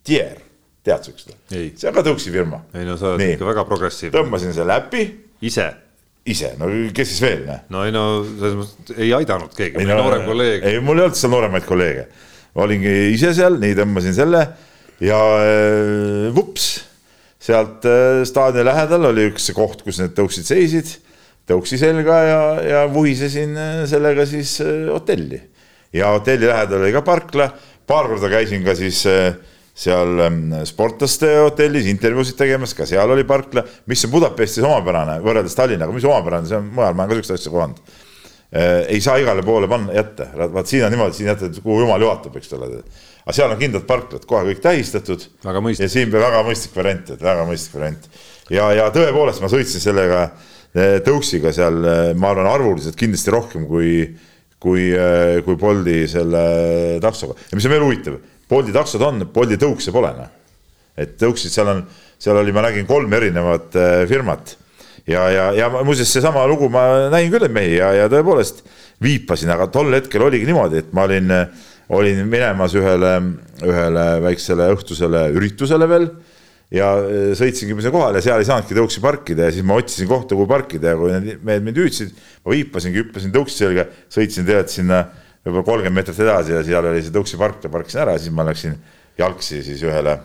Tier, tead siukest? see on ka tõuksi firma. ei no sa oled ikka väga progressiivne. tõmbasin selle äpi. ise? ise, no kes siis veel, noh. no ei no selles mõttes ei aidanud keegi, no, noorem kolleeg. ei, mul ei olnud seal nooremaid kolleege. olingi ise seal, nii tõmbasin selle ja äh, vups, sealt äh, staadioni lähedal oli üks koht, kus need tõuksid seisid tõuksi selga ja, ja vuhisesin äh, sellega siis äh, hotelli. ja hotelli lähedal oli ka parkla, paar korda käisin ka siis äh, seal ähm, sportlaste hotellis intervjuusid tegemas, ka seal oli parkla, mis on Budapestis omapärane võrreldes Tallinnaga, mis omapärane, see on mujal, ma olen ka sihukest asja kohanud. ei saa igale poole panna, jätta, vaat siin on niimoodi, siin jätad, kuhu jumal juhatab, eks ole. aga seal on kindlad parklad, kohe kõik tähistatud. ja siin väga mõistlik variant, et väga mõistlik variant. ja, ja tõepoolest ma sõitsin sellega Eh, tõuksiga seal, eh, ma arvan, arvuliselt kindlasti rohkem kui, kui, eh, kui Bolti selle taksoga. ja mis on veel huvitav, Bolti taksod on, Bolti tõukse pole noh. et tõuksid seal on, seal oli, ma nägin kolm erinevat firmat ja, ja, ja muuseas, seesama lugu ma nägin küll neid mehi ja, ja tõepoolest viipasin, aga tol hetkel oligi niimoodi, et ma olin, olin minemas ühele, ühele väiksele õhtusele üritusele veel ja e, sõitsingi sinna kohale ja seal ei saanudki tõuksi parkida ja siis ma otsisin kohta, kuhu parkida ja kui need mehed mind hüüdsid, ma viipasingi, hüppasin tõuksi selga, sõitsin tegelikult sinna võib-olla kolmkümmend meetrit edasi ja seal oli see tõuksi park ja parkisin ära ja siis ma läksin jalgsi siis ühele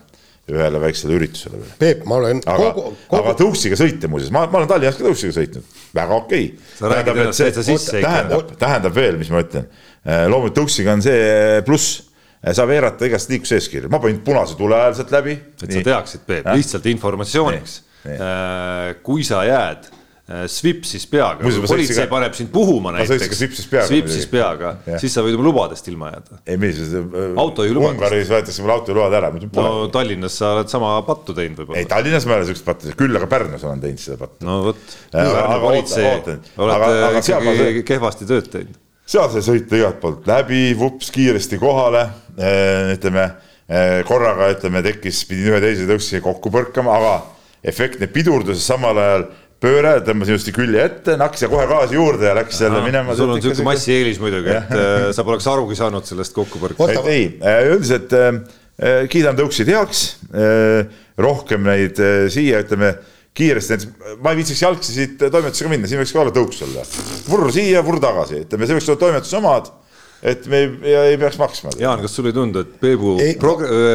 ühele väiksele üritusele veel. Peep, ma olen aga, kogu, kogu... aga tõuksiga sõita muuseas, ma, ma olen Tallinnas ka tõuksiga sõitnud, väga okei. Okay.. tähendab, et see, tähendab, tähendab veel, mis ma ütlen, e, loomulikult tõuksiga on see pluss saab eirata igast liikluseeskirju, ma panin punase tule ajal sealt läbi. et nii. sa teaksid, Peep, lihtsalt informatsiooniks. Äh, kui sa jääd äh, svipsis peaga, politsei ka- paneb sind puhuma näiteks svipsis peaga svipsis peaga siis sa võid oma lubadest ilma jääda. ei, mis. Autojuhilubadest. Ungaris võetakse mul autojuhiload ära, no Tallinnas sa oled sama pattu teinud ei, võib-olla. Tallinnas ma ei ole siukest pattu, küll aga Pärnus olen teinud seda pattu. no vot, Aga- Pärnu politsei ma ikkagi kehvasti tööd teinud. seal sai sõita igalt poolt läbi, vups kiiresti kohale, ütleme eh, korraga ütleme tekkis, pidin ühe teise tõuksi kokku põrkama, aga efektne pidurdus samal ajal pööre, tõmbasin just külje ette, nakkas ja kohe gaasi juurde ja läks jälle minema. sul on siuke massieelis muidugi, et äh, sa poleks arugi saanud sellest kokkupõrkest. Ei, üldiselt äh, kiidan tõuksid heaks, rohkem neid äh, siia, ütleme kiiresti, ma ei viitsiks jalgsi siit toimetusega minna, siin võiks ka olla tõuks olla. vurr siia, vurr tagasi, ütleme, see võiks olla toimetuse omad, et me ei, ja ei peaks maksma. Jaan, kas sulle ei tundu, et Peebu Ei,,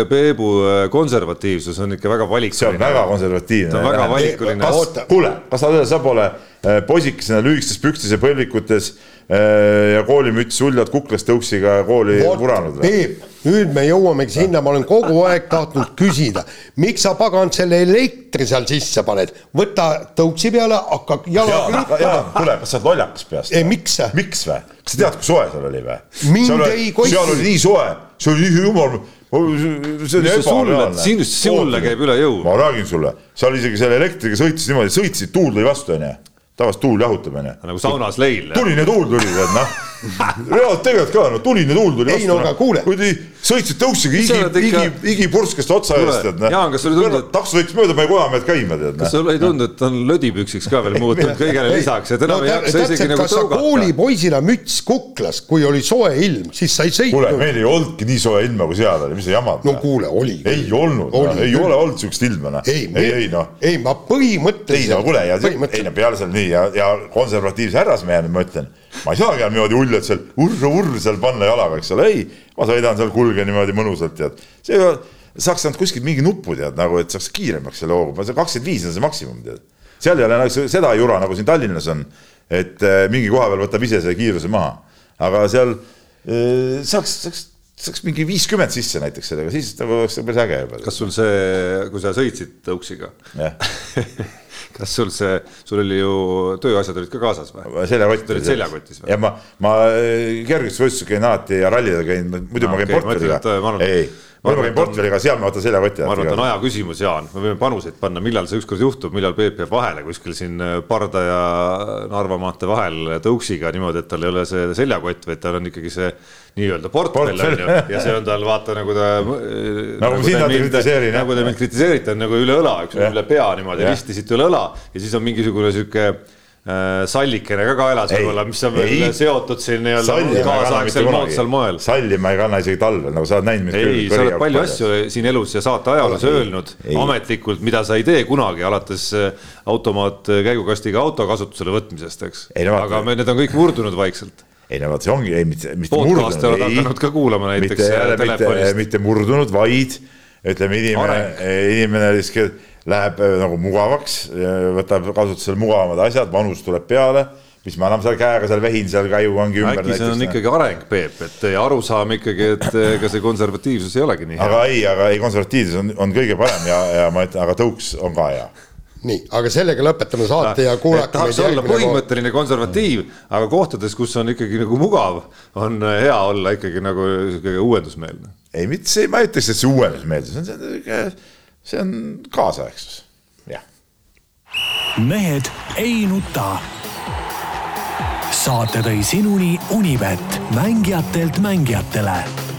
Peebu äh, konservatiivsus on ikka väga see on valikuline? väga konservatiivne. ta on väga valikuline. kuule, kas sa, sa pole äh, poisikesena lühikestes pükstes ja põlvikutes äh, ja koolimüts uljad kuklas tõuksiga kooli vuranud või? Peep, nüüd me jõuamegi sinna, ma olen kogu aeg tahtnud küsida, miks sa pagan selle elektri seal sisse paned, võta tõuksi peale, hakka jalaga jaa, kuule, kas sa oled lollakas peast? Ei, miks? miks või? kas sa tead, kui soe seal oli või? Mind ei koti. seal oli nii soe, see oli jumal, see oli ebareaalne. sinust- sulle käib üle jõu. ma räägin sulle, seal isegi selle elektriga sõitis niimoodi, sõitsid, tuul lõi vastu, onju. tavaliselt tuul jahutab, onju. nagu saunas leil. tuline tuul tuli, tead noh. reaalselt tegelikult ka, no tuline tuul tuli Ei, no aga kuule. kuidagi sõitsid tõuksiga higi ikka- higi, higipurskest otsa Kuule, eest, tead noh. Jaan, kas sulle ei tundu, et- takso sõitis mööda meie kojamehed käima, tead kas noh. sulle ei tundu, et on lödipüksiks ka veel muutunud kõigele lisaks, et enam ei jaksa isegi nagu kas sa tõugata? koolipoisina müts kuklas, kui oli soe ilm, siis sa ei kuule, sõitnud. meil ei olnudki nii soe ilma, kui seal oli, mis sa jamad. no kuule, oli. ei olnud, ei ole olnud siukest ilma, noh. ei, ei, ei noh. ei ma põhimõtteliselt. ei no kuule ja ei no peale seal nii ja, ja konservatiivse härrasmehena ma ütlen, ma ei saagi enam niimoodi uljalt seal urr-urr seal panna jalaga, eks ole, ei, ma sõidan seal, kulgen niimoodi mõnusalt, tead. see saaks saanud kuskilt mingi nupu tead nagu, et saaks kiiremaks selle hoogu, see kakskümmend viis on see maksimum tead. seal ei ole nagu se- seda jura, nagu siin Tallinnas on, et eh, mingi koha peal võtab ise see kiiruse maha, aga seal eh, saaks, saaks, saaks mingi viiskümmend sisse näiteks sellega, siis nagu oleks päris äge juba. kas sul see, kui sa sõitsid tõuksiga, kas sul see, sul oli ju tööasjad olid ka kaasas või? seljakott olid seljakotis või? ja ma, ma äh, kergejõustivõistlusel käin alati ja rallidel käin, muidu Ah, ma käin ma portfelliga arvan- ei, on- portfelliga, seal ma võtan seljakotti. ma arvan, et on aja küsimus, Jaan, me võime panuseid panna, millal see ükskord juhtub, millal Peep jääb vahele kuskil siin äh, Parda ja Narva maantee vahel tõuksiga niimoodi, et tal ei ole see seljakott, vaid tal on ikkagi see nii-öelda portfell on ju, ja see on tal vaata nagu ta. Nagu sind alati kritiseerin, nagu te mind kritiseerite, on nagu üle õla, üks on Jah. üle pea niimoodi risti siit üle õla ja siis on mingisugune sihuke äh, sallikene ka kaelas võib-olla, mis on veel seotud siin nii-öelda kaasaegsel moodsal moel salli ma ei kanna isegi talvel, nagu sa oled näinud. ei, sa oled palju asju siin elus ja saate ajaloos Ei, öelnud ei. ametlikult, mida sa ei tee kunagi, alates äh, automaat käigukastiga auto kasutusele võtmisest, eks. No aga me, need on kõik murdunud vaikselt. ei no vot, see ongi, ei mitte, mitte oled ei. mitte, äh, mitte, mitte murdunud, vaid ütleme, inimene inimene lihtsalt läheb äh, nagu mugavaks, võtab kasutusele mugavamad asjad, vanus tuleb peale, mis ma enam seal käega seal vehin seal käigukangi ümber. äkki see on ikkagi areng, Peep, et ja arusaam ikkagi, et ega see konservatiivsus ei olegi nii hea. aga ei, aga ei, konservatiivsus on, on kõige parem ja, ja ma ütlen, aga tõuks on ka hea nii, aga sellega lõpetame saate ja kuulake tahaks olla põhimõtteline konservatiiv, aga kohtades, kus on ikkagi nagu mugav, on hea olla ikkagi nagu sihuke uuendusmeelne. ei, mitte see, ma ei ütleks, et see uuendusmeelsus on, see on, see on kaasaegsus, jah. mehed ei nuta. saate tõi sinuni Unibet, mängijatelt mängijatele